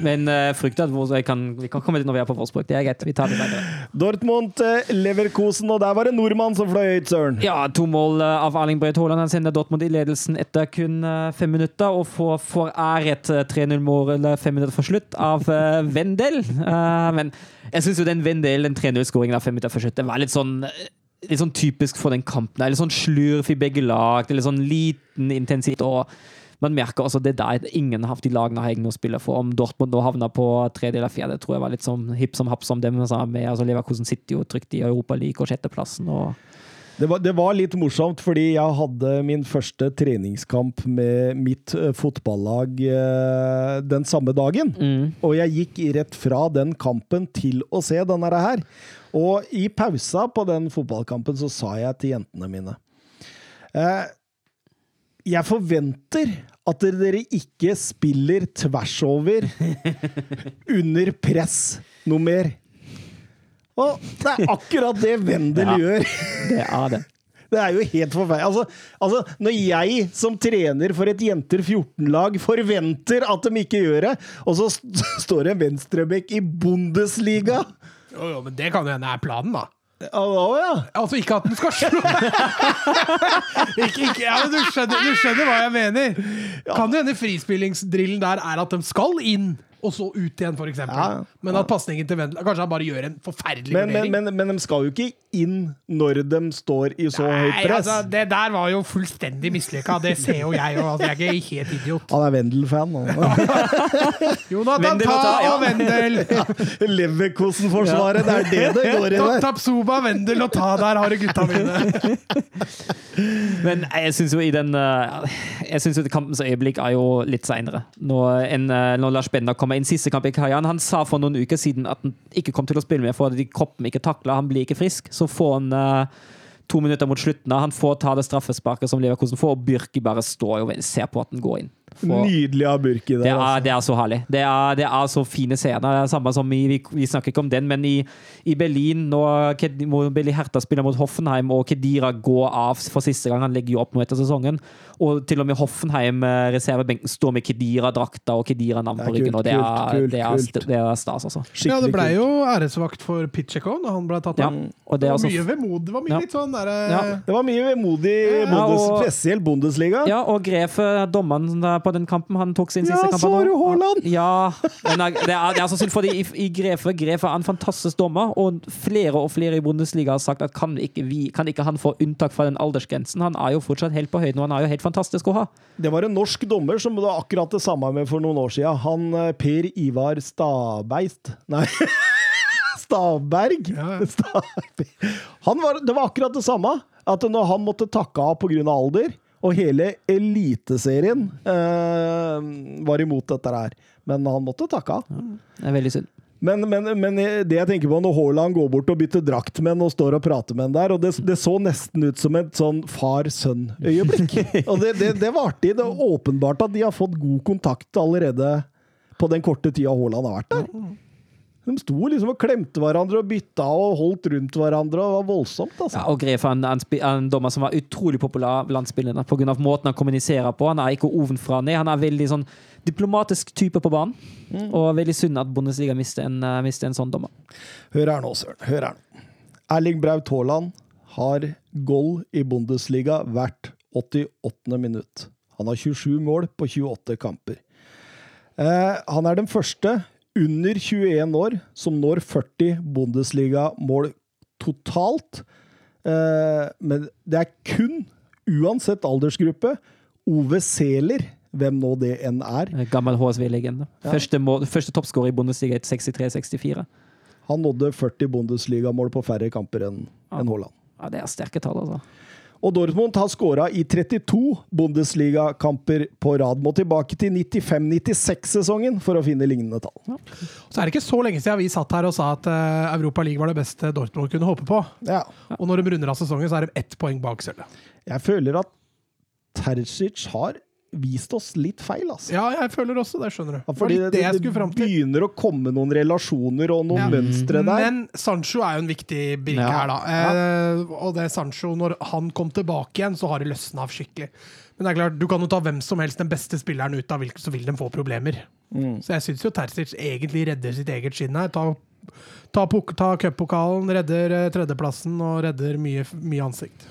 Men uh, frykter at Wolfsburg- kan, vi kan komme dit når vi er på Wolfsburg. Det er greit. Vi tar det videre. Dortmund, eh, Leverkosen, og der var det nordmann som fløy høyt, søren. Ja, to mål eh, av Erling Braut Haaland. Han sender Dortmund i ledelsen etter kun eh, fem minutter, og får, får æret eh, 3-0-mål eller fem minutter for slutt av uh, Vendel. Uh, men jeg syns jo den Vendel, den 3-0-skåringen av fem minutter for slutt, det var litt sånn eh, Litt sånn typisk for den kampen. Litt sånn slurv i begge lag. Litt sånn liten intensitet. og man merker også det der ingen av de lagene har jeg noe å spille for. Om Dortmund nå havna på tredje eller fjerde, tror jeg var litt sånn hipp som happ som dem. altså, Leverkusen sitter jo trygt i Europa League og sjetteplassen. og Det var, det var litt morsomt, fordi jeg hadde min første treningskamp med mitt eh, fotballag eh, den samme dagen. Og jeg gikk rett fra den kampen til å se denne her. Og i pausa på den fotballkampen så sa jeg til jentene mine eh, Jeg forventer at dere ikke spiller tvers over (laughs) under press noe mer. Og det er akkurat det Vendel Ja. gjør. Det er det. Det er jo helt forferdelig. Altså, altså, når jeg som trener for et jenter 14-lag forventer at de ikke gjør det, og så st står det en venstrebekk i Bundesliga Jo, jo, men det kan jo hende er planen, da. Ja, ja. Altså ikke at den skal slå (laughs) ikke, ikke, ja, du, skjønner, du skjønner hva jeg mener. Kan det hende frispillingsdrillen der er at de skal inn? Og så ut igjen, eksempel. Ja, Men at pasningen til Wendel Kanskje han bare gjør en forferdelig Men, men, vurdering. men, men de skal jo ikke inn når de står i så høyt press. altså, det der var jo fullstendig mislykka. Det ser jo jeg, og altså, jeg er ikke helt idiot. Han er Wendel-fan nå. (laughs) Jonathan, ta og Wendel! (laughs) ja. Leverkosen-forsvaret, det er det det (laughs) går i Ta- der. Tapsoba, Wendel og ta der, har du gutta mine. Men jeg syns jo i den eh, Jeg synes jo kampens øyeblikk er jo litt seinere. Når, eh, når Lars Bender kommer inn siste kamp i karrieren. Han sa for noen uker siden at han ikke kom til å spille mer fordi kroppen ikke takla, han blir ikke frisk. Så får han uh, to minutter mot slutten. Han får ta det straffesparket som Leverkosen får, og Byrki bare står og ser på at den går inn. For- Nydelig av Burki det er, Altså. det er så herlig. Det er, det er så fine scener. Det er Samme som i, vi, vi snakker ikke om den, men i, i Berlin, når Billy Hertha spiller mot Hoffenheim, og Kedira går av for siste gang, han legger jo opp nå etter sesongen, og til og med Hoffenheim, eh, står med Kedira-drakta og Kedira-navn på ryggen, og det er, kult, kult, det er, kult. det er stas, altså. Ja, det ble kult. jo æresvakt for Pitcheko da han ble tatt Ja, av. og det Det var også mye vemodig. Det var mye Ja. litt sånn derre Ja. Det var mye vemodig, Ja, og- spesielt Bundesliga. Ja, og Grefe, dommeren på den kampen, han tok sin Ja, siste kamp. så nå. du Haaland? Ja, men det er, det er så synd, fordi i, i Grefe, Grefe er en fantastisk dommer, og flere og flere i Bundesliga har sagt at kan ikke, vi, kan ikke han få unntak fra den aldersgrensen? Han er jo fortsatt helt på høyden, og han er jo helt fantastisk å ha. Det var en norsk dommer som det var akkurat det samme med for noen år siden. Han eh, Per Ivar Stabeist Nei. (laughs) Stavberg. Ja, ja. Stavberg. (laughs) Han var, det var akkurat det samme. At når han måtte takke av pga. alder, og hele Eliteserien eh, var imot dette her. Men han måtte takke av. Det er veldig synd. Men, men, men det jeg tenker på når Haaland går bort og bytter drakt med en og står og prater med en der, og det, det så nesten ut som et sånn far-sønn-øyeblikk. (laughs) Og det, det, det var i. Det er åpenbart at de har fått god kontakt allerede på den korte tida Haaland har vært der. De sto liksom og klemte hverandre og bytta og holdt rundt hverandre. og Det var voldsomt, altså. Ja, og Grefe er en, en, en dommer som var utrolig populær blant spillerne pga. måten han kommuniserer på. Han er ikke ovenfra ned. Han er veldig sånn diplomatisk type på banen. Og veldig synd at Bundesliga mister en, uh, mister en sånn dommer. Hør her nå, Søren. Hør her nå. Erling Braut Haaland har goal i Bundesliga hvert 88. minutt. Han har 27 mål på 28 kamper. Eh, han er den første under 21 år som når 40 Bundesliga-mål totalt. Eh, men det er kun, uansett aldersgruppe, Ove Seler, hvem nå det enn er. Eh, Gammel HSV-legende. Første, mål- første toppskårer i Bundesliga i 63-64. Han nådde 40 Bundesliga-mål på færre kamper enn enn Haaland. Ja, det er sterke tall, altså. Og Dortmund har skåra i 32 Bundesliga-kamper på rad. Må tilbake til 95-96-sesongen for å finne lignende tall. Så er det ikke så lenge siden vi satt her og sa at uh, Europa League var det beste Dortmund kunne håpe på. Ja. Og når de runder av sesongen, så er de ett poeng bak sølvet. Jeg føler at Terzic har vist oss litt feil, altså. Ja, jeg føler også det, skjønner du. Ja, fordi det, det, det det begynner å komme noen relasjoner og noen Ja. mønstre der. Men Sancho er jo en viktig brikke Ja. her, da. Eh, og det Sancho, når han kom tilbake igjen, så har det løsna av skikkelig. Men det er klart, du kan jo ta hvem som helst den beste spilleren ut av hvilken, så vil de få problemer. Mm. Så jeg syns jo Terzic egentlig redder sitt eget skinn her. Ta, ta, ta cuppokalen, redder eh, tredjeplassen og redder mye, mye ansikt.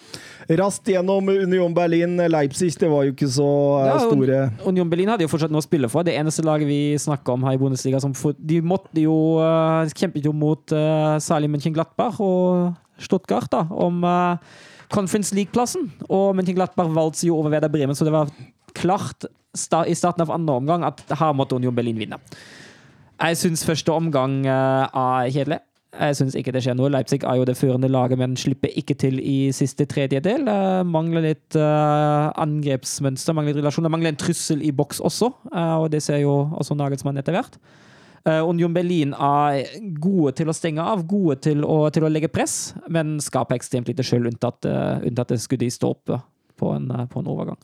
Raskt gjennom Union Berlin. Leipzig, det var jo ikke så eh, Ja, store Union Berlin hadde jo fortsatt noe å spille for. Det eneste laget vi snakker om her i Bundesliga som for, De måtte jo uh, kjempet jo mot uh, særlig Mönchenglattbach og Stuttgart da, om eh, Conference League-plassen. Og Mönchenglattberg valgte jo over Veder Bremen, så det var klart i starten av andre omgang at her måtte Union Berlin vinne. Jeg syns første omgang eh, er kjedelig. Jeg syns ikke det skjer noe. Leipzig er jo det førende laget, men slipper ikke til i siste tredjedel. Eh, mangler litt eh, angrepsmønster, mangler litt relasjoner, mangler en trussel i boks også. og det ser jo også Nagelsmann etter hvert. Eh, Union Berlin er gode til å stenge av, gode til å, til å legge press, men skaper ekstremt lite skyld, unntatt, eh, unntatt det skuddet i stolpe på, en, eh, på en overgang.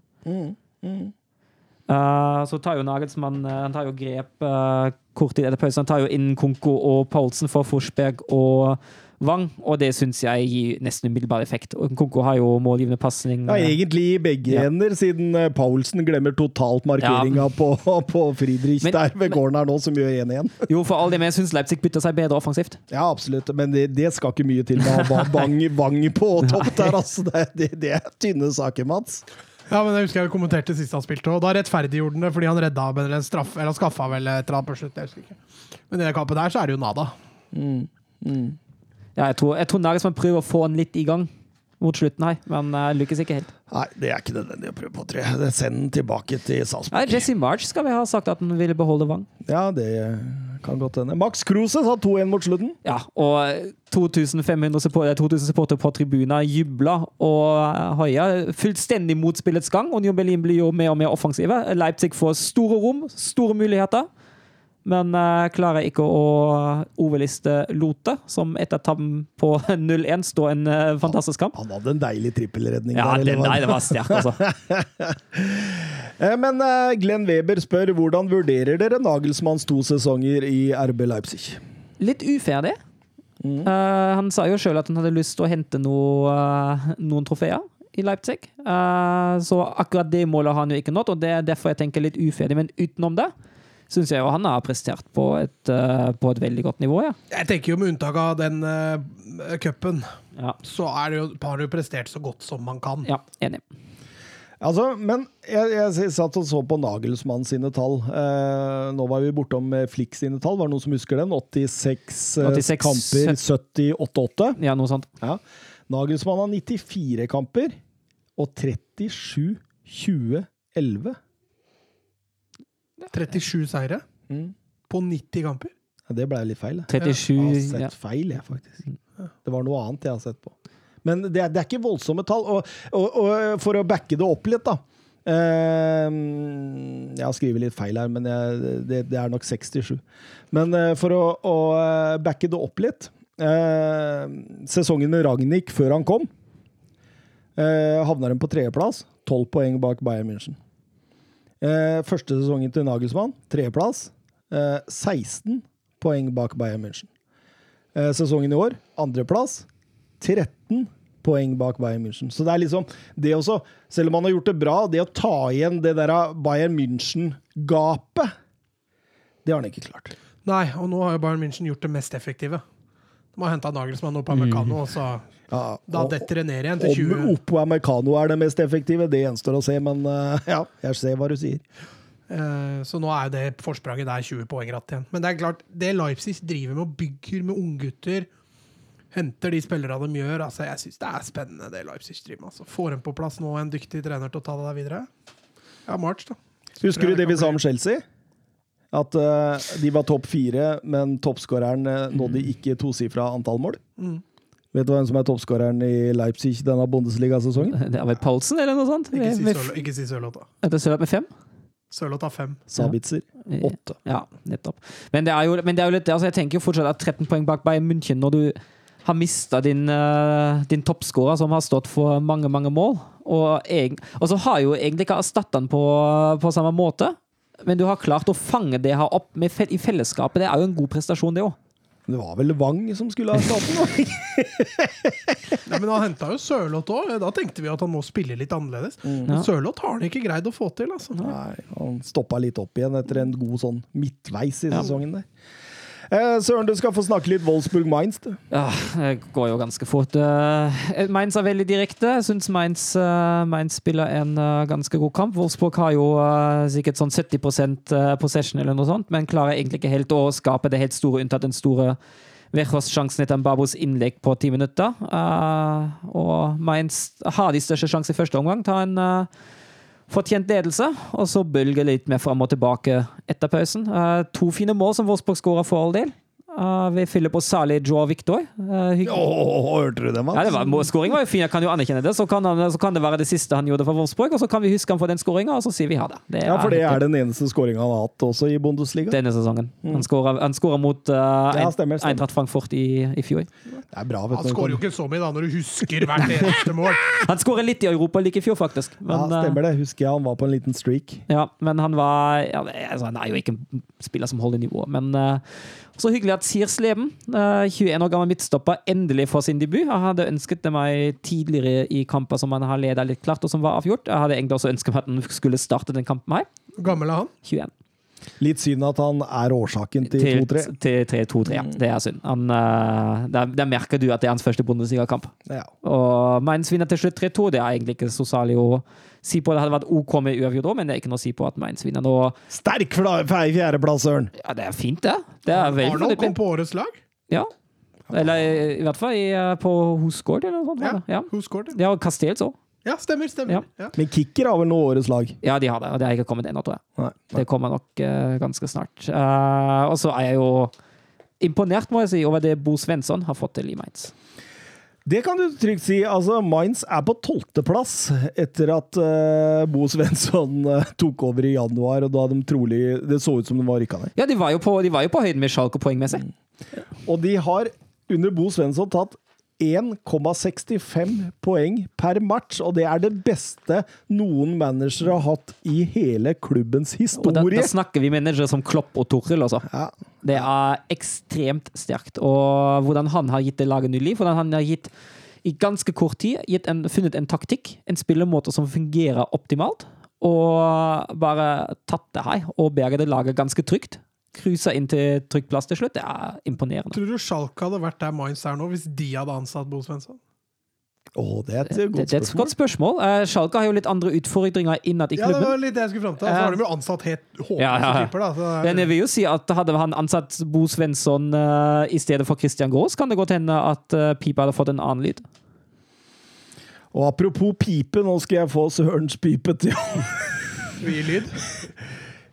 Eh, så tar jo Nagelsmann han tar jo grep uh, kort tid etter pausen. Han tar jo inn Konko og Paulsen for Forsberg og Wang, og det syns jeg gir nesten umiddelbar effekt. Konko har jo målgivende pasning. Ja, egentlig i begge Ja. hender, siden eh, Paulsen glemmer totalt markeringa på, (laughs) på Friedrich Men- der ved gården her nå, som gjør 1-1. Jo, for all det, men jeg syns Leipzig bytter seg bedre offensivt. Ja, absolutt, men det, det skal ikke mye til med å ha bang, bang på (laughs) topp der, altså. Det, det, det er tynne saker, Mats. Ja, men jeg husker jeg kommenterte sist han spilte, og da rettferdiggjorde han det fordi han redda vel en straff, eller han skaffa vel et eller annet på slutt. Jeg husker ikke. Men i den kampen der så er det jo nada. Ja, jeg tror, jeg tror Nagelsmann prøver å få han litt i gang mot slutten her, men uh, lykkes ikke helt. Nei, det er ikke nødvendig å prøve på, tror jeg. Send den tilbake til Nei, Salzburg. Jesse March skal vi ha sagt at han ville beholde Wang. Ja, det kan godt hende. Max Kruse sa 2-1 mot slutten. Ja, og 2500 supporter, 2000 supportere på tribunen jubla og hoia. Fullstendig mot spillets gang. Union Berlin blir jo mer og mer offensive. Leipzig får store rom, store muligheter. Men uh, klarer ikke å overliste Lote, som etter tam på (laughs) 0-1 står en uh, fantastisk kamp. Han hadde en deilig trippelredning Ja, der. det, nei, det var sterk, altså. (laughs) Eh, Men uh, Glenn Weber spør hvordan vurderer dere Nagelsmanns to sesonger i RB Leipzig? Litt uferdig. Eh, han sa jo sjøl at han hadde lyst til å hente noe, noen trofeer i Leipzig. Så akkurat det målet har han jo ikke nådd, og det er derfor jeg tenker litt uferdig. Men utenom det syns jeg jo han har prestert på et, eh, på et veldig godt nivå, ja. Jeg tenker jo med unntak av den uh, cupen, Ja, så er det jo, har du prestert så godt som man kan. ja enig. Altså, men jeg, jeg satt og så på Nagelsmann sine tall. Eh, nå var vi bortom eh, Flick sine tall. Var det noen som husker den? 86, eh, 86, kamper, 78-8. Ja, noe sånt. Ja. Nagelsmann har 94 kamper og 37-20-11. 37 seire Mm. på 90 kamper. Ja, det ble litt feil. 37 Jeg har sett ja. feil, jeg, faktisk. Det var noe annet jeg har sett på. Men det er, det er ikke voldsomme tall. Og, og, og for å backe det opp litt, da. Uh, jeg har skrevet litt feil her, men jeg, det, det er nok 67. Men uh, for å, å eh, backe det opp litt uh, Sesongen med Ragnhild før han kom, eh, havna de på tredjeplass. 12 poeng bak Bayern München. Eh, første sesongen til Nagelsmann, tredjeplass. Eh, 16 poeng bak Bayern München. Eh, sesongen i år, andreplass. 13 poeng bak Bayern München. Så det er liksom det også, selv om han har gjort det bra, det å ta igjen det der Bayern München-gapet, det har han ikke klart. Nei, og nå har jo Bayern München gjort det mest effektive. De har henta Nagelsmann og Pamecano, og så Ja, da detter det ned igjen til Om 20. Oppo Americano er det mest effektive, det gjenstår å se, men eh, ja, jeg ser hva du sier. Eh, Så nå er jo det forspranget der 20 poeng ratt igjen. Men det er klart, det Leipzig driver med, og bygger med unggutter, henter de spillerne de gjør altså Jeg syns det er spennende, det Leipzig driver med. Altså. Får dem på plass nå en dyktig trener til å ta det der videre. Ja, March, da. Husker du det vi sa om Chelsea? At uh, de var topp fire, men toppskåreren nådde ikke tosifra antall mål. Mm. Vet du hvem som er toppskåreren i Leipzig denne Bundesliga-sesongen? (laughs) Det er vel Paulsen, eller noe sånt? Ikke si Sørloth, da. Etter Sørloth med fem? Sørloth har fem. Sabitzer. Åtte. Ja, nettopp. Men det er jo, men det er jo litt det, altså jeg tenker jo fortsatt at 13 poeng bak Bayern München når du har mista din, uh, din toppskårer som har stått for mange, mange mål. Og, eg- og så har jo egentlig ikke erstatta han på, på samme måte. Men du har klart å fange det her opp med, i fellesskapet. Det er jo en god prestasjon, det òg. Det var vel Wang som skulle ha starten? (laughs) Nei, men han henta jo Sørloth òg. Da tenkte vi at han må spille litt annerledes. Men Sørloth har han ikke greid å få til. altså. Nei, han stoppa litt opp igjen etter en god sånn midtveis i sesongen der. Eh, Søren, du skal få snakke litt Wolfsburg-Mainz, du. Ja, det går jo ganske fort. Eh, Mainz er veldig direkte. Jeg syns Mainz, eh, Mainz spiller en eh, ganske god kamp. Wolfsburg har jo eh, sikkert sånn 70 eh, possession eller noe sånt, men klarer egentlig ikke helt å skape det helt store, unntatt den store Vechos-sjansen etter Babos innlegg på ti minutter. Eh, og Mainz har de største sjanser i første omgang. Ta en eh, fortjent ledelse, og så bølger litt mer fram og tilbake etter pausen. Eh, to fine mål som Wolfsburg skåra for all del. Uh, vi fyller på særlig Joe Victor. Uh, oh, hørte du det, Mats? Ja, det var, Skåring var jo fin, jeg kan jo anerkjenne det. Så kan, han, så kan det være det siste han gjorde for Wolfsburg, og så kan vi huske han for den skåringa, og så sier vi ha det. det Ja, for det er den eneste skåringa han har hatt også i Bundesliga. denne sesongen. Han skåra han skåra mot uh, Ja, stemmer, stemmer. Eintracht Frankfurt i, i fjor. Det er bra, vet Han du. skårer jo ikke så mye da, når du husker hvert eneste mål. (laughs) Han skårer litt i Europa like i fjor, faktisk. Ja, Men, ja, stemmer det. Husker jeg han var på en liten streak. Ja, men han var ja, altså, Han er jo ikke en spiller som holder nivået, men uh, så hyggelig at Sirs Leben, uh, 21 år gammel midtstopper, endelig får sin debut. Jeg hadde ønsket det meg tidligere i kamper som han har ledet litt klart, og som var avgjort. Jeg hadde egentlig også ønsket meg at han skulle starte den kampen her. Hvor gammel er han? 21. Litt synd at han er årsaken til til 2-3. til 3-2-3. Ja. Det er synd. Han, eh, der, der merker du at det er hans første Bundesliga-kamp. Ja. Og Mainz vinner til slutt 3-2. Det er egentlig ikke så særlig å si på. Det hadde vært OK med uavgjort òg, men det er ikke noe å si på at Mainz vinner nå. Sterk fjerdeplass, Søren! Ja, det er fint, det. Det er veldig Arnold kom på årets lag. Ja. Eller i, i hvert fall i, eh, på Husgård eller noe sånt. Ja. Ja. Ja, og Castells òg. Ja, stemmer. stemmer. Ja. Ja. Men Kicker har vel nå årets lag? Ja, de har det, og det har ikke kommet ennå, tror jeg. Nei. Det kommer nok uh, ganske snart. Uh, og så er jeg jo imponert, må jeg si, over det Bo Svensson har fått til i Mainz. Det kan du trygt si. Altså, Mainz er på tolvteplass etter at uh, Bo Svensson uh, tok over i januar, og da de trolig Det så ut som de var rykka ned. Ja, de var jo på, var jo på høyden med Schalke poengmessig. Og de har under Bo Svensson tatt 1,65 poeng per match, og det er det beste noen managere har hatt i hele klubbens Og da, historie. da snakker vi managere som Klopp og Toril, altså. Ja. Det er ekstremt sterkt. Og hvordan han har gitt det laget nytt liv. Hvordan han har gitt i ganske kort tid en, funnet en taktikk, en spillemåte som fungerer optimalt. Og bare tatt det her og berget det laget ganske trygt. Cruisa inn til trygg plass til slutt. Det er imponerende. Tror du Schalke hadde vært der Mainz er nå, hvis de hadde ansatt Bo Svensson? Å, det er et Det, godt det er et spørsmål. godt spørsmål. Uh, Schalke har jo litt andre utfordringer innad i klubben. Ja, det var litt det jeg skulle fram til. Så har de jo ansatt helt håpløse Ja, ja, typer, da. Så er- jeg vil jo si at hadde han ansatt Bo Svensson uh, i stedet for Christian Gaas, kan det godt hende at uh, Pipa hadde fått en annen lyd. Og apropos pipe, nå skal jeg få Sørens pipe til å Mye lyd? (laughs)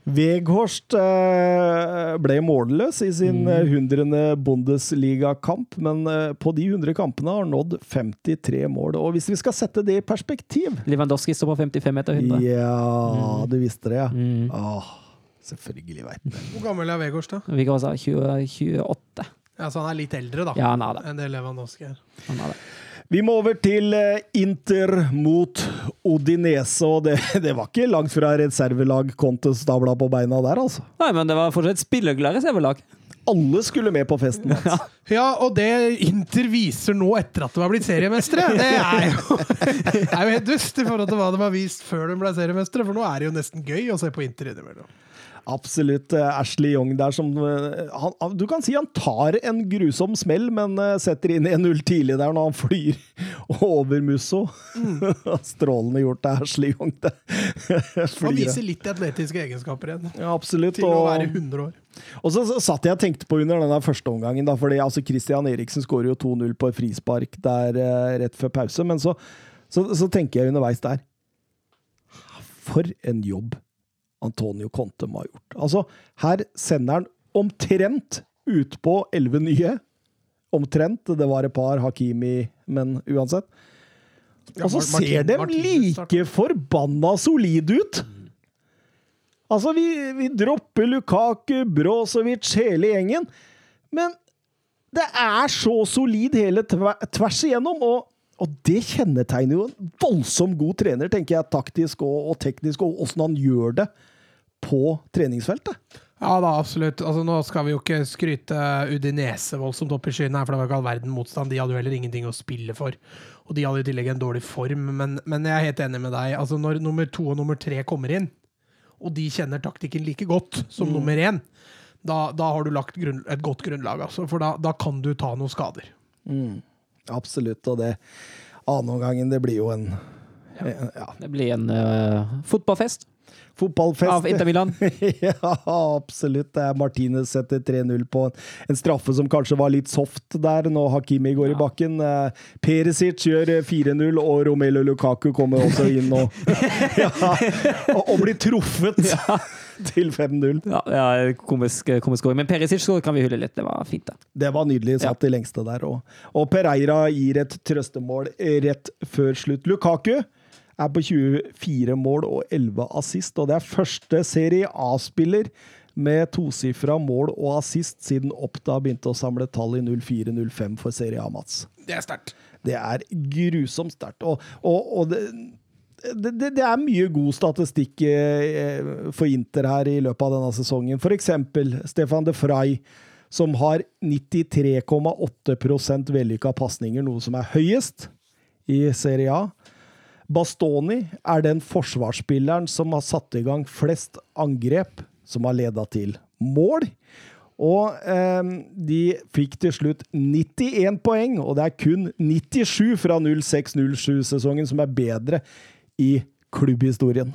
Veghorst eh, ble målløs i sin Mm. eh, hundrende Bundesliga-kamp, men eh, på de 100 kampene har han nådd 53 mål. Og hvis vi skal sette det i perspektiv Lewandowski står på 55 meter 100. Ja, du visste det, ja. Mm. Åh, selvfølgelig veit du det. Hvor gammel er Veghorst, da? Vi er si 20, 28. Ja, så han er litt eldre, da. Ja, han er det. Enn det Lewandowski er. Han er det. Vi må over til Inter mot Odinese, og det, (laughs) det var ikke langt fra reservelag Conte stabla på beina der, altså. Nei, men det var fortsatt spillerglade reservelag. Alle skulle med på festen. Altså. (laughs) Ja, og det Inter viser nå etter at de har blitt seriemestere, det er jo, (laughs) er jo helt dust i forhold til hva de har vist før de ble seriemestere, for nå er det jo nesten gøy å se på Inter innimellom. Absolutt. eh, Ashley Young der som eh, han, Du kan si han tar en grusom smell, men eh, setter inn 1-0 tidlig der når han flyr (laughs) over Musso. (laughs) Strålende gjort av Ashley Young. (laughs) Han viser litt atletiske egenskaper igjen. Ja, absolutt. Til å være 100 år. Og så så satt jeg og tenkte på under denne første omgangen, da, fordi altså Christian Eriksen skårer jo 2-0 på frispark der rett før pause, men så, så, så tenker jeg underveis der For en jobb Antonio Conte må ha gjort. Altså, her sender han omtrent utpå elleve nye. Omtrent. Det var et par Hakimi, men uansett. Og så ser de like forbanna solide ut! Altså, vi, vi dropper Lukaku, Brozovic, hele gjengen. Men det er så solid hele tvers igjennom, og, og det kjennetegner jo en voldsomt god trener, tenker jeg, taktisk og, og teknisk, og åssen han gjør det på treningsfeltet. Ja da, absolutt. Altså, nå skal vi jo ikke skryte Udinese voldsomt opp i skyene her, for det var ikke all verden motstand. De hadde jo heller ingenting å spille for. Og de hadde i tillegg en dårlig form. Men, men jeg er helt enig med deg. Altså, når nummer to og nummer tre kommer inn, og de kjenner taktikken like godt som nummer én, da, da har du lagt grunn, et godt grunnlag, altså. For da, da kan du ta noen skader. Absolutt, og det annenomgangen, det blir jo en ja. ja, Det blir en uh, fotballfest fotballfest. av Inter Milan. (laughs) ja, absolutt. Det er Martinez setter 3-0 på en, straffe som kanskje var litt soft der, når Hakimi går i bakken. Eh, Perisic gjør eh, 4-0, og Romelu Lukaku kommer også inn og, (laughs) ja, og, blir truffet (laughs) til 5-0. Ja, ja komisk, komisk. Men Perisic kan vi hylle litt. Det var fint, da. Det var nydelig. Satt i lengste der. òg. og Pereira gir et trøstemål rett før slutt. Lukaku er på 24 mål og 11 assist, og det er første Serie A-spiller med tosifra mål og assist siden Oppda begynte å samle tall i 04-05 for Serie A, Mats. Det er sterkt. Det er grusomt sterkt. Og, og, og det, det, det, er mye god statistikk eh, for Inter her i løpet av denne sesongen. Eksempel Stefan de Frey, som har 93,8 vellykka pasninger, noe som er høyest i Serie A. Bastoni er den forsvarsspilleren som har satt i gang flest angrep som har leda til mål. Og eh, de fikk til slutt 91 poeng, og det er kun 97 fra 06-07-sesongen som er bedre i klubbhistorien.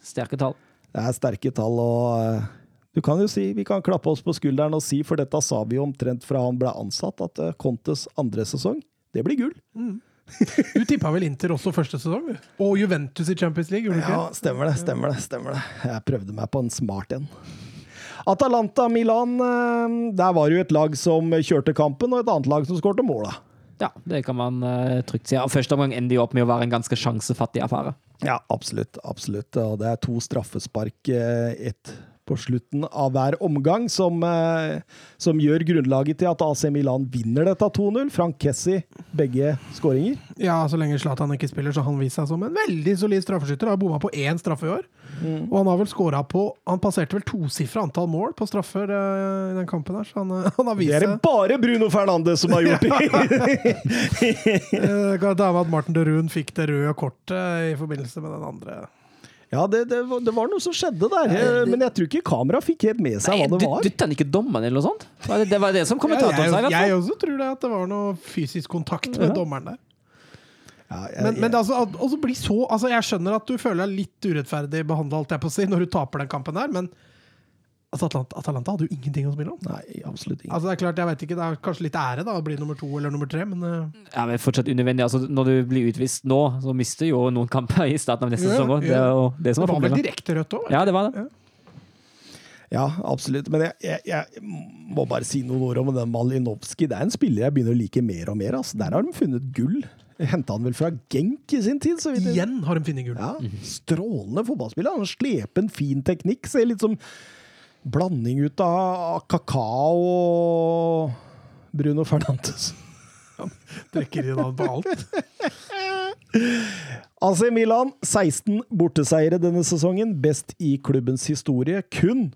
Sterke tall. Det er sterke tall, og eh, du kan jo si, vi kan klappe oss på skulderen og si, for dette sa vi omtrent fra han ble ansatt, at eh, Contes andre sesong, det blir gull. Du tippa vel Inter også første sesong? Og Juventus i Champions League? gjorde du Ja, stemmer det, stemmer det. stemmer det. Jeg prøvde meg på en smart en. Atalanta Milan, eh, der var det jo et lag som kjørte kampen, og et annet lag som skårte måla. Ja, det kan man eh, trygt si. Og første omgang ender jo opp med å være en ganske sjansefattig affære. Ja, absolutt. absolutt. Og det er to straffespark, Et ett på slutten av hver omgang, som, eh, som gjør grunnlaget til at AC Milan vinner dette 2-0. Frank Kessi, begge skåringer. Ja, så lenge Zlatan ikke spiller, så han viser seg som en veldig solid straffeskytter. Har bomma på én straffe i år. Mm. Og han har vel skåra på Han passerte vel tosifra antall mål på straffer eh, i den kampen her, så han, eh, (laughs) han har Det er det bare Bruno Fernandes som har gjort (laughs) det! (laughs) Eh, Kan ta med at Martin de Ruun fikk det røde kortet i forbindelse med den andre. Ja, det, det, var- det var noe som skjedde der, Det, men jeg tror ikke kameraet fikk helt med seg hva det var. Dytta han ikke dommeren eller noe sånt? Det, det var det som kommentatoren jeg, sa, i hvert jeg også tror det at det var noe fysisk kontakt med Ja. dommeren der. Ja, jeg- Men, men altså, bli så, altså, jeg skjønner at du føler deg litt urettferdig behandla når du taper den kampen der, men altså, Atalanta, Atalanta hadde jo ingenting å spille om. Nei, absolutt ingenting. Altså, det er klart, jeg vet ikke, det er kanskje litt ære da, å bli nummer to eller nummer tre, men uh... Ja, men fortsatt unødvendig. Altså, når du blir utvist nå, så mister jo noen kamper i starten av neste Ja, sesong òg. Det er jo det det som var vel direkte rødt òg? Ja, det var det. Ja, absolutt. Men jeg, jeg, jeg må bare si noen ord om den Malinowski. Det er en spiller jeg begynner å like mer og mer. Altså. Der har de funnet gull. Henta han vel fra Genk i sin tid? Så vidt Igjen har de funnet gull. Ja, Strålende fotballspiller. Han slepen, fin teknikk. Ser litt som blanding ut av kakao og Bruno Fernandes. Trekker inn han på alt. (laughs) AC Milan, 16 borteseiere denne sesongen. Best i klubbens historie. Kun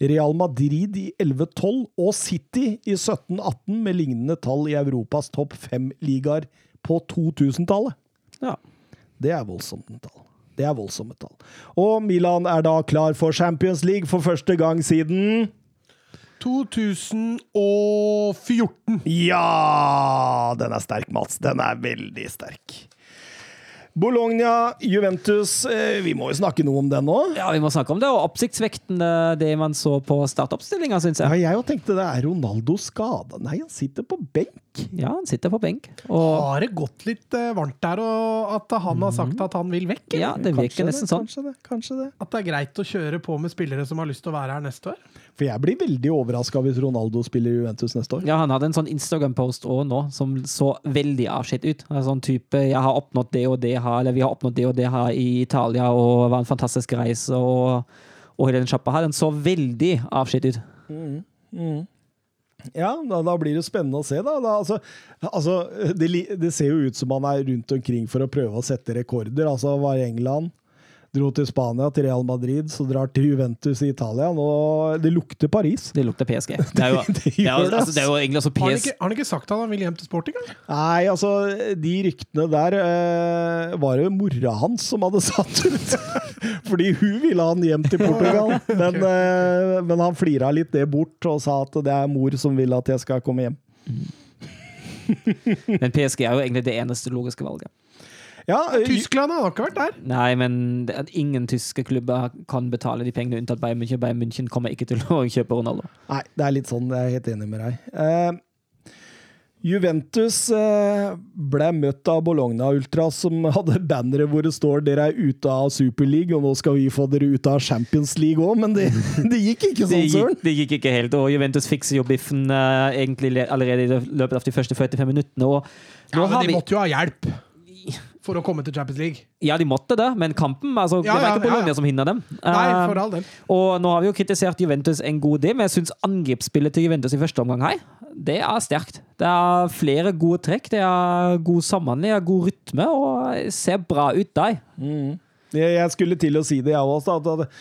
Real Madrid i 11-12 og City i 17-18 med lignende tall i Europas topp fem-ligaer på 2000-tallet. Ja. Det er voldsomt tall. Det er voldsomme tall. Og Milan er da klar for Champions League for første gang siden 2014. Ja! Den er sterk, Mats. Den er veldig sterk. Bologna, Juventus eh, Vi må jo snakke noe om den nå. ja, vi må snakke om det. Og oppsiktsvektende det man så på startoppstillinga, syns Ja, jeg. jeg jo tenkte det er Ronaldo skada. Nei, han sitter på benk. Ja, han sitter på benk. Og Har det gått litt eh, varmt der, og at han har sagt at han vil vekk? eller? ja, det virker nesten sånn. Kanskje det, kanskje det. At det er greit å kjøre på med spillere som har lyst til å være her neste år? For jeg blir veldig overraska hvis Ronaldo spiller i Juventus neste år. Ja, han hadde en sånn Instagram-post òg nå som så veldig avskjedd ut. En Sånn type 'jeg har oppnådd det og det her', eller 'vi har oppnådd det og det her i Italia', og 'var en fantastisk reise', og, og hele den sjappa her. Den så veldig avskjedd ut. Ja, da, da blir det spennende å se, da. da altså, altså det, det ser jo ut som han er rundt omkring for å prøve å sette rekorder. Altså var England, dro til Spania, til Real Madrid, så drar til Juventus i Italia. Nå, det lukter Paris. Det lukter PSG. (laughs) Det er jo, Det det er jo, altså, det er jo egentlig også Har han, ikke, har han ikke sagt at han vil hjem til Sporting? eller? Nei, altså, de ryktene der eh, var det mora hans som hadde satt ut. (laughs) Fordi hun ville han hjem til Portugal. (laughs) Men, eh, men han flira litt det bort og sa at det er mor som vil at jeg skal komme hjem. Men PSG er jo egentlig det eneste logiske valget. Ja, eh, Tyskland har ikke vært der. Nei, men det, ingen tyske klubber kan betale de pengene unntatt Bayern München. Bayern München kommer ikke til å (laughs) kjøpe Ronaldo. Nei, det er litt sånn. Jeg er helt enig med deg. Uh, Juventus uh, ble møtt av Bologna Ultra, som hadde bannere hvor det står 'Dere er ute av Superleague, og nå skal vi få dere ut av Champions League òg', men det, (laughs) det gikk ikke sånn, Søren. det gikk ikke helt, og Juventus fikser jo biffen uh, egentlig allerede i løpet av de første 45 minuttene. Og Ja, men har de vi måtte jo ha hjelp (laughs) for å komme til Champions League. Ja, de måtte det, men kampen altså, Ja, Det var ja, ikke Bologna ja, ja. som hindra dem. Nei, Eh, for all del. og nå har vi jo kritisert Juventus en god del, men jeg syns angrepsspillet til Juventus i første omgang her, det er sterkt. Det er flere gode trekk, det er god samhandling, det er god rytme, og ser bra ut der. Jeg, jeg skulle til å si det, jeg også. At, at,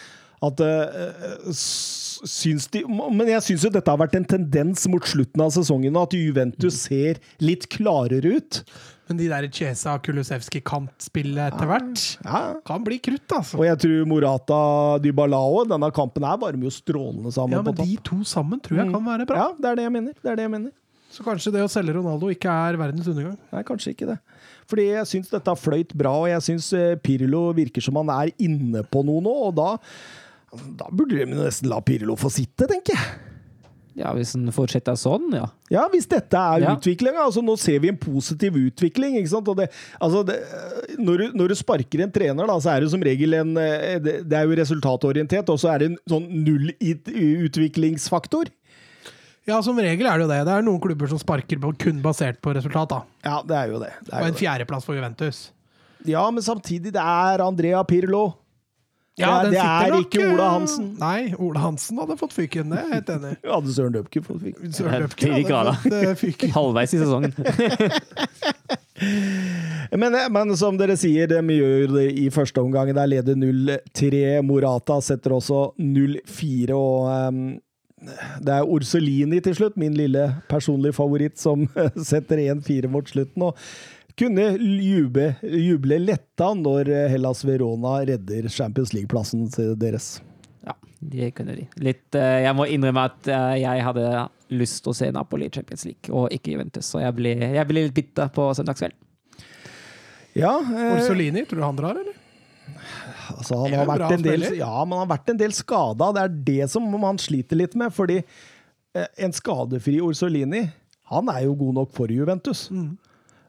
at eh, syns de, men jeg syns jo dette har vært en tendens mot slutten av sesongen, at Juventus ser litt klarere ut. Men de der Chiesa Kulusevski-kantspillet etter hvert Ja. kan bli krutt, altså. Og jeg tror Morata Dybalao. Denne kampen her varmer jo strålende sammen. Ja, men de to sammen tror jeg kan være bra. Ja, det er det jeg mener. Det er det jeg mener. Så kanskje det å selge Ronaldo ikke er verdens undergang. Nei, kanskje ikke det. Fordi jeg syns dette fløyt bra, og jeg syns eh, Pirlo virker som han er inne på noe nå, og da da burde de nesten la Pirlo få sitte, tenker jeg. Ja, hvis den fortsetter sånn, ja. Ja, hvis dette er Ja. utviklinga. Altså, nå ser vi en positiv utvikling. ikke sant? Og det, altså, det, når, du, når du sparker en trener, da, så er det som regel en eh, Det, det er jo resultatorientert, og så er det en sånn null-utviklingsfaktor. Ja, som regel er det jo det. Det er noen klubber som sparker på kun basert på resultat. da. Ja, det er jo det. det, Og er en fjerdeplass for Juventus. Ja, men samtidig, det er Andrea Pirlo. Ja, Det den det er nok, ikke Ola eh, Hansen. Nei, Ola Hansen hadde fått fyken, det er jeg helt enig i. (laughs) Hadde Søren Døpke fått fyken? Søren de hadde grader. fått eh, fyken. (laughs) Halvveis i sesongen. (laughs) Men, men som dere sier, de gjør det i første omgang. Der leder 0-3. Morata setter også 0-4. Og Um, det er Orsolini til slutt, min lille personlige favoritt, som setter 1-4 mot slutten. Og kunne jube, juble letta når Hellas Verona redder Champions League-plassen til deres. Ja, det kunne de. Litt, eh, jeg må innrømme at eh, jeg hadde lyst til å se Napoli i Champions League, og ikke Juventus. Så jeg ble, jeg ble litt bitter på søndagskveld. Ja, eh, Orsolini, tror du han drar, eller? Altså, han har vært en del, ja, men han har vært en del skada. Det er det som man sliter litt med. Fordi eh, en skadefri Orsolini, han er jo god nok for Juventus. Eh,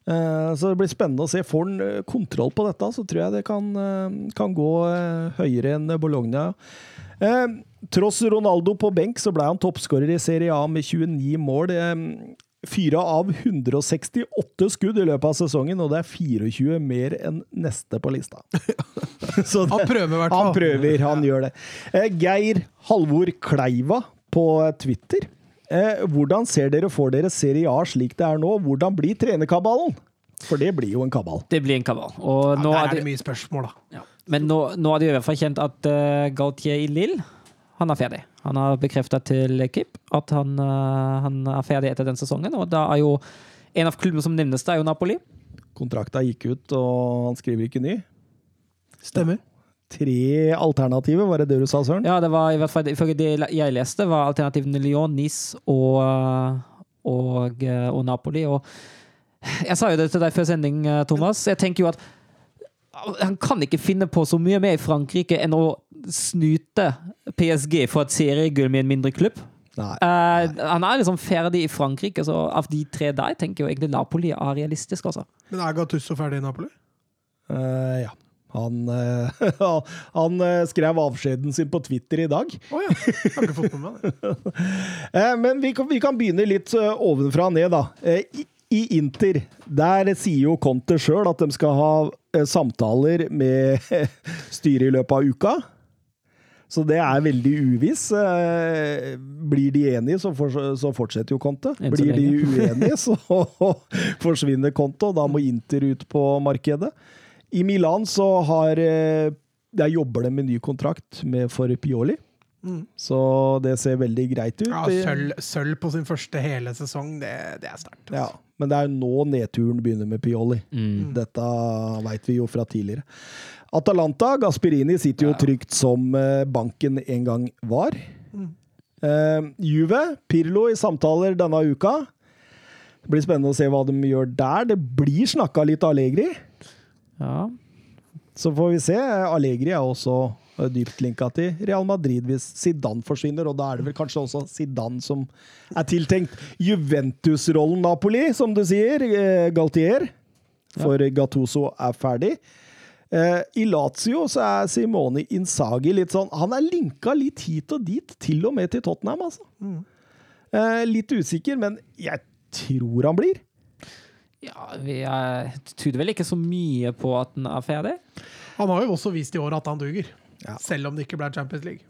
Så det blir spennende å se. Får han eh, kontroll på dette, så tror jeg det kan, eh, kan gå eh, høyere enn Bologna. Eh, Tross Ronaldo på benk, så ble han toppskårer i Serie A med 29 mål. Fire av 168 skudd i løpet av sesongen, og det er 24 mer enn neste på lista. (laughs) Så Han prøver i hvert fall. han prøver, han gjør det. Eh, Geir Halvor Kleiva på Twitter. Eh, hvordan ser dere for dere Serie A slik det er nå? Hvordan blir trenerkabalen? For det blir jo en kabal. Det blir en kabal. Og Ja, der er det mye spørsmål, da. ja. Men nå, nå er det i hvert fall kjent at uh, Gautier i Lille han er ferdig. Han har bekrefta til Kip at han, uh, han er ferdig etter den sesongen. Og da er jo en av klubbene som nevnes, det er jo Napoli. Kontrakta gikk ut, og han skriver ikke ny. Stemmer. Tre alternativer, var det det du sa, Søren? Ja, det var i hvert fall ifølge det jeg leste, var alternativene Lyon, Nice og, og, og Napoli. Og jeg sa jo det til deg før sending, Thomas. Jeg tenker jo at han kan ikke finne på så mye mer i Frankrike enn å snute PSG for et seriegull med en mindre klubb. Nei. Eh, han er liksom ferdig i Frankrike, så av de tre der tenker jeg jo egentlig Napoli er realistisk, Også. Men er Gattusso ferdig i Napoli? Uh, ja. Han, eh, (laughs) han eh, skrev avskjeden sin på Twitter i dag. Å ja. Jeg har ikke fått med meg det. (laughs) Eh, Men vi kan, vi kan begynne litt ovenfra og ned, da. Eh, I, I Inter, der sier jo Conte sjøl at de skal ha samtaler med (laughs) styret i løpet av uka. Så det er veldig uviss. Blir de enige, så, for, så fortsetter jo Conte. Blir de uenige, så forsvinner Conte, og da må Inter ut på markedet. I Milan så har eh, Der jobber de med ny kontrakt med for Pioli. Mm. Så det ser veldig greit ut. Ja, sølv, sølv på sin første hele sesong, det, det er sterkt. altså. Ja, men det er jo nå nedturen begynner med Pioli. Dette veit vi jo fra tidligere. Atalanta, Gasperini sitter jo trygt som eh, banken en gang var. Eh, Juve, Pirlo i samtaler denne uka. Det blir spennende å se hva de gjør der. Det blir snakka litt Allegri, Ja. så får vi se. Allegri er også eh, dypt linka til Real Madrid hvis Zidane forsvinner, og da er det vel kanskje også Zidane som er tiltenkt Juventus-rollen Napoli, som du sier. eh, Galtier. For Gattuso er ferdig. Eh, I Lazio så er Simone Inzaghi litt sånn Han er linka litt hit og dit, til og med til Tottenham, altså. Mm. litt usikker, men jeg tror han blir. Ja, vi er, tyder vel ikke så mye på at han er ferdig. Han har jo også vist i år at han duger. Ja. Selv om det ikke ble Champions League.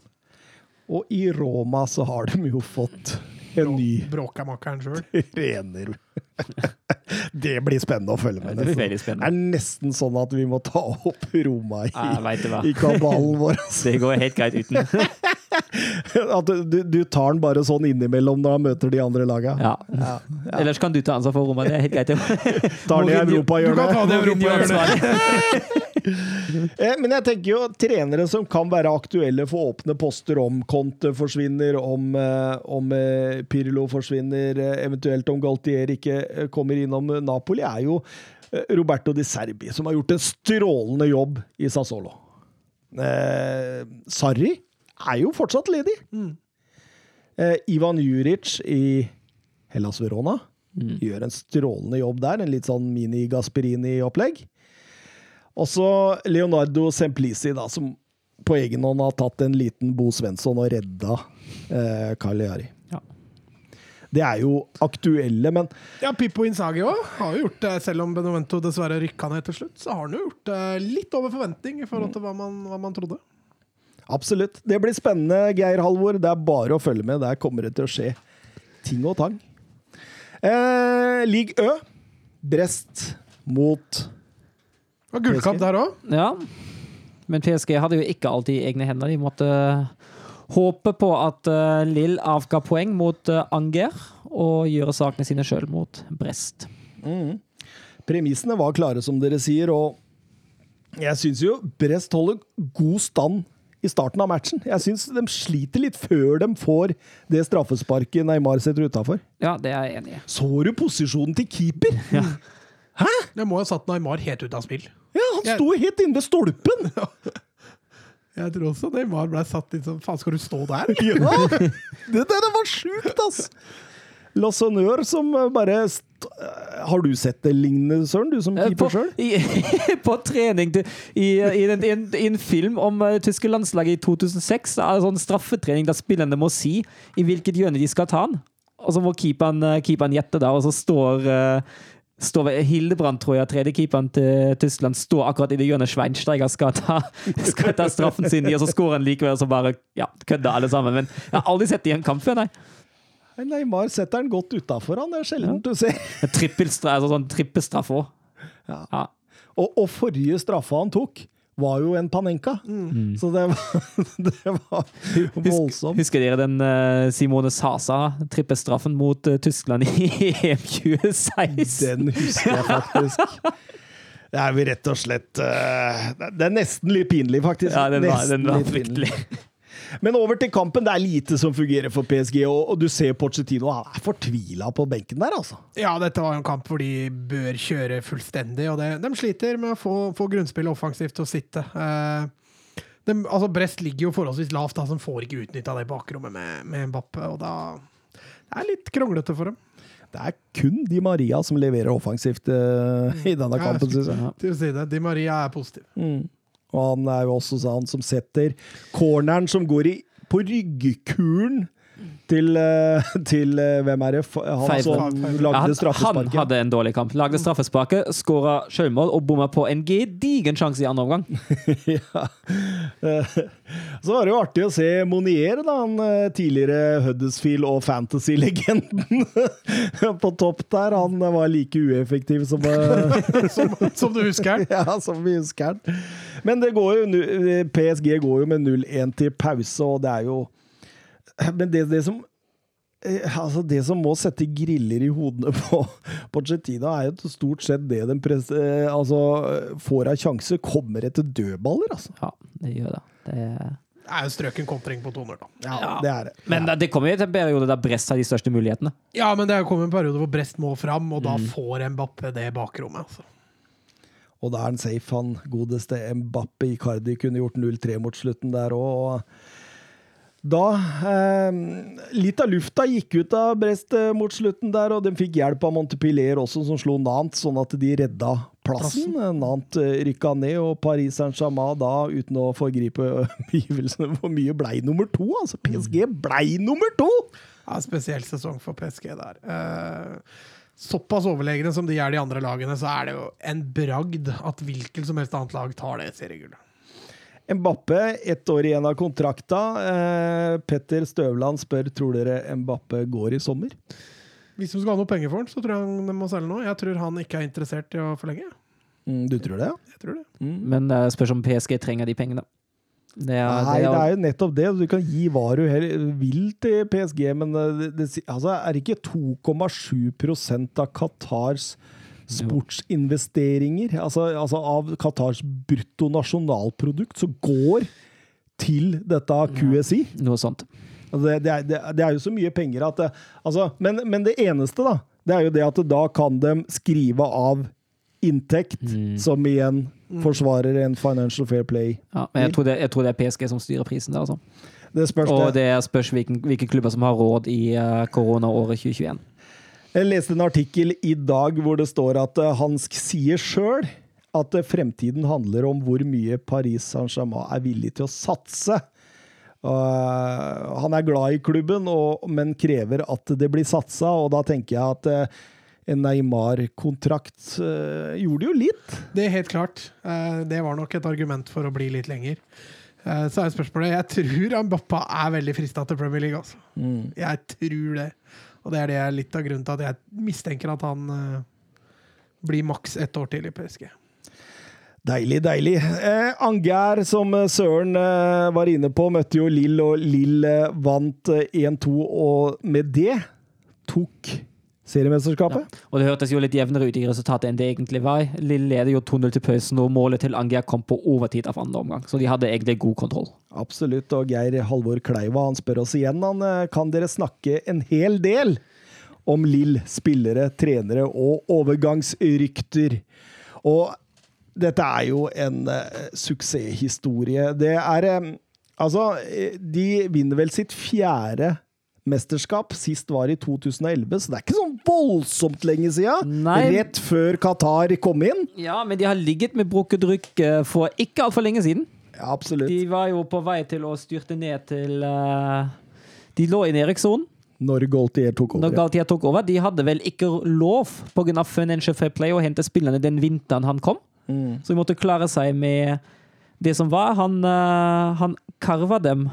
Og i Roma så har de jo fått en ny Bråkamakeren sjøl. (laughs) trener. (laughs) Det blir spennende å følge med. Det blir nesten. Det er nesten sånn at vi må ta opp Roma i, Ja, jeg hva. i kabalen vår. altså. Det går helt greit uten. (laughs) At du, du, du tar den bare sånn innimellom når han møter de andre laga. Ja. Ellers kan du ta ansvar for Roma, Det er helt greit. (laughs) Tar den i Du kan ta europahjørnet. det i Europa-hjørnet. Eh, Men jeg tenker jo trenere som kan være aktuelle for åpne poster, om Conte forsvinner, om, eh, om eh, Pirlo forsvinner, eventuelt om Galtier ikke eh, kommer innom Napoli, er jo eh, Roberto Di Serbi, som har gjort en strålende jobb i Sassolo. Eh, Sarri er jo fortsatt ledig. Eh, Ivan Juric i Hellas Verona gjør en strålende jobb der. En litt sånn mini-Gasperini-opplegg. Også Leonardo Semplici, da, som på egen hånd har tatt en liten Bo Svensson og redda eh, Carl Ja. Det er jo aktuelle, men Ja, Pippo Inzaghi òg har jo gjort det, selv om Benovento dessverre rykka ned til slutt. Så har han jo gjort det litt over forventning i forhold til hva man, hva man trodde. absolutt. Det blir spennende, Geir Halvor. Det er bare å følge med. Der kommer det til å skje ting og tang. Eh, League Ø. Brest mot Og gullkamp der òg. Ja. Men PSG hadde jo ikke alltid egne hender. De måtte håpe på at uh, Lill avga poeng mot uh, Anger og gjøre sakene sine sjøl mot Brest. Premissene var klare, som dere sier, og jeg syns jo Brest holder god stand i starten av matchen. Jeg syns de sliter litt før de får det straffesparket Neymar setter utafor. Ja, det er jeg enig i. Så du posisjonen til keeper? Hæ? Det må ha satt Neymar helt ut av spill. Ja, han sto helt inne ved stolpen! (laughs) Jeg tror også Neymar ble satt litt sånn Faen, skal du stå der? (laughs) Ja! (laughs) Det der var sjukt, ass! Lassonør som eh, bare st Har du sett det lignende, Søren? Du som Eh, keeper På, sjøl? (laughs) på trening til, i, i, en, i, en, i en film om uh, tyske landslaget i 2006. Det er sånn straffetrening der spillerne må si i hvilket hjørne de skal ta den. Og så må keeperen, keeperen gjette, da, og så står uh, Står ved- Hildebrand, tror jeg, tredjekeeperen til Tyskland, står akkurat i det hjørnet Schweinsteiger skal ta, (laughs) skal ta straffen sin i, og så skårer han likevel, og så bare ja, kødder alle sammen. Men jeg har aldri sett det i en kamp før, nei. Neymar setter den godt utafor, han. Det er sjelden du ser. Trippelstraff altså sånn trippelstraff òg. Ja. Ja. Og, og forrige straffa han tok, var jo en Panenka. Så det var, (laughs) det var voldsomt. Husker dere den eh, Simone Sasa trippestraffen mot eh, Tyskland i (laughs) EM 2016? Den husker jeg faktisk. Det er vi rett og slett eh, Det er nesten litt pinlig, faktisk. Ja, den var, den var fryktelig. Men over til kampen. Det er lite som fungerer for PSG, og, du ser Pochettino han er fortvila på benken der, altså. Ja, dette var en kamp hvor de bør kjøre fullstendig, og det, de sliter med å få, få grunnspillet offensivt til å sitte. Eh, de, altså Brest ligger jo forholdsvis lavt, da, som får ikke utnytta det bakrommet med, med Mbappe, og da Det er litt kronglete for dem. Det er kun Di Maria som leverer offensivt uh, i denne kampen, syns jeg. Til å si det. Di Maria er positiv. Og han er jo også han som setter corneren som går i, på ryggkulen til, eh, (laughs) til eh, Hvem er det? Han Favre. som lagde straffesparket. han hadde en dårlig kamp. Lagde straffesparket, skåra sjølmål og bomma på en gedigen sjanse i andre omgang. (laughs) ja. Så var det jo artig å se Monier, da, han eh, tidligere Huddersfield- og Fantasy-legenden (laughs) på topp der. Han var like ueffektiv som, Som, som du husker. ja, som vi husker han. Men det går jo, PSG går jo med 0-1 til pause, og det er jo (clears throat) Men det, det som eh, Altså Det som må sette griller i hodene på (laughs) Pochettino, er jo stort sett det den pres, eh, altså, får av sjanse, kommer etter dødballer, altså. Ja, det gjør det. det er jo strøken kontring på toner, da. Ja, det er det. men det kommer jo til en periode der Brest har de største mulighetene. Ja, men det kommer en periode hvor Brest må fram, og da får Mbappe det bakrommet. Altså. Og da er han safe, han godeste Mbappe. Icardi kunne gjort 0-3 mot slutten der òg. Da eh, Litt av lufta gikk ut av Brest eh, mot slutten der, og de fikk hjelp av Montepiller også, som slo Nantes, sånn at de redda plassen. Nantes eh, rykka ned, og Paris Saint-Germain da, uten å forgripe (laughs) omgivelsene for mye blei nummer to. Altså, PSG blei nummer to! Ja, spesiell sesong for PSG der. Uh såpass overlegne som de er de andre lagene, så er det jo en bragd at hvilket som helst annet lag tar det seriegullet. Mbappe, ett år igjen av kontrakta. Eh, Petter Støvland spør tror dere Mbappe går i sommer. Hvis de skal ha noe penger for den, så tror jeg han de må selge noe. Jeg tror han ikke er interessert i å forlenge. Mm, du tror det? ja? Jeg tror det. Men det spørs om PSG trenger de pengene. Det er, Nei, det det er, jo nettopp det. Du kan gi hva du hel- vil til PSG, men eh, det, det, altså, er det ikke 2,7% av Qatars sportsinvesteringer, altså, altså av Qatars bruttonasjonalprodukt, som går til dette QSI? noe sånt. Det, det, er, det, er- jo så mye penger at det, altså, men, men det eneste, da, det er jo det at da kan de skrive av inntekt, som igjen forsvarer en financial fair play. Ja, men jeg tror, det, jeg tror det er PSG som styrer prisen der, altså. Det spørs Og det. det spørs hvilke, hvilke klubber som har råd i uh, koronaåret 2021. Jeg leste en artikkel i dag hvor det står at Hansk sier sjøl at eh, fremtiden handler om hvor mye Paris Saint-Germain er villig til å satse. Uh, han er glad i klubben, og, men krever at det blir satsa, og da tenker jeg at uh, en Neymar-kontrakt uh, gjorde jo litt. Det er helt klart. Eh, Det var nok et argument for å bli litt lenger. Eh, Så er spørsmålet Jeg tror Mbappa er veldig frista til Premier League. Altså. Jeg tror det. Og det er det litt av grunnen til at jeg mistenker at han eh, blir maks ett år til i PSG. Deilig, deilig. Eh, Angær, som eh, Søren eh, var inne på, møtte jo Lill, og Lill eh, vant eh, 1-2, og med det tok seriemesterskapet. Og det hørtes jo litt jevnere ut i resultatet enn det egentlig var. Lille leder jo 2-0 til pausen, og målet til Angia kom på overtid av andre omgang. Så de hadde egentlig god kontroll. Absolutt. Og Geir Halvor Kleiva han spør oss igjen. Han, eh, kan dere snakke en hel del om Lill, spillere, trenere og overgangsrykter? Og dette er jo en uh, suksesshistorie. Det er eh, Altså, de vinner vel sitt fjerde mesterskap. Sist var i 2011, så det er ikke sånn voldsomt lenge siden. Rett før Qatar kom inn. Ja, men de har ligget med brukket rykk eh, for ikke altfor lenge siden. Ja, absolutt. De var jo på vei til å styrte ned til uh, De lå i nedrykkssonen Når Galtier tok når. Galtier tok over. De hadde vel ikke lov pga. Financial Fair Play å hente spillerne den vinteren han kom. Mm. Så de måtte klare seg med det som var. Han, uh, han karva dem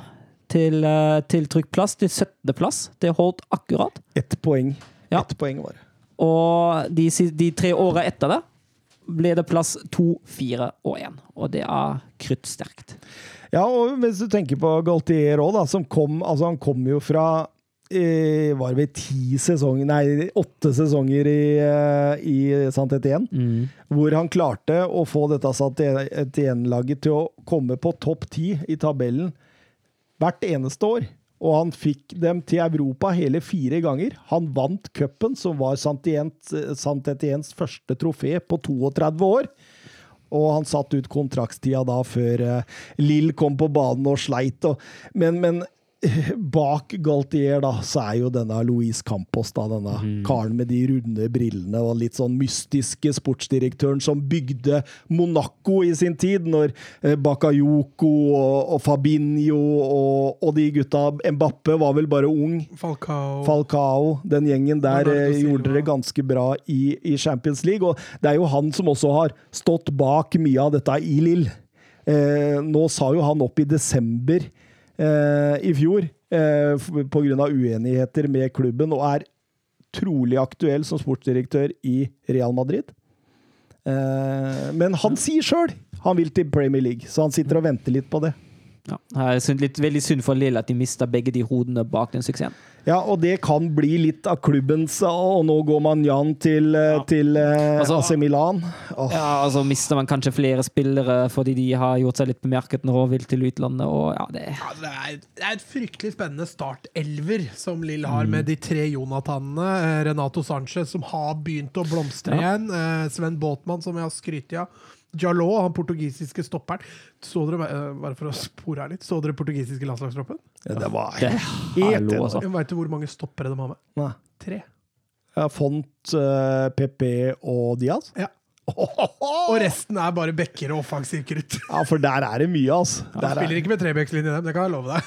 til, uh, til trykkplass, til 17.-plass. Det holdt akkurat. Ett poeng. Ja. Ett poeng var det. Og de, de tre åra etter det ble det plass to, fire og én. Og det er kruttsterkt. Ja, og hvis du tenker på Gaultier òg, som kom Altså, han kom jo fra eh, Var det ti sesonger Nei, åtte sesonger i, eh, i Sant Mm. Hvor han klarte å få dette Sant 1-laget til å komme på topp ti i tabellen hvert eneste år. Og han fikk dem til Europa hele fire ganger. Han vant cupen, som var Sant Etiennes første trofé på 32 år. Og han satt ut kontraktstida da før eh, Lill kom på banen og sleit. Men, men eh, (laughs) bak Galtier da, så er jo denne Louise Campos, da, denne karen med de runde brillene og litt sånn mystiske sportsdirektøren som bygde Monaco i sin tid, når eh, Bakayoko og, og Fabinho og, og de gutta Mbappe var vel bare ung. Falcao Falcao, den gjengen der det eh, gjorde det ganske bra i, i Champions League. Og det er jo han som også har stått bak mye av dette i Lill. Eh, nå sa jo han opp i desember i fjor eh, pga. uenigheter med klubben, og er trolig aktuell som sportsdirektør i Real Madrid. Eh, men han sier sjøl han vil til Premier League, så han sitter og venter litt på det. Ja. Det er litt, veldig synd for Lille at de mista begge de hodene bak den suksessen. Ja, og det kan bli litt av klubbens Og nå går man Jan til, eh, Ja. til eh, Altså- AC Milan. Oh. Ja, altså mister man kanskje flere spillere fordi de har gjort seg litt bemerket når og vil til utlandet. Og ja, det Ja, det, er, det er et fryktelig spennende startelver som Lill har, med de tre Jonathanene. Eh, Renato Sanchez, som har begynt å blomstre Ja. igjen. Sven Båtmann, som jeg har skrytt av. Jalot, han portugisiske stopperen. Så dere, eh, bare for å spore her litt, så dere portugisiske landslagstroppen? ja, det var Det- helt altså. Veit du hvor mange stoppere de har med? Nei. Tre. Ja, Font, uh, PP og Diaz? Ja. Og resten er bare bekker og offensiv krutt. Ja, for der er det mye, altså. Ja, Der spiller er, ikke med trebekslinje, dem, det kan jeg love deg.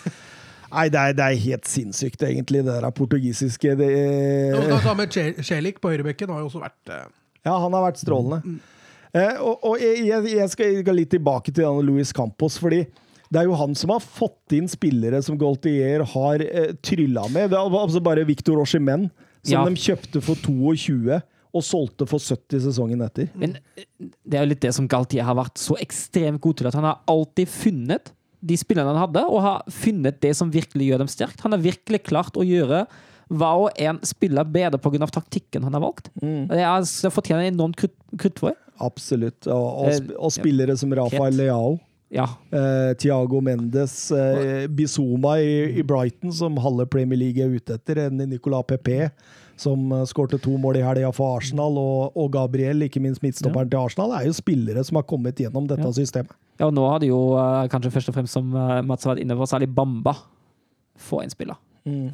nei, det er, det er helt sinnssykt, egentlig, det der portugisiske det, Og da- da med Celik på høyrebekken har jo også vært uh... Ja, han har vært strålende. Eh, og og jeg, jeg- jeg skal gå litt tilbake til denne Louis Campos, fordi det er jo han som har fått inn spillere som Gaultier har eh, trylla med. Det var altså bare Victor Oshimen, som Ja. de kjøpte for 22 og solgte for 70 sesongen etter. Men eh, det er jo litt det som Galtier har vært så ekstremt god til, at han har alltid funnet de spillerne han hadde, og har funnet det som virkelig gjør dem sterkt. Han har virkelig klart å gjøre hva og en spiller bedre pga. taktikken han har valgt. Mm. Det, det fortjener enormt krutt, krutt for. Absolutt. Og, og, Eh, og spillere som Rafael Leao. Ja. Eh, Thiago Mendes, eh, Bizuma i, i Brighton, som halve Premier League er ute etter. En Nicolas Pepe, som uh, skårte to mål i helga for Arsenal. Og, og Gabriel, ikke minst midtstopperen til Arsenal, er jo spillere som har kommet gjennom dette Ja. systemet. ja, og nå har de jo kanskje først og fremst, som Mats har vært inne på, særlig Bamba. Få en spiller.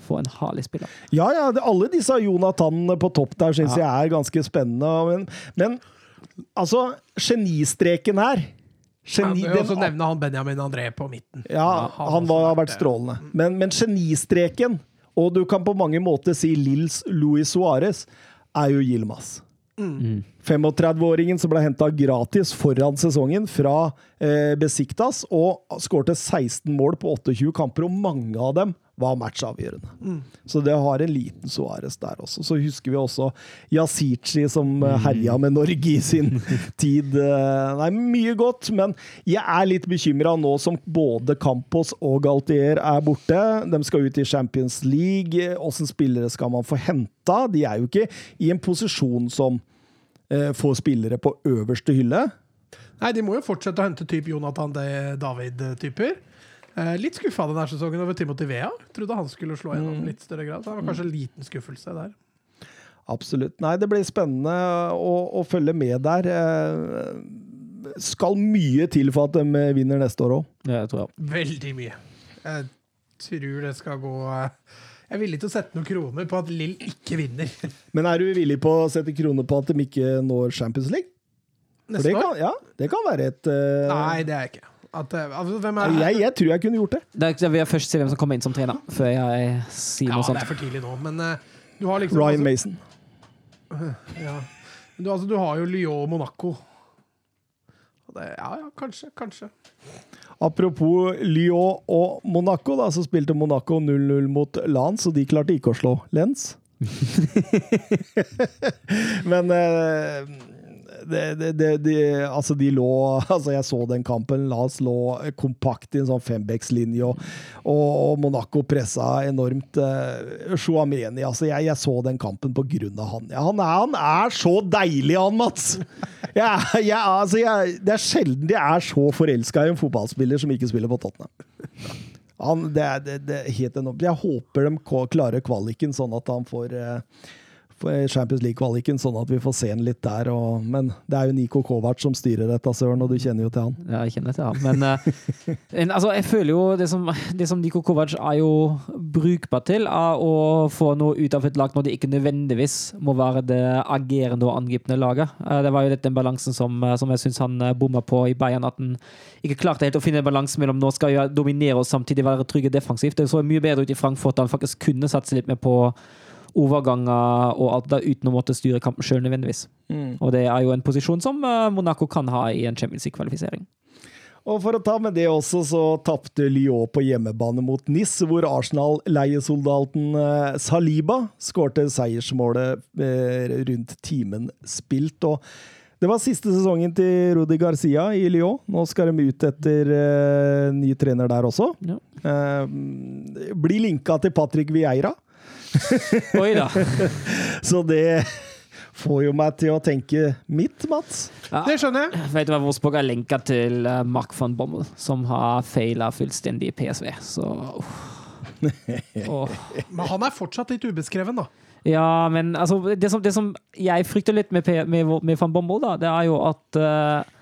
Få en herlig spiller. Ja, ja, alle disse Jonathanene på topp der syns Ja. jeg er ganske spennende. Men, men altså, genistreken her Geni, ja, og så den- nevne han Benjamin André på midten. Ja, han han var, har vært vært strålende. Men, men genistreken, og du kan på mange måter si Lils Luis Suárez, er jo Yilmaz. 35-åringen som ble henta gratis foran sesongen fra eh, Besiktas, og skårte 16 mål på 28 kamper, og mange av dem var matchavgjørende. Så det har en liten Suárez der også. Så husker vi også Yasichi som eh, herja med Norge i sin (laughs) tid. Eh, Nei, mye godt, men jeg er litt bekymra nå som både Campos og Galtier er borte. De skal ut i Champions League. Åssen spillere skal man få henta? De er jo ikke i en posisjon som eh, får spillere på øverste hylle. Nei, de må jo fortsette å hente type Jonathan David-typer. Eh, litt skuffa denne sesongen over Timothy Vea. Trodde han skulle slå gjennom litt større grad. Så det var kanskje en liten skuffelse der. Absolutt. Nei, det blir spennende å, å følge med der. Eh, Skal mye til for at de vinner neste år òg. Det tror jeg. Veldig mye. Jeg tror det skal gå eh, Jeg er villig til å sette noen kroner på at Lill ikke vinner (laughs) Men er du villig på å sette kroner på at de ikke når Champions League? For neste det år. kan, ja, det kan være et uh... Nei, det er jeg ikke. At, eh, altså, hvem er jeg, jeg tror jeg kunne gjort det. Det er, jeg vil først se hvem som kommer inn som trener, før jeg sier Ja, noe det sånt. er for tidlig nå, men eh, du har liksom Ryan altså, Mason. (laughs) ja. du, altså, du har jo Lyon og Monaco. Det, ja, ja, kanskje. Kanskje. Apropos Lyon og Monaco, da, så spilte Monaco 0-0 mot Lens, og de klarte ikke å slå Lens. (laughs) (laughs) Men eh, det, det, de, altså de lå (laughs) altså Jeg så den kampen. Lens lå kompakt i en sånn fembeckslinje og, og, Monaco pressa enormt. Shuameni, altså jeg, jeg så den kampen på grunn av han. Ja, han, er, han er så deilig, han, Mats! Jeg, jeg, altså det er sjelden jeg er så forelska i en fotballspiller som ikke spiller på Tottenham. Han, det, det, det er helt enormt. Jeg håper de klarer kvaliken, sånn at han får eh, Champions League-kvaliken, sånn at vi får se han litt der. Og, men det er jo Niko Kovac som styrer dette, Søren, og du kjenner jo til han. Ja, jeg kjenner til han. Men eh, en, altså, jeg føler jo det som, det som Niko Kovac er jo brukbar til, er å få noe ut av et lag når det ikke nødvendigvis må være det agerende og angripende laget. Eh, Det var jo den balansen som, eh, som jeg syns han eh, bomma på i Bayern. At han ikke klarte helt å finne en balanse mellom nå skal vi dominere og samtidig være trygge defensivt. Det så mye bedre ut i Frankfurt da han faktisk kunne satse litt mer på overganger og alt det, uten å måtte styre kampen sjøl nødvendigvis. Og det er jo en posisjon som eh, Monaco kan ha i en Champions League-kvalifisering. Og for å ta med det også, så tapte Lyon på hjemmebane mot NIS, hvor Arsenal-leiesoldaten eh, Saliba skårte seiersmålet eh, rundt timen spilt. Og det var siste sesongen til Rudi Garcia i Lyon. Nå skal de ut etter uh, ny trener der også. Ja. Uh, blir linka til Patrick Vieira. (laughs) Oi da. (laughs) Så det får jo meg til å tenke mitt, Mats. Ja. Det skjønner jeg. Vet du hva Wolfsburg er lenka til uh, Mark van Bommel, som har feila fullstendig i PSV. Så oh. (laughs) Men han er fortsatt litt ubeskreven, da. Ja, men altså, det som, det som jeg frykter litt med, med, med van Bommel, da, det er jo at uh,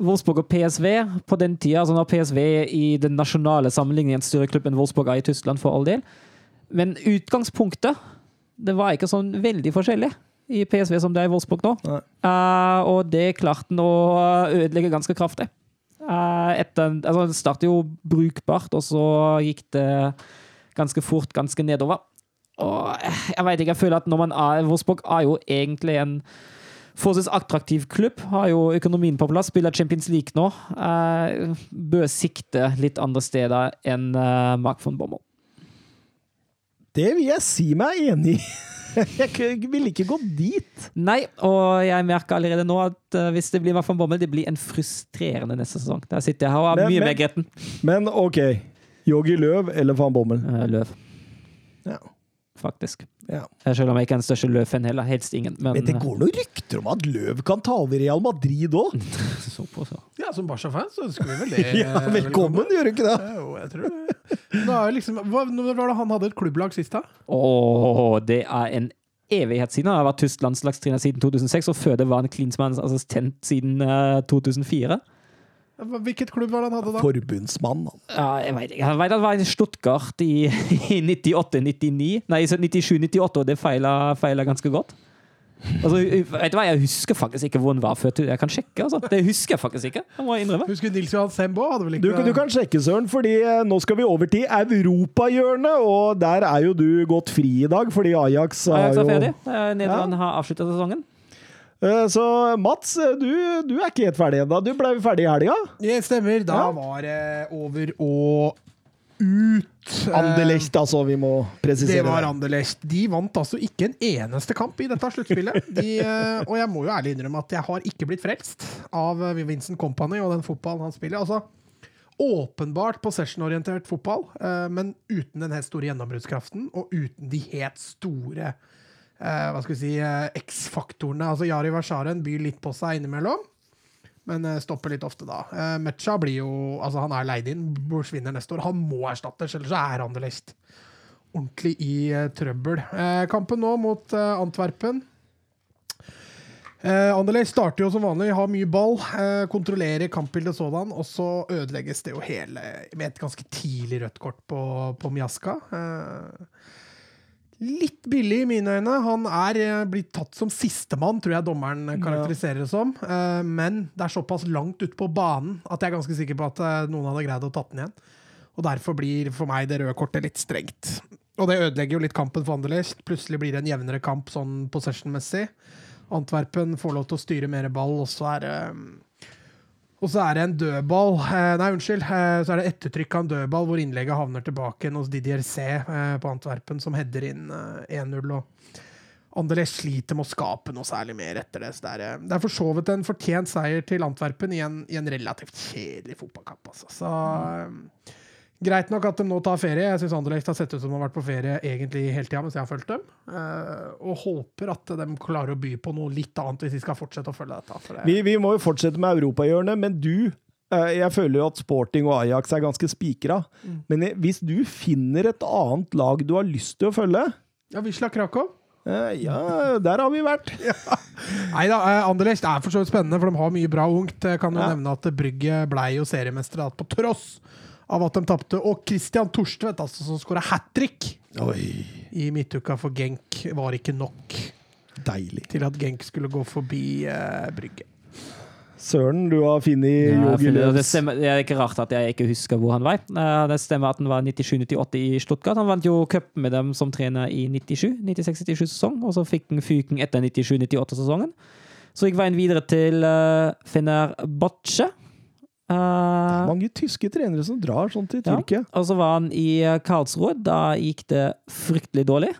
Wolfsburg og PSV på den tida altså Når PSV i den nasjonale sammenligningen styrer klubben klubb Wolfsburg er i Tyskland, for all del. Men utgangspunktet det var ikke sånn veldig forskjellig i PSV som det er i Wolfsburg nå. Eh, og det klarte han å ødelegge ganske kraftig. Uh, etter, altså, det startet jo brukbart, og så gikk det ganske fort ganske nedover. Og eh, jeg vet ikke, jeg føler at når man er Wolfsburg er jo egentlig en forholdsvis attraktiv klubb. Har jo økonomien på plass, spiller Champions League nå. Uh, bør sikte litt andre steder enn Mark von Bommel. Det vil jeg si meg enig i. (laughs) Jeg vil ikke gå dit. Nei, og jeg merker allerede nå at eh, hvis det blir Van Bommel, det blir en frustrerende neste sesong. Der sitter jeg og har Men- mye mer gretten. Men OK. Yogi Løv eller van Bommel? Eh, løv, Ja. faktisk. Ja. Eh, Selv om jeg ikke er den største Løv-fan heller. Helst ingen. Men, Men det går noen rykter om at Løv kan ta over Real Madrid òg. eh, (laughs) så på, så. Ja, som Barca-fan så ønsker vi vel (laughs) det. Ja, velkommen, velkommen, gjør du ikke det? Ja, Jo, jeg tror det. Er liksom, hva, når var det han hadde et klubblag sist, da? Åh, det er en evighet siden. Han har vært tysk landslagstrener siden 2006, og før det var han Klinsmanns assistent siden uh, 2004. Hvilket klubb var det han hadde da? Forbundsmann. han. Ja, jeg vet ikke. Jeg vet det var i Stuttgart i, (laughs) i 98-99. Nei, 97-98, og det feila, feila ganske godt. Altså, vet du hva, Jeg husker faktisk ikke hvor han var før. Jeg kan sjekke. altså. Det husker jeg faktisk ikke. Det må jeg innrømme. Husker Nils Johan Sembo? Hadde vel Du, ikke du kan sjekke, Søren, fordi eh, nå skal vi over til europahjørnet, og der er jo du gått fri i dag, fordi Ajax har er jo er ferdig. Nederland ja. har avslutta sesongen. Eh, Så Mats, eh, du, du er ikke helt ferdig ennå. Du ble ferdig i helga? Det stemmer. Da Ja. var det over og ut. Eh, Anderlecht, altså. Vi må presisere Det var Anderlecht. De vant altså ikke en eneste kamp i dette sluttspillet. (laughs) De, og jeg må jo ærlig innrømme at jeg har ikke blitt frelst av Vincent Company og den fotballen han spiller. Altså, åpenbart possession-orientert fotball, men uten den helt store gjennombruddskraften, og uten de helt store eh, hva skal vi si, eh, X-faktorene. Altså, Jari Versaren byr litt på seg innimellom. Men eh, stopper litt ofte, da. Uh, Mecha blir jo Altså, han er leid inn, forsvinner neste år. Han må erstattes, ellers er lest. ordentlig i eh, trøbbel. Eh, kampen nå mot eh, Antwerpen. Eh, Anderlecht starter jo som vanlig, har mye ball, eh, kontrollerer kampbildet sådan, og så ødelegges det jo hele med et ganske tidlig rødt kort på, på Miaska. Eh, litt billig i mine øyne. Han er eh, blitt tatt som sistemann, tror jeg dommeren karakteriserer det som. Eh, men det er såpass langt ute på banen at jeg er ganske sikker på at eh, noen hadde greid å tatt den igjen. Og derfor blir for meg det røde kortet litt strengt. Og det ødelegger jo litt kampen for Anderlecht. Plutselig blir det en jevnere kamp sånn possession-messig. Antwerpen får lov til å styre mer ball, og så er det og så er det en dødball eh, Nei, unnskyld. Eh, så er det ettertrykk av en dødball hvor innlegget havner tilbake igjen hos Didier C eh, på Antwerpen, som header inn eh, 1-0. og Anderlecht sliter med å skape noe særlig mer etter det. Så det er, det er for så vidt en fortjent seier til Antwerpen i en, i en relativt kjedelig fotballkamp. Altså. Så eh, Greit nok at de nå tar ferie. Jeg syns Anderlecht har sett ut som de har vært på ferie egentlig hele tida mens jeg har fulgt dem. Eh, og håper at de klarer å by på noe litt annet hvis de skal fortsette å følge dette. Det, Vi, vi må jo fortsette med europahjørnet, men du eh, Jeg føler jo at Sporting og Ajax er ganske spikra. Mm. Men hvis du finner et annet lag du har lyst til å følge ja, Wisla Krakow. eh, Ja, der har vi vært. (laughs) Nei da, Anderlecht er for så vidt spennende, for de har mye bra ungt. Jeg kan jo Ja. nevne at Brygge blei jo seriemestere på tross av at de tapte. Og Christian Torstvedt, altså, som skåra hat trick Oi, i midtuka for Genk, var ikke nok deilig. til at Genk skulle gå forbi eh, Brygge. Søren, du har funnet Jo Yogi det, det er ikke rart at jeg ikke husker hvor han var. Eh, Det stemmer at han var 97-98 i Stuttgart. Han vant jo cupen med dem som trener i 97, 96-97-sesong, og så fikk han fyken etter 97-98-sesongen. Så gikk veien videre til uh, Fenerbahçe. Eh, Mange tyske trenere som drar sånn til Ja. Og så var han i eh, Karlsruhe. Da gikk det fryktelig dårlig.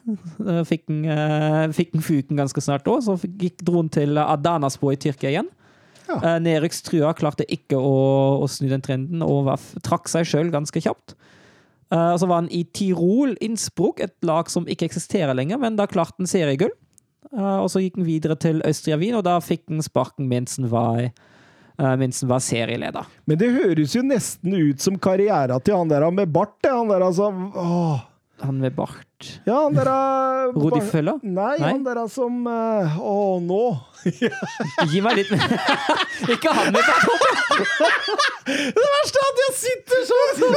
Eh, Fikk han, uh, fikk han fuken ganske snart òg. Så gikk, dro han til Adanaspor i Tyrkia igjen. Ja. Uh, Nedrykkstrua klarte ikke å, å snu den trenden og var, trakk seg sjøl ganske kjapt. Uh, så var han i Tirol, Innsbruck, et lag som ikke eksisterer lenger, men da klarte han seriegull. Og så gikk han videre til Østria Wien, og da fikk han sparken mens han var, eh, mens han var serieleder. Men det høres jo nesten ut som karriera til han der med bart. Han der altså åh. Han med bart. Ja, han der er- (laughs) Rudi Føller? Nei, Nei? han der er som eh, Å, nå! (laughs) Gi meg litt (laughs) Ikke han med bart! Det verste er at jeg sitter sånn som,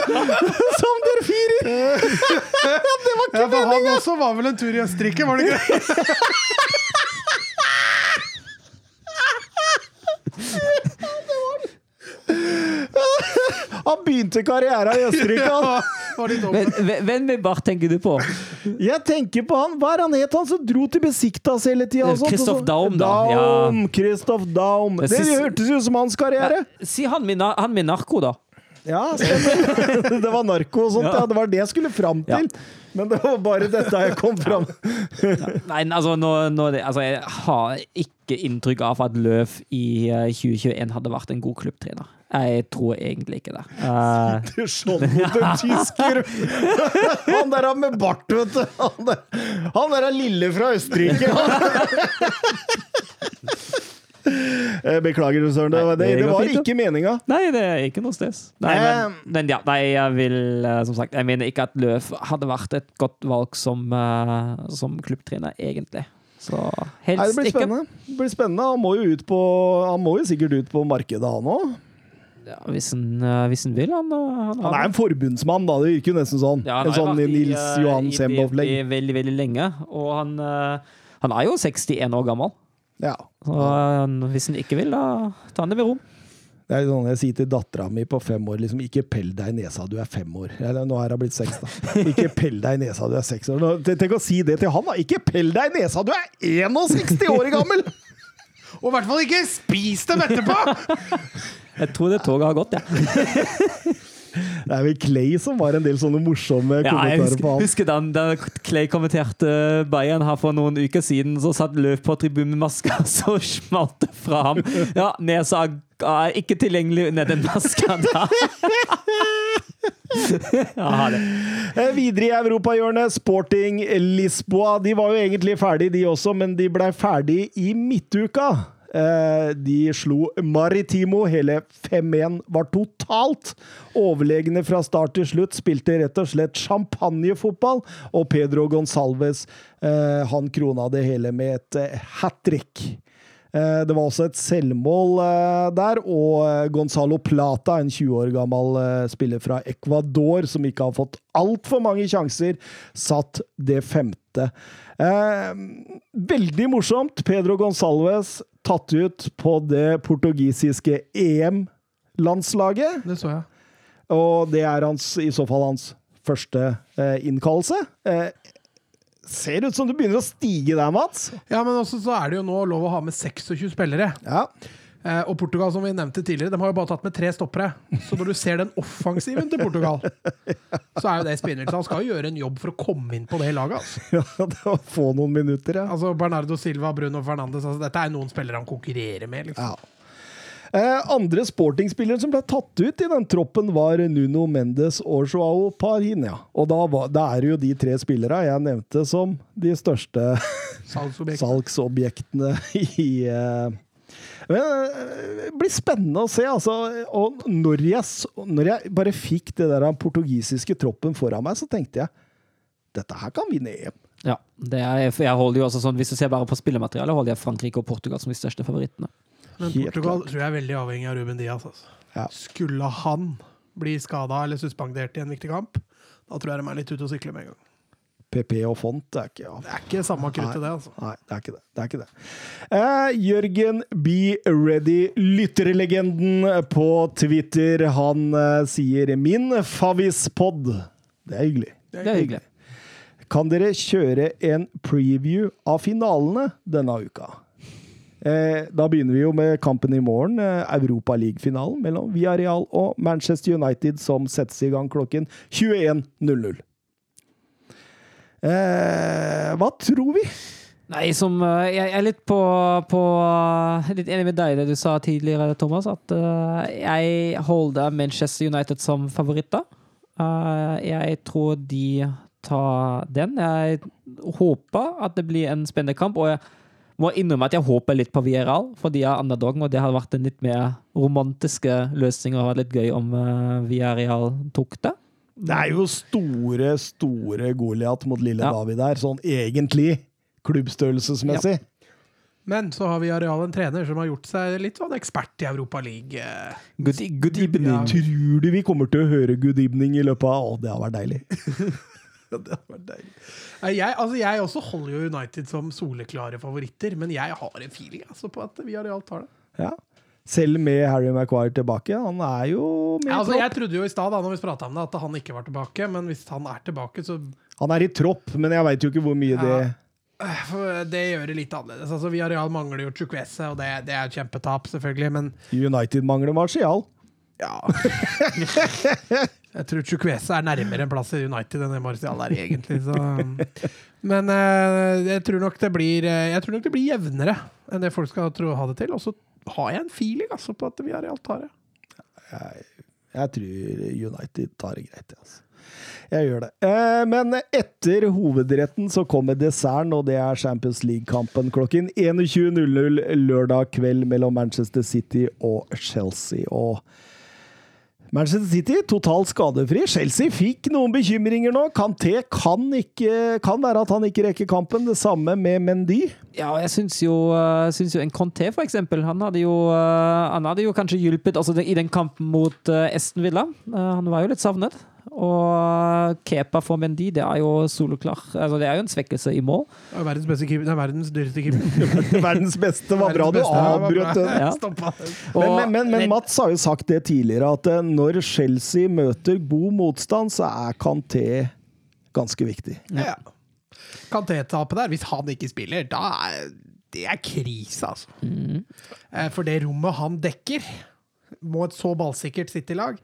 som dere firer! Ja, for han også var vel en tur i Østerrike, var det ikke? Han begynte karrieren i Østerrike. han. Hvem med bart tenker du på? Jeg tenker på han Hva er han het, han som dro til Besiktas hele tida? Christoph Daum, da. Daum, Christoph Daum. Det hørtes ut som hans karriere. Si han med, han med narko, da. Ja, stemmer. (laughs) Det var narko og sånt, ja. Det var det jeg skulle fram til. Men det var bare dette jeg kom fram (laughs) Nei, altså, nå, nå, altså, jeg har ikke inntrykk av at Løv i eh, 2021 hadde vært en god klubbtrener. Jeg tror egentlig ikke det. Eh, (laughs) Du sånn mot en tysker! (laughs) Han der med bart, vet du. Han der, han der er lille fra Østerrike. Eh, Beklager, Søren. Det, det, det var ikke meninga. Nei, det er ikke noe sted. Nei, men, men ja, nei, jeg vil eh, som sagt Jeg mener ikke at Løf hadde vært et godt valg som, eh, som klubbtrener, egentlig. Så Nei, helst det blir ikke. spennende. Det blir spennende. Han må jo, ut på, han må jo sikkert ut på markedet, han òg. Ja, hvis, han, eh, vil, han, eh, han, Han er en forbundsmann, da. Det virker jo nesten sånn. Ja, en sånn i, Nils eh, Johan Semb-opplegg. DFB veldig, veldig lenge. Og han, eh, han er jo 61 år gammel. Ja. Så eh, hvis han ikke vil, da tar han det med ro. Det er sånn jeg sier til dattera mi på fem år liksom, Ikke pell deg i nesa, du er fem år. Eller, nå er hun blitt seks, da. Ikke pell deg i nesa, du er seks år. Nå, tenk å si det til han, da! Ikke pell deg i nesa, du er 61 år gammel! Og i hvert fall ikke spis dem etterpå! Jeg tror det toget har gått, jeg. (laughs) Det er vel Clay som var en del sånne morsomme Ja, jeg kommentarer husker, på han. husker da, da Clay kommenterte Bayern her for noen uker siden, så satt Løv på tribunen med maska, (laughs) så smalt det fra ham. Ja, nesa er ikke tilgjengelig under den maska da. (laughs) ja, det. Eh, Videre i europahjørnet, Sporting Lisboa. De var jo egentlig ferdig, de også, men de blei ferdig i midtuka. Eh, De slo Maritimo. Hele 5-1 var totalt overlegne fra start til slutt. Spilte rett og slett champagnefotball, og Pedro Gonsalves eh, han krona det hele med et eh, hat trick. Det var også et selvmål der, og Gonzalo Plata, en 20 år gammel spiller fra Ecuador, som ikke har fått altfor mange sjanser, satt det femte. Eh, Veldig morsomt. Pedro Gonsalves tatt ut på det portugisiske EM-landslaget. Det så jeg. Og det er hans, i så fall hans første eh, innkallelse. Eh, ser ut som det begynner å stige der, Mats. Ja, men også så er det jo nå lov å ha med 26 spillere. Ja. Eh, og Portugal, som vi nevnte tidligere, de har jo bare tatt med tre stoppere. Så når du ser den offensiven til Portugal, så er jo det spinnvilt. Han skal jo gjøre en jobb for å komme inn på det laget. Altså, (laughs) Ja, det var få noen minutter, ja. altså Bernardo Silva, Bruno Fernandes altså, Dette er noen spillere han konkurrerer med. liksom. ja. Eh, andre sportingspillere som ble tatt ut i den troppen, var Nuno Mendes og Joao Parinha. Og da, var, da er det jo de tre spillere jeg nevnte som de største (laughs) salgsobjektene, (laughs) salgsobjektene i eh, Det blir spennende å se. Altså, og når jeg, når jeg bare fikk det der portugisiske troppen foran meg, så tenkte jeg dette her kan vinne EM. Ja, det er, jeg holder jo også sånn, Hvis du ser bare på spillematerialet, holder jeg Frankrike og Portugal som de største favorittene. Men Portugal tror jeg er veldig avhengig av Ruben Diaz. Altså. Ja. Skulle han bli skada eller suspendert i en viktig kamp, da tror jeg de er litt ute å sykle med en gang. PP og Font det er ikke ja. Det er ikke samme kruttet, det. altså. Nei, det er ikke det. det, er ikke det. Eh, Jørgen Be Ready, lytterlegenden på Twitter, han eh, sier 'min favvispod'. Det er hyggelig. Det er hyggelig. Kan dere kjøre en preview av finalene denne uka? Eh, da begynner vi jo med kampen i morgen, eh, Europaliga-finalen mellom Villarreal og Manchester United, som settes i gang klokken 21.00. Eh, hva tror vi? Nei, som eh, Jeg er litt på, på Litt enig med deg i det du sa tidligere, Thomas. At uh, jeg holder Manchester United som favoritter. Uh, jeg tror de tar den. Jeg håper at det blir en spennende kamp. Og jeg må innrømme at jeg håper litt på Vieral, for de er underdog. Og det hadde vært en litt mer romantiske løsning og vært litt gøy om uh, Villarreal tok det. Det er jo store, store Goliat mot lille Ja. David der, sånn egentlig klubbstørrelsesmessig. Men så har vi Areal en trener som har gjort seg litt sånn ekspert i Europa League. Good, good evening. Ja. Tror du vi kommer til å høre Good Evening i løpet av Å, det har vært deilig. (laughs) det har vært deilig. Jeg, altså jeg også holder jo United som soleklare favoritter, men jeg har en feeling altså, på at vi Areal tar det. Ja. Selv med Harry Maguire tilbake. Han er jo med Ja, altså, jeg trodde jo i stad om det, at han ikke var tilbake, men hvis han er tilbake, så Han er i tropp, men jeg veit jo ikke hvor mye det Ja. det for det gjør det litt annerledes. Altså, Villarreal mangler jo Chukwese, og det, det er et kjempetap, selvfølgelig, men United mangler Martial. Ja. Jeg tror Chukwese er nærmere en plass i United enn det Martial er, egentlig. Så. Men eh, jeg tror nok det blir eh, Jeg tror nok det blir jevnere enn det folk skal tro ha det til. Og så har jeg en feeling altså, på at Villarreal tar det. Jeg, jeg tror United tar det greit, altså. Jeg gjør det. Eh, men etter hovedretten så kommer desserten, og det er Champions League-kampen klokken 21.00 lørdag kveld mellom Manchester City og Chelsea. Og Manchester City totalt skadefri. Chelsea fikk noen bekymringer nå. Kanté kan, ikke, kan være at han ikke rekker kampen. Det samme med Mendy. Ja, jeg syns jo, syns jo en Conté, for eksempel, han hadde jo, uh, han hadde jo kanskje hjulpet altså, i den kampen mot Esten Villa. han var jo litt savnet. Og Kepa for Mendy, det er jo soloklar. Altså, det er jo en svekkelse i mål. Det er verdens, beste keeper, det er verdens dyreste keeper. (laughs) Verdens beste var bra du ja, avbrøt den. Ja. Men, men, men, men Mats har jo sagt det tidligere, at eh, når Chelsea møter god motstand, så er Kanté ganske viktig. Ja. Kanté-tapet der, hvis han ikke spiller, da er det er krise, altså. Mm. For det rommet han dekker, må et så ballsikkert City-lag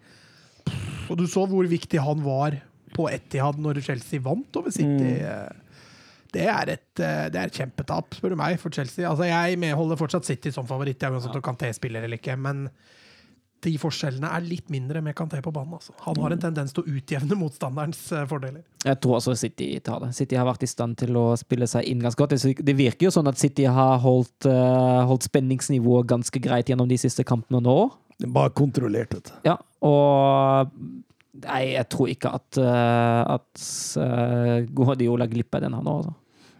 Og du så hvor viktig han var på Etihad når Chelsea vant over City. Mm. Det er et, eh, det er et kjempetap, spør du meg, for Chelsea. Altså, jeg medholder fortsatt City som favoritt, jeg, uansett om Canté spiller eller ikke. men de forskjellene er litt mindre med Kanté på banen. Altså. Han har en tendens til å utjevne motstanderens eh, fordeler. Jeg tror også City tar det. City har vært i stand til å spille seg inn ganske godt. Det- Det virker jo sånn at City har holdt, eh, holdt spenningsnivået ganske greit gjennom de siste kampene nå. Bare kontrollert, vet du. Ja, og Nei, jeg tror ikke at, uh, at uh, Guardiola glipper den han nå. Altså.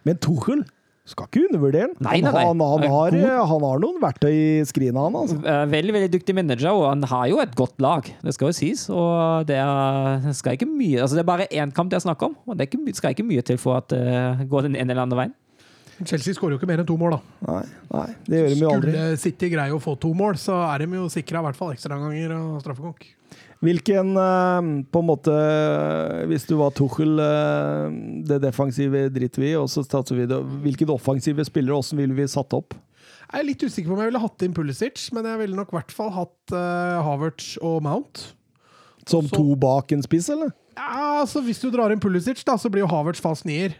Men Tuchel skal ikke undervurdere den. Nei, nei, nei. Han, han, har, han har noen verktøy i skrinet, han. altså. Eh, Veldig veldig dyktig manager, og han har jo et godt lag. Det skal jo sies. Og det er, skal ikke mye Altså det er bare én kamp det er snakk om, og det skal ikke mye til for at det går den ene eller andre veien. Chelsea skårer jo ikke mer enn to mål, da. Nei, nei, det gjør de jo aldri. Skulle City greie å få to mål, så er de jo sikra i hvert fall ekstraomganger og straffekonk. Hvilken, eh, på en måte Hvis du var Tuchel, eh, det defensive driter vi i, og så satser vi det. Hvilken offensive spillere, hvordan ville vi satt opp? Jeg er litt usikker på om jeg ville hatt inn Pulisic, men jeg ville nok i hvert fall hatt uh, Havertz og Mount. Som Så- to bak en spiss, eller? Ja, altså Hvis du drar inn Pulisic, da, så blir jo Havertz fast nier.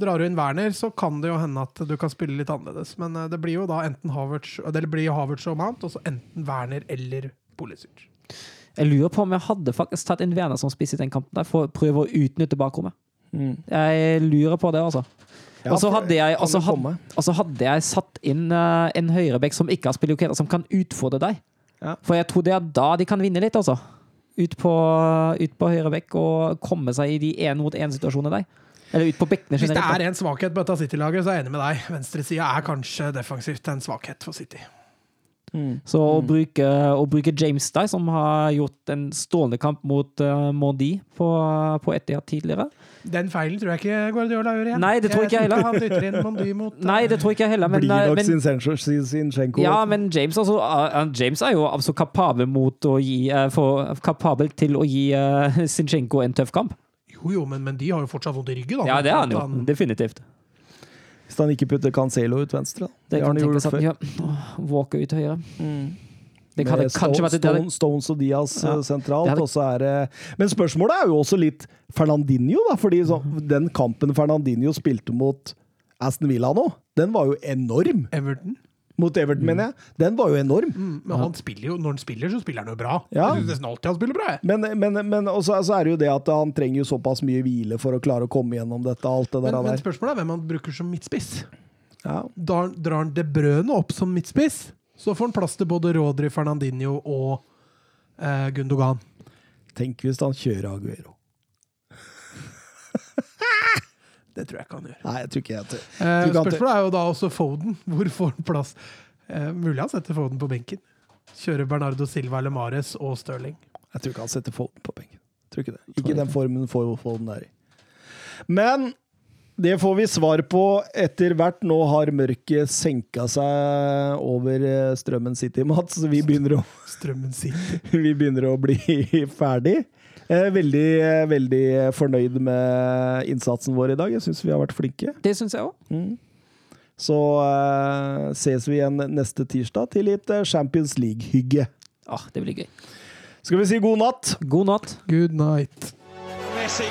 Drar du inn Werner, så kan det jo hende at du kan spille litt annerledes. Men eh, det blir jo da enten Havertz, det blir Havertz og Mount, og så enten Werner eller Pulisic. Jeg lurer på om jeg hadde faktisk tatt inn Werner som spiss i den kampen, der for å prøve å utnytte bakrommet. Jeg lurer på det, altså. Ja, og så hadde, jeg- kan og så det had- komme? og så hadde jeg satt inn uh, en høyrebekk som ikke har spilt Joketa, som kan utfordre deg. Ja. For jeg tror det er da de kan vinne litt, altså. Ut på, ut på høyrebekk og komme seg i de én mot én-situasjonene der. Eller ut på bekkene generelt. Hvis det er en svakhet på dette City-laget, så er jeg enig med deg. Venstresida er kanskje defensivt en svakhet for City. Så å bruke, å bruke James Dye, som har gjort en strålende kamp mot uh, Maudie på, på Etihad tidligere Den feilen tror jeg ikke Guardiola gjør igjen. Nei, det tror ikke jeg heller. Han dytter inn Mondy mot eh, Nei, det tror ikke jeg heller. Men, Blir eh, nok men, Zinchenko. Zinchenko. ja, men James, altså, uh, James er jo altså kapabel, mot å gi, uh, for, kapabel til å gi uh, Sinchenko en tøff kamp. Jo, jo, men, men de har jo fortsatt vondt i ryggen. da. Ja, det har han jo. Definitivt. Hvis han ikke putter Cancelo ut venstre. da. Det har han gjort før. ja. Walker ut høyre. høyre. Det hadde Med kanskje vært Stone, Stones og Diaz Ja. eh, sentralt. Det hadde- er Men spørsmålet er jo også litt Fernandinho, da. fordi så, den kampen Fernandinho spilte mot Aston Villa nå, den var jo enorm. Everton. Mot Everton, mener jeg. Den var jo enorm. Mm, men han spiller jo, når han spiller, så spiller han jo bra. Ja. Jeg synes nesten alltid han spiller bra. jeg. Men, men, men også, så er det jo det at han trenger jo såpass mye hvile for å klare å komme gjennom dette. alt det der. men men spørsmålet er hvem han bruker som midtspiss. Ja. Drar, drar han De Brøne opp som midtspiss, så får han plass til både Rodri, Fernandinho og eh, Gundogan. Tenk hvis han kjører Aguero. (laughs) Det tror jeg ikke han gjør. Nei, jeg tror ikke jeg tør. Eh, tør. spørsmålet er jo da også Foden. Hvor får han plass? Eh, mulig han setter Foden på benken. Kjører Bernardo Silva eller Mares og Stirling. Jeg tror ikke han setter Foden på benken. Tror ikke det. Ikke den formen Foden er i. Men det får vi svar på etter hvert. Nå har mørket senka seg over eh, Strømmen City, Mats, så vi begynner å, (laughs) City. (laughs) vi begynner å bli (laughs) ferdig. Eh, Veldig, eh, veldig fornøyd med innsatsen vår i dag. Jeg syns vi har vært flinke. Det syns jeg òg. Så uh, ses vi igjen neste tirsdag til litt Champions League-hygge. Ah, det blir gøy. Skal vi si god natt? God natt. Good night. Messi